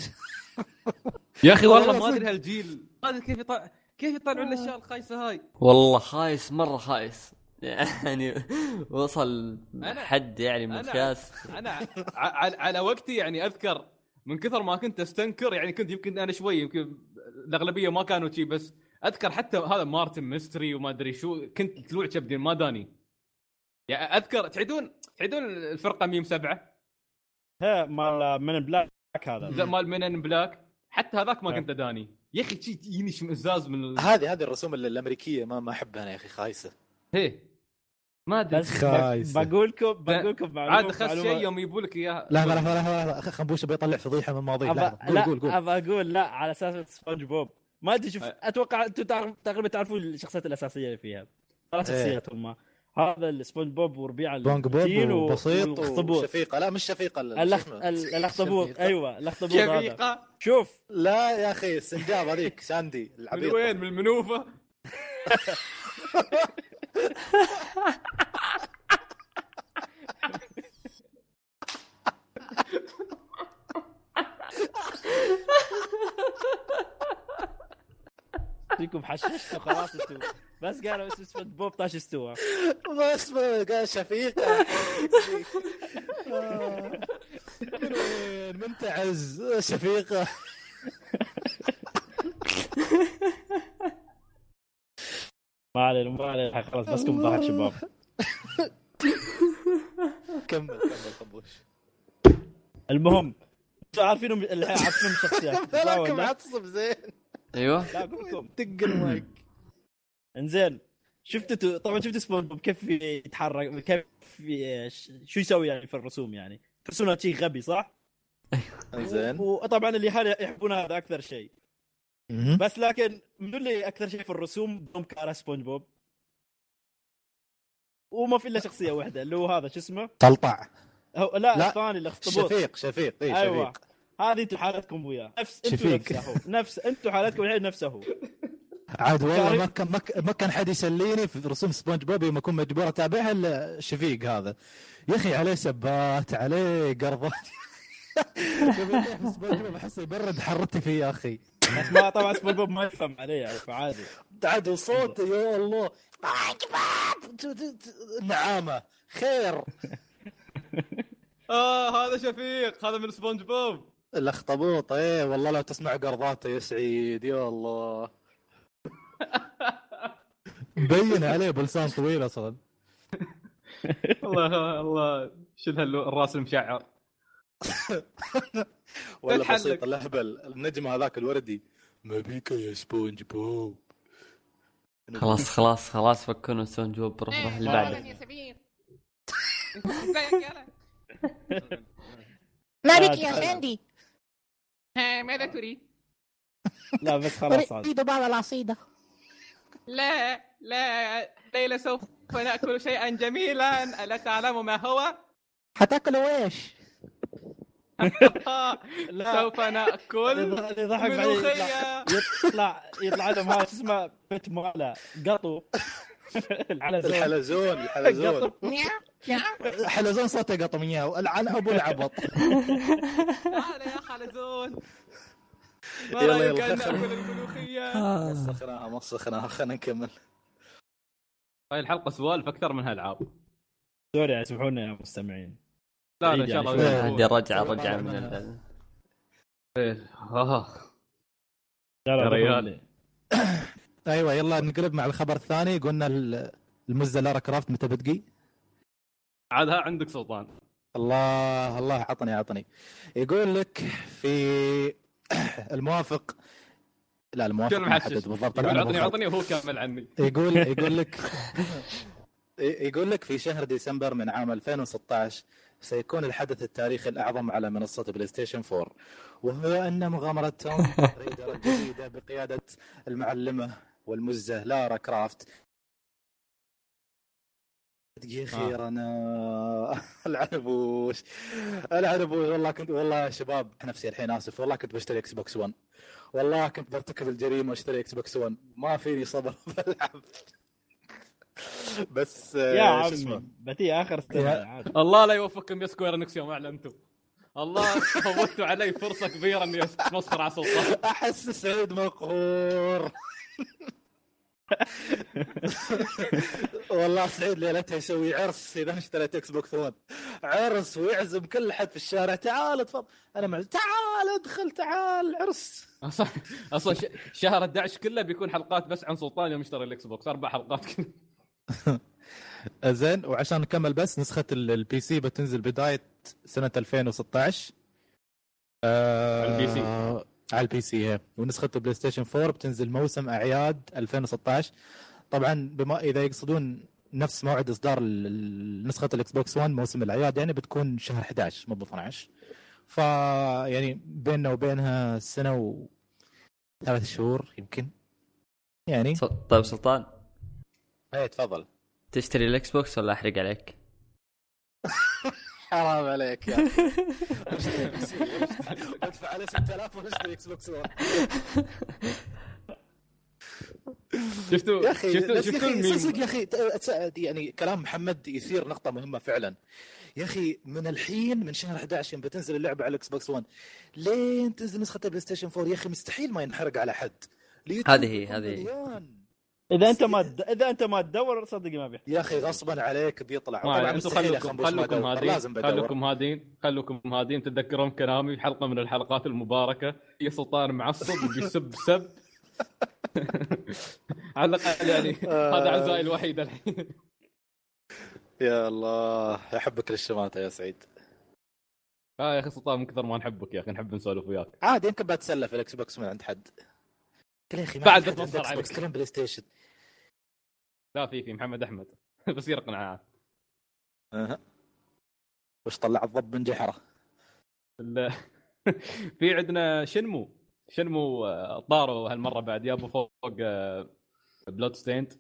يا أخي والله ما. أدري هالجيل ما أدري كيف يطلع كيف يطلعون الأشياء الخايسة هاي؟ والله خايس مرة خايس. يعني وصل أنا- حد يعني من أنا- أنا ع- على, على وقتي يعني أذكر من كثر ما كنت أستنكر يعني كنت يمكن أنا شوي يمكن الأغلبية ما كانوا شي بس أذكر حتى هذا مارتن ميستري وما أدري شو كنت طلوع كبدين ما داني. يعني أذكر تعيدون تعيدون الفرقة ميم سبعة؟ ها مال من بلاك هذا. مال من بلاك. حتى هذاك ما. كنت أداني. يا أخي شي يجيني اشمئزاز من ال... هذه هذه الرسوم الأمريكية ما ما أحبها أنا يا أخي خايسة. هي. ما أدري. بس خايسة. بقول لكم بقول لكم معلومه عاد خس شيء يوم يجيبوا لك اياه لحظه لحظه لحظه لحظه خنبوش بيطلع فضيحة من قول لا قول قول. ابى أقول لا على أساس سبونج بوب. ما أدري شوف. أتوقع أنتم تعرف تقريبا تعرفون الشخصيات الأساسية اللي فيها. ثلاث إيه. شخصيات هم. هذا السبونج بوب وربيع بونج بوب وبسيط. والأخطبوط. وشفيقه لا مش شفيقة. ال- الأخ... الأخطبوط. أيوه الأخطبوط هذا. شفيقة؟ شوف. لا يا أخي السنجاب هذيك ساندي من العبيط. وين؟ من المنوفة؟ فيكم حششتوا خلاص. أنتم بس قالوا اسم سبونج بوب طاش استوى. ما اسمه قال شفيقة. آه. من وين منتعز شفيقة. ما علينا ما علينا. خلاص بس كم ضحك شباب. كمل كمل خبوش. المهم أنتوا عارفينهم اللي عارفين الشخصيات صح لكن ولا؟ معصب زين. أيوه. لكم دق المايك. انزين شفتوا طبعا شفت سبونج بوب كيف يتحرك كيف شو يسوي يعني في الرسوم يعني؟ تحسونه شيء غبي صح؟ زين وطبعا اللي يحبون هذا أكثر شيء. بس لكن من اللي أكثر شيء في الرسوم؟ دوم كاره سبونج بوب وما في إلا شخصية واحدة اللي هو هذا شو اسمه؟ طلطع هو لا, الثاني الاخطبوط شفيق شفيق اي أيوه. شفيق. هذه أنتم حالتكم وياه. نفس أنتم. نفسه نفس أنتم حالتكم الحين نفسه هو عاد والله ما كان ما كان- حد يسليني في رسوم سبونج بوب يوم اكون مجبور اتابعها إلا شفيق هذا. يا أخي عليه سبات عليه قرضات سبونج بوب أحس يبرد حرتي فيه يا أخي. بس ما طبعا سبونج بوب ما يفهم يعني فعادي عاد وصوته يا الله. نعامة. خير. آه هذا شفيق. هذا من سبونج بوب. الأخطبوط إيه والله لو تسمع قرضاته يا سعيد يا الله. مبين عليه بلسان طويل أصلا. الله الله هاللو- الراس المشعر. ولا. بسيط الأهبل النجم هذاك الوردي. ما بيك يا سبونج بوب. خلاص خلاص خلاص فكونا سبونج بوب روح روح اللي بعده. يا سمير ما بك يا. ساندي ماذا تريد؟ لا بس خلاص عاد. أريد بعض العصيدة. لا لا ليلى سوف نأكل شيئا جميلا. ألا تعلم ما هو؟ حتاكلوا إيش؟ لا. سوف نأكل اللي ملوخيه يطلع يطلع لهم. هذا شو اسمه؟ بيت ماله قطو. الحلزون. الحلزون الحلزون. قطو حلزون صوته قطم اياه العن ابو العبط تعال يا خلزون ما يلا، رأيك أن نأكل الملوخيه؟ مسخناها مسخناها خلينا نكمل هاي الحلقة سوالف أكثر منها العاب سوري يعني سامحونا يا مستمعين لا لا إن شاء يعني الله شوي. هذه رجعة رجعة من. ال- إيه، آه. يا يا ريال. أيوه يلا نقلب مع الخبر الثاني قلنا ال- المزه لارا كرافت متى بتقي؟ عاد ها عندك سلطان الله الله عطني عطني يقول لك في الموافق. لا الموافق شنو ما محشش حدد بالضبط يقول عطني. عطني وهو كمل عني. يقول يقول لك يقول لك في شهر ديسمبر من عام 2016 سيكون الحدث التاريخي الأعظم على منصة PlayStation 4 وهو أن مغامرة Tomb Raider الجديدة بقيادة المعلمة والمزة Lara Croft يا أخي أنا العنبوش. العنبوش. والله كنت والله يا شباب نفسي الحين آسف. والله كنت بشتري Xbox 1 والله كنت برتكب الجريمة وأشتري Xbox 1 ما فيني صبر بلعب بس يا آه، اسمه؟ عمي بتي آخر سنه يا- الله لا يوفقكم يا Square Enix يوم أعلنتوا. الله فوتوا علي فرصة كبيرة إني اتمسخر على سلطان أحس سعيد مقهور والله سعيد ليلتها يسوي عرس إذا اشتريت Xbox 1 عرس ويعزم كل حد في الشارع. تعال تفضل أنا مع تعال ادخل تعال عرس. أصلا أصلا شهر 11 كله بيكون حلقات بس عن سلطان يوم اشترى ال Xbox. أربع حلقات كذا زين وعشان نكمل بس نسخة ال- ال PC بتنزل بداية سنة 2016 آه على ال PC. على ال PC إيه. ونسخة ال PlayStation 4 بتنزل موسم أعياد 2016 طبعا بما إذا يقصدون نفس موعد إصدار نسخة ال Xbox 1 موسم الأعياد يعني بتكون شهر 11 مو ب 12 ف يعني بيننا وبينها سنة و ثلاث شهور يمكن. يعني. طيب سلطان. إيه تفضل. تشتري ال Xbox ولا أحرق عليك؟ حرام عليك يا ادفع عليه 6000 واشتري Xbox 1 شفتوا يا أخي شفتوا الميم؟ صدق يا أخي يعني كلام محمد يثير نقطة مهمة فعلا. يا أخي من الحين من شهر 11 يوم بتنزل اللعبة على ال Xbox 1 لين تنزل نسخة ال PlayStation 4 يا أخي مستحيل ما ينحرق على حد. هذه هي، هذه. إذا أنت ما تد... إذا أنت ما تدور صدقني ما بيحصل يا أخي غصبا عليك بيطلع. ما طبعا أنتم خلوكم ما خلوكم. هادين خلوكم هادين خلوكم هادين تتذكرون كلامي حلقه من الحلقات المباركة. يا سلطان معصب بيسب سب. على الأقل يعني هذا عزائي الوحيد الحين. يا الله أحبك للشماتة يا سعيد. آه يا أخي سلطان من كثر ما نحبك يا أخي نحب نسولف وياك. عادي يمكن بتسلى في ال Xbox من عند حد. قلت يا أخي ما بعد Xbox عليك. PlayStation. لا في في محمد أحمد. بصير قناعات أها. وش طلع الضب من جحره؟ في عندنا شنمو. شنمو آه، طاروا هالمرة بعد. جابوا فوق Bloodstained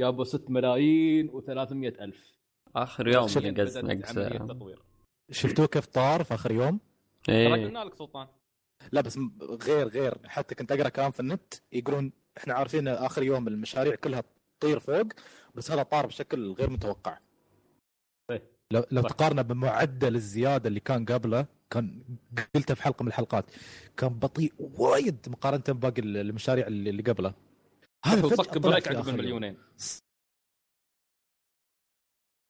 جابوا 6 ملايين و300 ألف. آخر يوم نقص نقص عملية تطوير. شفتوه كيف طار في آخر يوم؟ ترى إيه قلنا لك سلطان. لا بس غير غير. حتى كنت أقرأ كلام في النت يقولون إحنا عارفين آخر يوم المشاريع كلها تطير فوق بس هذا طار بشكل غير متوقع إيه. لو لو صح. تقارنه بمعدل الزيادة اللي كان قبله كان قلته في حلقة من الحلقات كان بطيء وايد مقارنة بباقي المشاريع اللي قبله هذا طلع بريك عقب. المليونين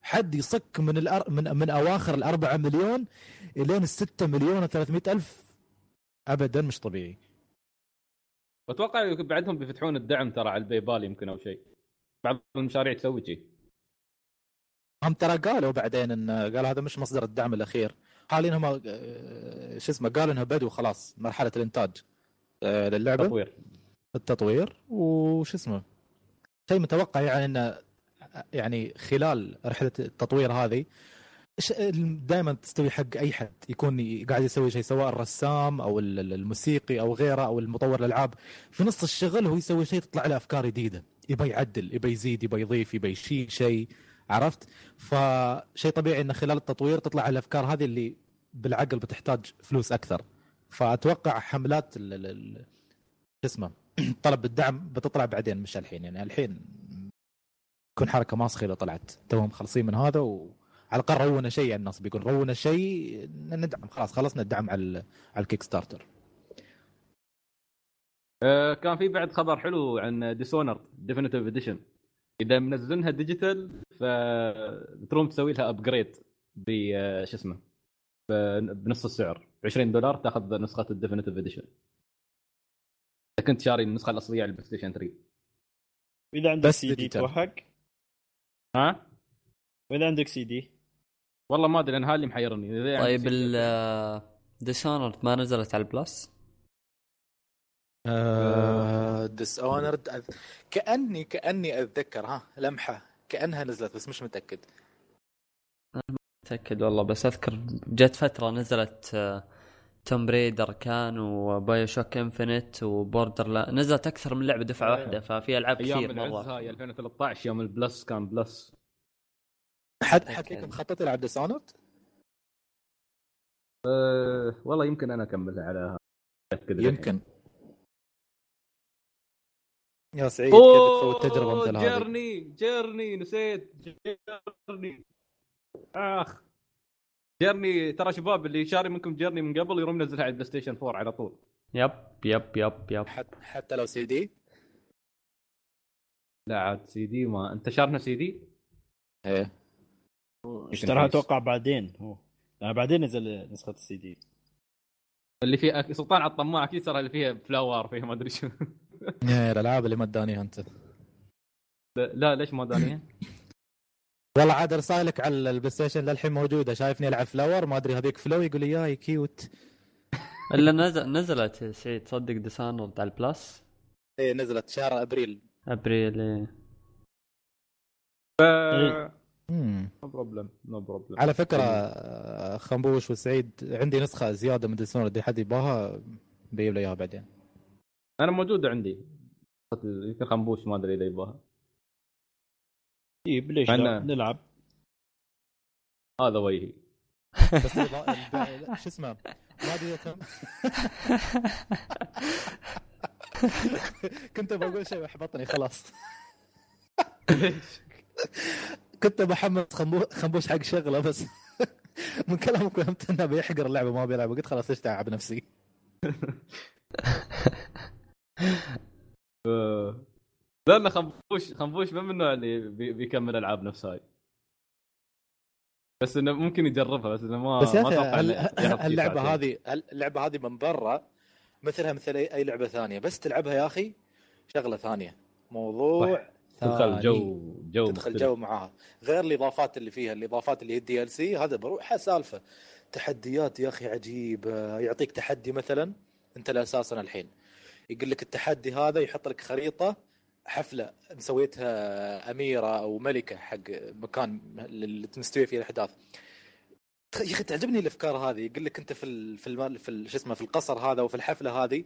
حد يصك من الأر... من من أواخر الأربعة مليون إلين الستة مليون و300 ألف ابدا مش طبيعي واتوقع بعدهم بيفتحون الدعم ترى على الباي بال يمكن أو شيء بعض المشاريع تسوي شيء هم ترى قالوا بعدين ان قال هذا مش مصدر الدعم الأخير. حاليا هم آه، شو اسمه قالوا انها بدوا خلاص مرحلة الإنتاج آه، للعبة. تطوير. التطوير وش اسمه؟ شيء متوقع يعني انه يعني خلال رحلة التطوير هذه دائما تستوي حق أي حد يكون قاعد يسوي شيء سواء الرسام أو ال- ال- الموسيقي أو غيره أو المطور الألعاب. في نص الشغل هو يسوي شيء تطلع له أفكار جديدة. يبى يعدل يبى يزيد يبى يضيف يبى يشيل شيء عرفت؟ فشيء طبيعي انه خلال التطوير تطلع الأفكار هذه اللي بالعقل بتحتاج فلوس أكثر. فأتوقع حملات شو اسمه طلب الدعم بتطلع بعدين مش الحين. يعني الحين تكون حركة ماسخة إذا طلعت. توهم مخلصين من هذا وعلى الأقل رونا شيء الناس بيقول رونا شيء ندعم. خلاص خلصنا الدعم على على ال Kickstarter. آه، كان في بعد خبر حلو عن Dishonored Definitive Edition إذا منزلينها digital فتروم تسوي لها upgrade ب آه، شو اسمه؟ بنص السعر. ب 20 دولار تاخذ نسخة ال Definitive Edition إذا كنت شاري النسخة الأصلية على ال PlayStation 3 واذا عندك سي دي. توهق. ها؟ وإذا عندك سي دي والله ما أدري لأن هذا اللي محيرني يعني طيب ال Dishonored ما نزلت على ال Plus؟ Dishonored كاني كأني أتذكر ها لمحة. كأنها نزلت بس مش متأكد. متأكد والله بس أذكر جت فترة نزلت Tomb Raider كان و BioShock Infinite و Borderlands نزلت أكثر من لعبة دفعة أيوة. واحدة ففي ألعاب أيام كثير العز مره هاي 2013 يوم ال Plus كان Plus. حد حد فيكم خطط يلعب Dishonored؟ أه والله يمكن أنا أكملها على. يمكن. يا سعيد كيف تسوي التجربة مثل هذه؟ Journey Journey نسيت Journey آخ. Journey ترى شباب اللي شاري منكم Journey من قبل يروم ينزلها على ال PlayStation 4 على طول. yep yep yep yep. حتى حتى لو سي دي لا عاد سي دي ما. انت شارنا سي دي إيه. اشتراها أتوقع بعدين هو. يعني بعدين نزل نسخة السي دي اللي فيه سلطان على الطماع أكيد ترى اللي فيها Flower فيها ما أدري شو. إيه، الألعاب اللي ما ادانيها أنت. لا ليش ما دانيها؟ والله عاد رسالك على ال PlayStation للحين موجودة. شايفني ألعب Flower ما أدري هذيك Flow يقول لي yay cute إلا نزل نزلت يا سعيد تصدق Dishonored على ال Plus إيه نزلت شهر أبريل. أبريل إيه. مم. no problem no problem على فكرة آه، خنبوش وسعيد عندي نسخة زيادة من Dishonored حد يباها بيجيب لي إياها بعدين. أنا موجوده عندي. يمكن خنبوش ما أدري إذا يبغاها. طيب ليش أنا- نلعب. هذا وجهي. بس شو اسمه؟ ما أدري كنت بقول شيء احبطني خلاص. كنت بحمس خنبو- خنبوش حق شغله بس من كلامك فهمت إنه بيحقر اللعبة ما بيلعب قلت خلاص ليش تعب نفسي. آه. لا لا خنبوش خنبوش ما من النوع اللي بي- بيكمل ألعاب نفس هاي بس إنه ممكن يجربها بس إنه ما بس يا ما أخي اللعبه. هذه اللعبه هذه من برا مثلها مثل اي لعبة ثانية بس تلعبها يا أخي شغلة ثانية موضوع تدخل ثاني. جو جو تدخل مختلف. جو معاها غير الإضافات اللي فيها الإضافات اللي هي ال DLC هذا بروحها سالفة تحديات يا أخي عجيبة يعطيك تحدي مثلا أنت لا أساسا الحين يقول لك التحدي هذا يحط لك خريطة حفلة مسويتها أميرة أو ملكة حق مكان اللي مستوي فيه الأحداث. يا أخي تعجبني الأفكار هذه. يقول لك أنت في في في شو اسمه في القصر هذا وفي الحفلة هذه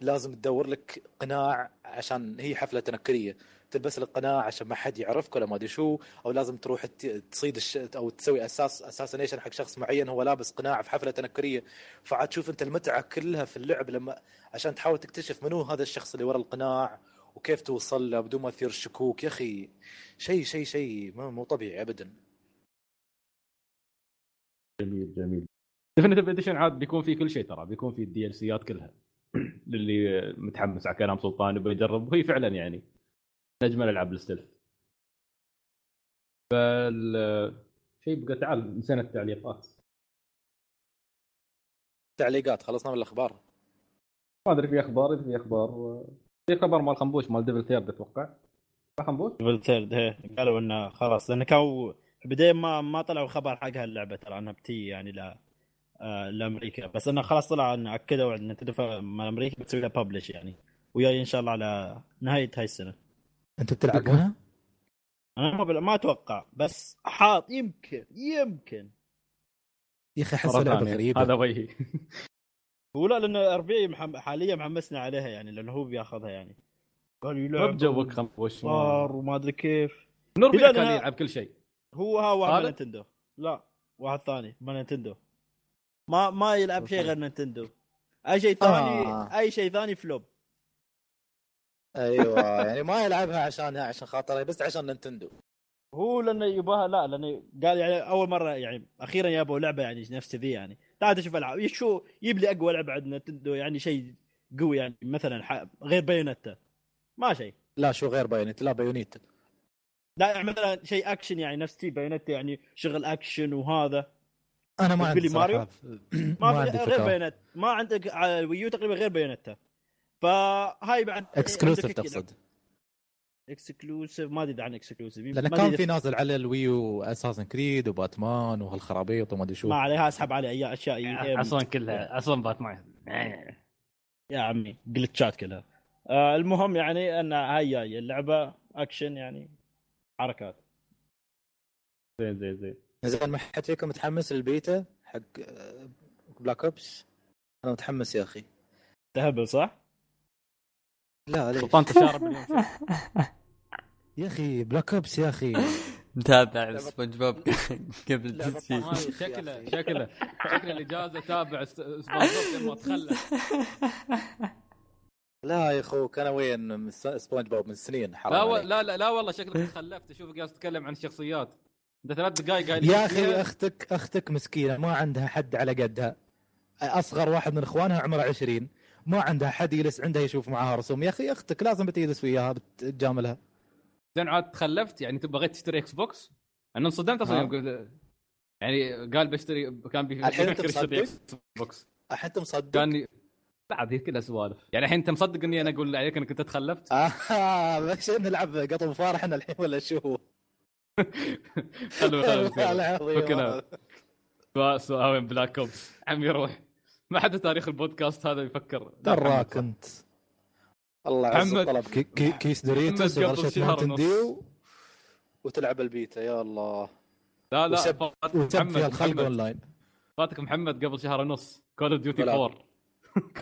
لازم تدور لك قناع عشان هي حفلة تنكرية. تلبس لك قناع عشان ما حد يعرفك ولا ما أدري شو أو لازم تروح تصيد الش... أو تسوي أساس اساسنيشن حق شخص معين هو لابس قناع في حفلة تنكرية. فعاد تشوف أنت المتعة كلها في اللعب لما عشان تحاول تكتشف منو هذا الشخص اللي ورا القناع وكيف توصل له بدون ما تثير الشكوك. يا أخي شيء شيء شيء مو مو طبيعي ابدا. جميل جميل. Definitive Edition عاد بيكون فيه كل شيء ترى بيكون فيه ال DLC ات كلها. للي متحمس على كلام سلطان يبغى يجرب. وهي فعلا يعني اجمل العاب ال stealth فال شيء بقى تعال نسينا التعليقات. تعليقات خلصنا من الأخبار. ما أدري في أخبار في أخبار. في خبر مال خنبوش مال Devil's Third أتوقع. خنبوش؟ Devil's Third إيه. قالوا إنه خلاص لأنه كانوا في البدايه ما ما طلعوا خبر حق هاللعبة ترى إنها بتي يعني ل آه، لأمريكا. بس إنه خلاص طلع إنه أكدوا إن نتدفع مال أمريكا بتسوي لها publish يعني. وياي إن شاء الله على نهاية هاي السنة. أنت بتلعبونها؟ أنا ما بل... ما أتوقع بس حاط يمكن يمكن يا أخي احسها لعبه. غريبة هذا وجهي ولا لأن ربيعي محم... حاليا محمسنا عليها يعني لأنه هو بياخذها يعني قال يلعب ما بجوك خنبوش صار وما أدري كيف نوربي لا، كان. يلعب كل شيء هو ها واحد؟ من نينتندو لا واحد ثاني من نينتندو ما ما يلعب شيء غير نينتندو أي شيء ثاني آه. أي شيء ثاني فلوب أيوه يعني ما يلعبها عشانها عشان خاطرها بس عشان نينتندو. هو لأنه يباها لا لأنه قال يعني أول مرة يعني أخيرا يابوا لعبة يعني نفس ذي يعني. تعال تشوف ألعاب. شو يجيب لي أقوى لعبة عند Nintendo يعني شيء قوي يعني مثلا ح... غير Bayonetta. ما شيء. لا شو غير Bayonetta لا Bayonetta لا يعني مثلا شيء أكشن يعني نفس تي Bayonetta يعني شغل أكشن وهذا. أنا ما عندي ماريو؟ ما, ما عندي غير فكرة. Bayonetta ما عندك على ال Wii U تقريبا غير Bayonetta. فهاي بعد exclusive تقصد. exclusive ما أدري عن exclusive لأن كان في نازل على ال Wii U Assassin's Creed وباتمان وهالخرابيط وما أدري شو. ما عليها أسحب عليه. اي أشياء إيه، أصلا كلها أصلا باتمان. يا عمي glitch ات كلها. آه المهم يعني أن هاي جاي اللعبة اكشن يعني حركات. زين زين زين. زين ما حد فيكم متحمس للبيتا حق آه، Black Ops أنا متحمس يا أخي. تهبل صح؟ لا ليش؟ سلطان تشارب يا أخي Black Ops يا أخي. متابع سبونج بوب قبل تسجيل. شكله شكله شكله الاجازه تابع سبونج بوب لما تخلف لا يا أخوك أنا وين؟ سبونج بوب من سنين حرام لا و... لا لا لا والله شكلك تخلفت. اشوفك جالس تتكلم عن الشخصيات. انت ثلاث دقائق قايل يا أخي أختك أختك مسكينة ما عندها حد على قدها. أصغر واحد من إخوانها عمره 20 ما عندها حد يجلس عندها يشوف معاها رسوم. يا أخي أختك لازم بتجلس وياها بتجاملها زين عاد تخلفت؟ يعني بغيت تشتري Xbox؟ أنا انصدمت أصلا ها؟ يوم قلت- يعني قال بشتري كان بيفكر يشتري مصدق؟ Xbox. الحين أنت مصدق؟ كان ي- لا هذه كلها سوالف. يعني الحين أنت مصدق إني أنا أقول عليك إنك أنت تخلفت؟ آه بس نلعب قطو مفارح إحنا الحين ولا شو؟ خلوا العظيم. فكنا. سؤال سؤال بلاك أوبس. عمي روح. ما حد تاريخ البودكاست هذا يفكر. دراك انت الله عز محمد. الطلب. كي- كي- كيس دوريتوس ماونتن ونص. ديو وتلعب البيتا يا الله. لا لا وسب- فاتك وسب محمد فيها الخلق محمد. أونلاين. فاتك محمد قبل شهر ونص. كول اوف ديوتي ولا. 4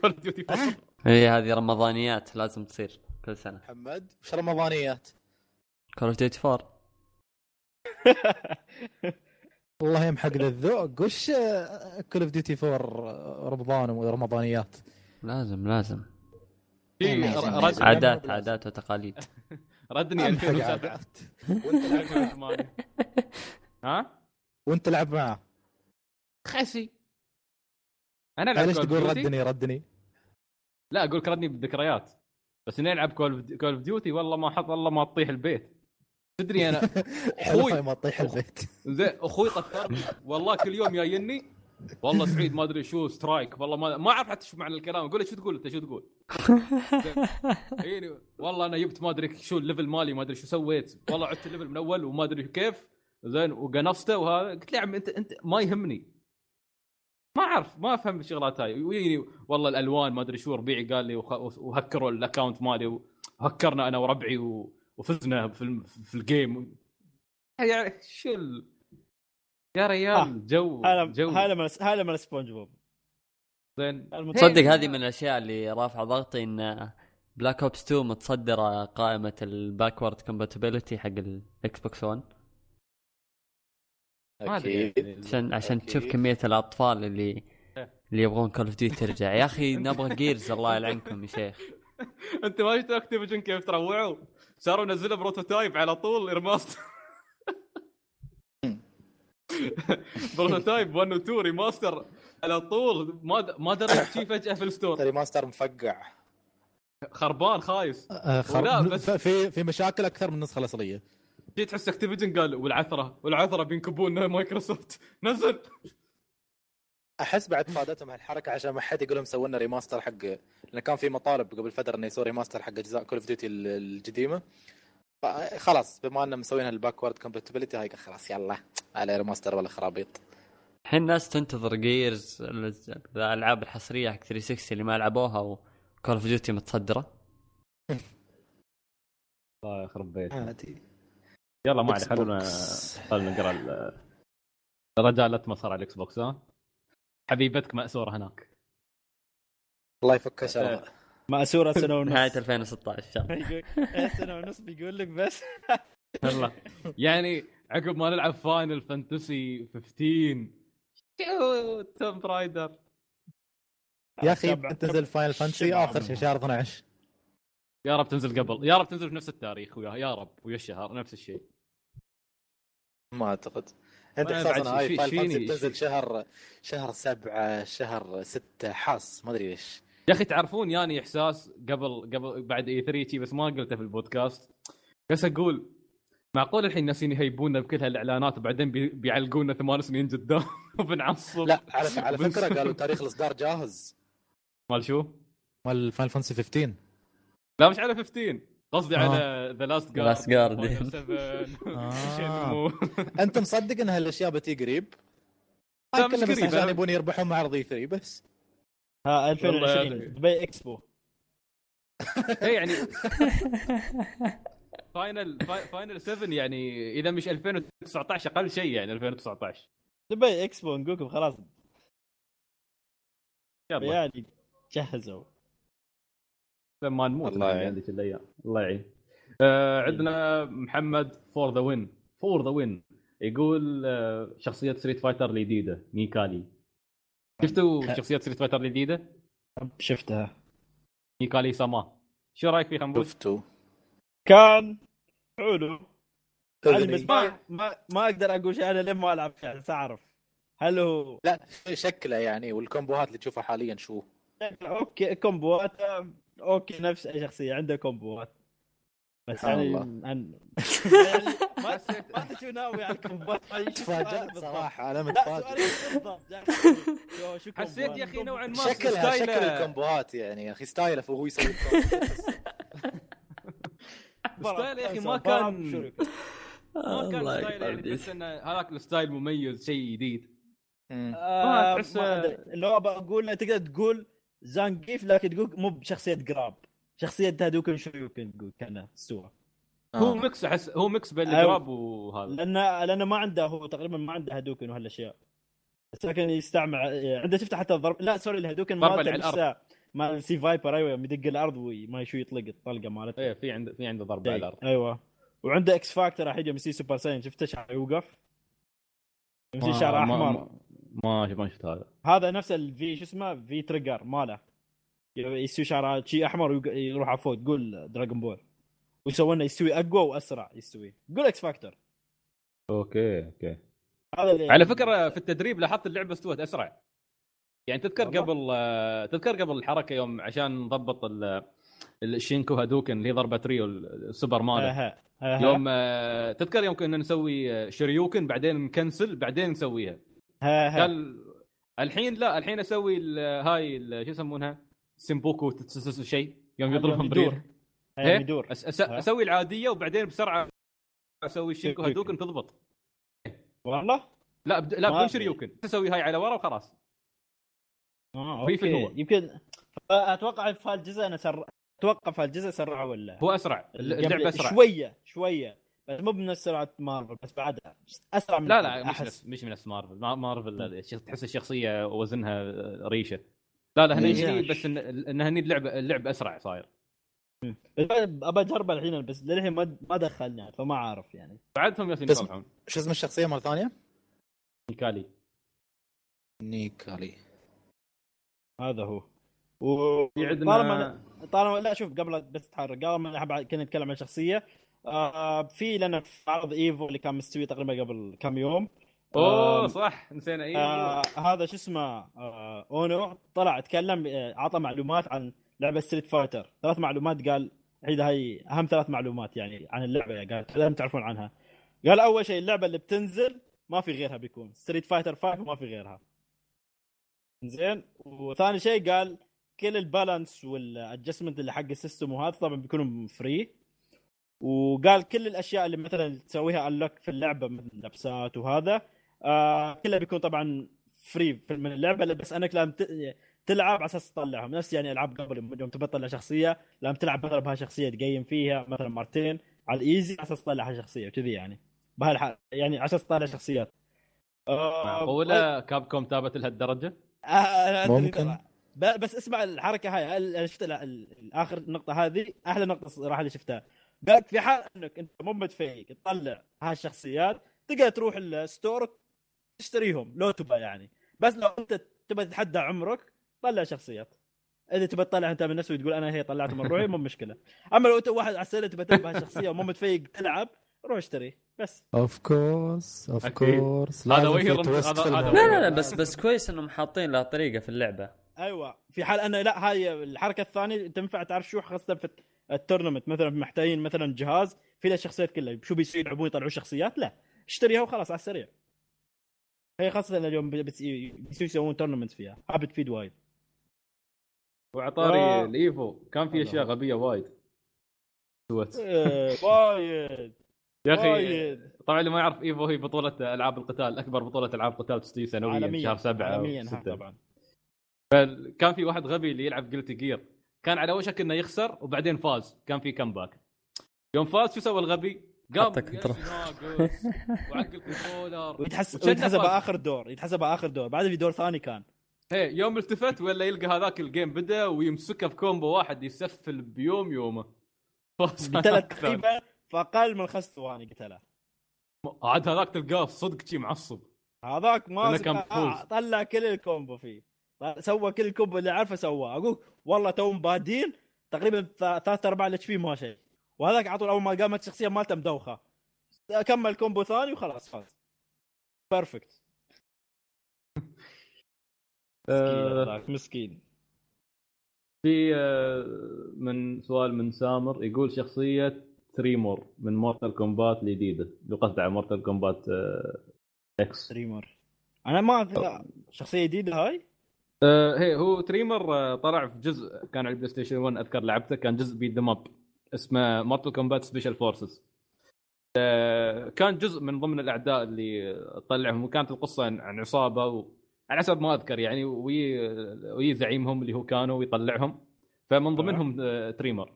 كول اوف ديوتي 4 هي هذه رمضانيات لازم تصير كل سنة. محمد وش رمضانيات؟ Call of Duty 4 والله يمحق ذا الذوق وش Call of Duty 4 رمضان ورمضانيات لازم لازم. رد عادات عادات وتقاليد. ردني أمحق 2007 عادات. وأنت لعب معه 2008 ها؟ وأنت لعب معه خسي. أنا العب ليش تقول؟ ردني ردني. لا أقول لك ردني بالذكريات. بس إني ألعب Call of Duty والله ما حط والله ما تطيح البيت. تدري أنا أخوي. ما تطيح البيت. زين أخوي طفرني والله كل يوم جايني والله سعيد ما أدري شو strike والله ما ما أعرف حتى شو معنى الكلام. أقول له شو تقول أنت شو تقول؟ يعني والله أنا جبت ما أدري شو ال level مالي ما أدري شو سويت. والله عدت ال level من أول وما أدري كيف. زين وقنصته وهذا. قلت له يا عم انت أنت ما يهمني. ما أعرف ما أفهم الشغلات هاي. ويجيني والله الألوان ما أدري شو ربيعي قال لي وخ- وهكروا ال account مالي وهكرنا أنا وربعي و- وفزنا في الم- في ال game يعني شو ال... يا ريال جو هذا جو. هذا من هذا من سبونج بوب. زين. تصدق هذه من الأشياء اللي رافعه ضغطي إن Black Ops 2 متصدرة قائمة ال backward compatibility حق ال Xbox 1 ما أدري. أكيد. عشان عشان. تشوف كمية الأطفال اللي اللي يبغون Call of Duty ترجع. يا أخي نبغى Gears الله يلعنكم يا شيخ. انت ما شفت Activision كيف تروعوا؟ صاروا ينزلوا Prototype على طول remaster Prototype 1 و 2 remaster على طول. ما د... ما دريت شي فجأة في ال store. remaster مفقع. خربان خايس. آه، خر... ولا بس- في في مشاكل أكثر من النسخه الاصليه جيت تحس Activision قال والعثرة والعثرة بينكبون مايكروسوفت. نزل. أحس بعد فادتهم هالحركة عشان ما حد يقول لهم سووا لنا remaster حق لأن كان في مطالب قبل فترة إنه يسوي remaster حق أجزاء Call of Duty القديمه خلاص بما إنهم مسوينها ال backward compatibility هاي خلاص يلا على remaster ولا خرابيط. الحين الناس تنتظر Gears الألعاب الحصرية حق 360 اللي ما لعبوها و Call of Duty متصدرة. الله يخرب بيت. عادي. يلا ما عليه إكس خلونا. خلونا نقرأ ال- الرجال لا تمصر على الاكس بوكس ها؟ حبيبتك مأسورة هناك. الله يفك شره مأسورة سنة نهاية ونص 2016 شاء الله. يقول- سنة ونص بيقول لك بس. يلا يعني عقب ما نلعب فاينل فانتسي 15 شو توم برايدر يا أخي. تنزل فاينل فانتسي آخر شيء شهر 12 يا رب تنزل قبل. يا رب تنزل في نفس التاريخ ويا يا رب ويا الشهر نفس الشيء. ما أعتقد. أنت ان هاي Final بتنزل شهر شهر سبعة شهر ستة حاس ما أدري ليش يا أخي تعرفون ياني إحساس قبل قبل بعد E3 بس ما قلته في البودكاست. بس أقول معقول الحين ناسين يهيبونا بكل هالإعلانات وبعدين بي- بيعلقونا ثمان سنين قدام وبنعصب. لا على على فكرة قالوا تاريخ الإصدار جاهز. مال شو؟ مال Final Fantasy 15 لا مش على 15 قصدي آه. على The Last The Last Guardian. 7 آه. أنت مصدق إن هالأشياء بتي قريب؟ لا، مش قريب، عشان يبون يربحون مع عرض 3 بس. ها والله 2020 هذا- دبي إكسبو. اي يعني Final Fa- Final 7 يعني إذا مش 2019 أقل شيء يعني 2019 دبي إكسبو نقول لكم خلاص. يلا. يعني جهزوا. لما نموت الله يعني يعين. هذيك الأيام. الله يعين. آه عندنا محمد for the win for the win يقول آه شخصية Street Fighter الجديدة Necalli. شفتوا شخصية Street Fighter الجديدة؟ شفتها. Necalli سما شو رأيك في خنبوش؟ شفتوا كان حلو. بس. ما ما ما أقدر أقول شيء أنا لين ما ألعب فيها بس أعرف. هل هو؟ لا شكله يعني والكومبوهات اللي تشوفها حاليا شو؟ okay كومبوات آه، okay نفس أي شخصية عنده كومبوات بس يعني الله. عن... يعني ما ما انت شو ناوي على الكومبوات تفاجأت؟ صراحة أنا متفاجئ حسيت كومبوات؟ يا أخي نوعا ما شكلها شكل الكومبوات يعني يا أخي ستايله وهو يسوي. style يا أخي ما كان. ما كان style يعني تحس ان هذاك ال style مميز شيء جديد. آه، تحس- ما. اللي هو بقول تقدر تقول Zangief لكن تقول مو بشخصية grab. شخصية Hadouken شو يمكن تقول كان سوا. هو آه. mix أحس هو mix بين أيوة. ال grab وهذا. لأن لأنه ما عنده هو تقريبا ما عنده Hadouken وهالأشياء. بس لكن يستعمل عنده شفت حتى الضرب. لا sorry ال Hadouken مالته على الأرض. نفسه مال C. Viper أيوه يوم يدق الأرض وما شو يطلق الطلقة مالته. إيه في عنده في عنده ضربة على الأرض. أيوه. وعنده X-Factor الحين يوم يصير Super Saiyan شفته شعره يوقف؟ يصير ما- شعره أحمر. ما ما ما شفت هذا. هذا نفس ال V شو اسمه في trigger ماله. يستوي شعره شيء أحمر يروح على فوق تقول Dragon Ball ويسوي انه يستوي أقوى وأسرع يستوي. قول X-Factor okay okay. هذا على فكرة في التدريب لاحظت اللعبة استوت أسرع. يعني تذكر والله. قبل آه، تذكر قبل الحركة يوم عشان نضبط ال- ال Shinku Hadouken اللي هي ضربة Ryu ال super ماله. أها أها. يوم تذكر يوم كنا نسوي آه، Shoryuken بعدين نكنسل بعدين نسويها. قال الحين لا الحين أسوي ال- هاي ال- شو يسمونها؟ سمبوكو شيء يوم يضربهم إيه؟ يدور. أس- أس- ها. أسوي العادية وبعدين بسرعة أسوي Shoryuken. Hadouken تضبط. والله؟ لا بد... لا بدون. Shoryuken تسوي هاي على ورا وخلاص. آه في okay. هو. يمكن أتوقع في هالجزء أنا سر أتوقع في هالجزء سرعوا ولا؟ هو أسرع. اللعبة أسرع. شوية شوية. بس مو بنفس سرعة مارفل بس بعدها. أسرع من لا لا مش أحس. نفس مش من نفس مارفل. ما- مارفل تحس الشخصية وزنها ريشة. لا لا هني؟ هني بس إن- انها هني اللعبه اللعب أسرع صاير. أبى اجربها الحين بس للحين ما ما دخلني فما عارف يعني. بعدهم ياسين يصلحون شو اسم الشخصية مرة ثانية؟ Necalli Necalli. هذا هو. و طالما طالما لا شوف قبل بس تحرك قبل ما كنا نتكلم عن شخصية آه في لنا في عرض Evo اللي كان مستوي تقريبا قبل كم يوم. أوه صح نسينا اي آه هذا شو اسمه آه Ono طلع اتكلم آه، عطى معلومات عن لعبة Street Fighter ثلاث معلومات قال الحين هاي أهم ثلاث معلومات يعني عن اللعبة قال لازم تعرفون عنها. قال أول شيء اللعبة اللي بتنزل ما في غيرها بيكون. Street Fighter 5 وما في غيرها. زين. وثاني شيء قال كل ال balance وال adjustment اللي حق ال system وهذا طبعا بيكونوا free وقال كل الأشياء اللي مثلا تسويها unlock في اللعبة مثل لبسات وهذا. آه كلها بيكون طبعا free من اللعبة بس انك لازم تلعب على أساس تطلعهم. نفس يعني ألعاب قبل يوم تبى تطلع شخصية لازم تلعب مثلا بها شخصية تقيم فيها مثلا مرتين على ال easy على أساس تطلع شخصية وكذي يعني. بهالح يعني على أساس تطلع شخصيات. آه معقولة Capcom تابت لهالدرجة؟ آه، أدري ممكن. بس اسمع الحركة هاي شفت آخر النقطه هذه؟ أحلى نقطة صراحة اللي شفتها. قال في حال انك انت مو متفيق تطلع هالشخصيات تقدر تروح ال store تشتريهم لو تبى يعني. بس لو انت تبى تتحدى عمرك طلع شخصيات. اذا تبى تطلع انت من نفسك وتقول أنا هي طلعت من روحي مو مشكلة. اما لو انت واحد على السلة تبى تلعب هالشخصية ومو متفيق تلعب روح اشتري. بس. of course of. course هذا هذا لا لا لا بس بس كويس إنهم حاطين لها طريقة في اللعبة. أيوه. في حال إنه لا هاي الحركة الثانية تنفع تعرف شو خاصه في ال tournament مثلا محتاجين مثلا جهاز في له الشخصيات كلها شو بيصير؟ يلعبون يطلعون شخصيات؟ لا. اشتريها وخلاص على السريع. هي خاصة اليوم بيصيروا يسوون tournament فيها. هذا بتفيد وايد. وعلى طاري آه. ال Evo كان في أشياء. غبية وايد. سوت إيه، وايد. يا أخي طبعا اللي ما يعرف Evo هي بطولة ألعاب القتال أكبر بطولة ألعاب قتال تستوي سنويا شهر سبعة عالميا. طبعا. كان في واحد غبي اللي يلعب Guilty Gear كان على وشك إنه يخسر وبعدين فاز. كان في comeback يوم فاز شو سوى الغبي؟ قام وعق ال controller ويتحسب وشد ويتحسب فاز. اخر دور. يتحسب اخر دور. بعد في دور ثاني كان. هي يوم التفت ولا يلقى هذاك ال game بدا ويمسكه في combo واحد يسفل بيوم يومه. فاز. قتله. تقريبا في أقل من خمس ثواني قتله عاد هذاك تلقاه صدق شي معصب. هذاك ما كان مفوز. طلع كل ال combo فيه. سوى كل ال combo اللي عارفه سواه. أقول والله تو بادين تقريبا ثلاث ارباع ال HP ما شيء وهذاك على طول أول ما قامت الشخصية مالته مدوخة. كمل combo ثاني وخلاص فاز perfect مسكين آه، هذاك مسكين. في آه، من سؤال من سامر يقول شخصية تريمور من مورتال كومبات الجديدة لو قصد على مورتال كومبات إكس تريمور أنا ما شخصية جديده هاي. آه، هي هو تريمور آه، طلع في جزء كان على البلاي ستيشن 1 أذكر لعبته كان جزء beat them up اسمه مورتال كومبات سبيشال فورسز كان جزء من ضمن الأعداء اللي طلعهم وكانت القصة عن عصابة و... على حسب ما أذكر يعني وي وي زعيمهم اللي هو كانوا ويطلعهم. فمن ضمنهم آه، تريمر.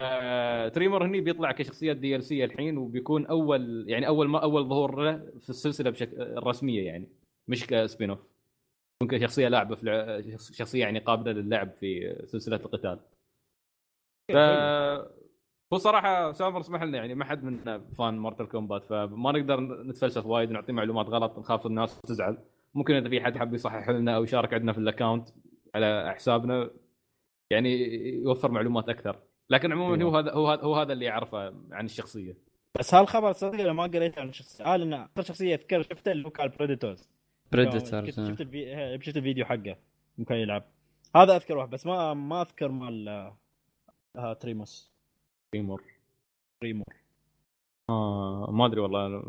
ف- تريمر هني بيطلع كشخصيه DLC الحين وبيكون أول يعني أول ما أول ظهور له في السلسلة بشكل الرسميه يعني مش ك spin off ممكن شخصية لاعبة في لع- شخصية يعني قابلة للعب في سلسلة القتال. ف هو صراحة سامر اسمح لنا يعني ما حد من fan مورتال كومبات فما نقدر نتفلسف وايد ونعطي معلومات غلط نخاف الناس تزعل. ممكن إذا في حد حاب يصحح لنا أو يشارك عندنا في ال account على حسابنا يعني يوفر معلومات أكثر. لكن عموما هو هذا هو هذا هو هذا اللي يعرفه عن الشخصية. بس هالخبر صدق أنا ما قريت عن الشخصية. قال ان أكثر شخصية أذكر شفته اللي هو كان بريديتور بريديتور شفت الفي... هي- شفت الفيديو حقه ممكن يلعب. هذا اذكر واحد بس ما ما أذكر مال آه تريمور. تريمور. تريمور. آه ما أدري والله.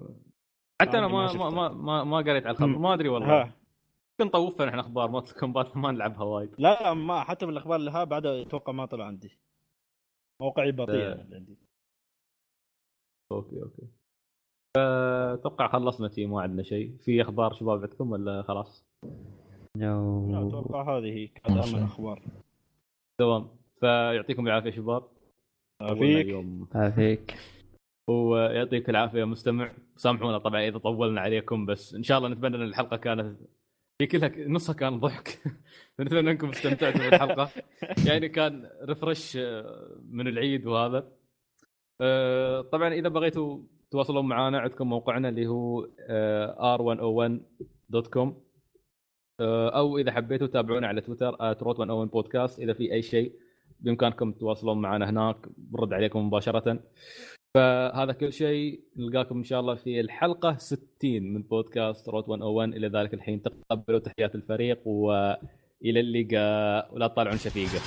حتى أنا ما ما ما ما. ما, قريت على الخبر. ما أدري والله. ها. يمكن طوفنا إحنا أخبار مورتال كومبات ما نلعبها وايد. لا لا ما حتى من الأخبار اللي ها بعد أتوقع ما طلع عندي. موقعي بطيء آه. اللي عندي. okay okay. أتوقع خلصنا شيء ما عندنا شيء. في أخبار شباب عندكم ولا خلاص؟ no. أتوقع هذه هي كانت أهم الأخبار. تمام فيعطيكم العافية شباب. فيك اليوم. عافيك ويعطيك العافية مستمع. سامحونا طبعا إذا طولنا عليكم بس إن شاء الله نتمنى إن الحلقة كانت هي كلها نصها كان ضحك. نتمنى أنكم استمتعتوا بالحلقة. يعني كان refresh من العيد وهذا. آه، طبعا إذا بغيتوا تواصلون معنا عندكم موقعنا اللي هو آه، rot101.com آه، أو إذا حبيتوا تابعونا على تويتر @rot101 بودكاست إذا في أي شيء بإمكانكم تواصلون معنا هناك. بنرد عليكم مباشرة. فهذا كل شيء. نلقاكم إن شاء الله في الحلقة 60 من بودكاست روت 101 إلى ذلك الحين تقبلوا تحيات الفريق وإلى اللقاء ولا تطالعون شفيقة.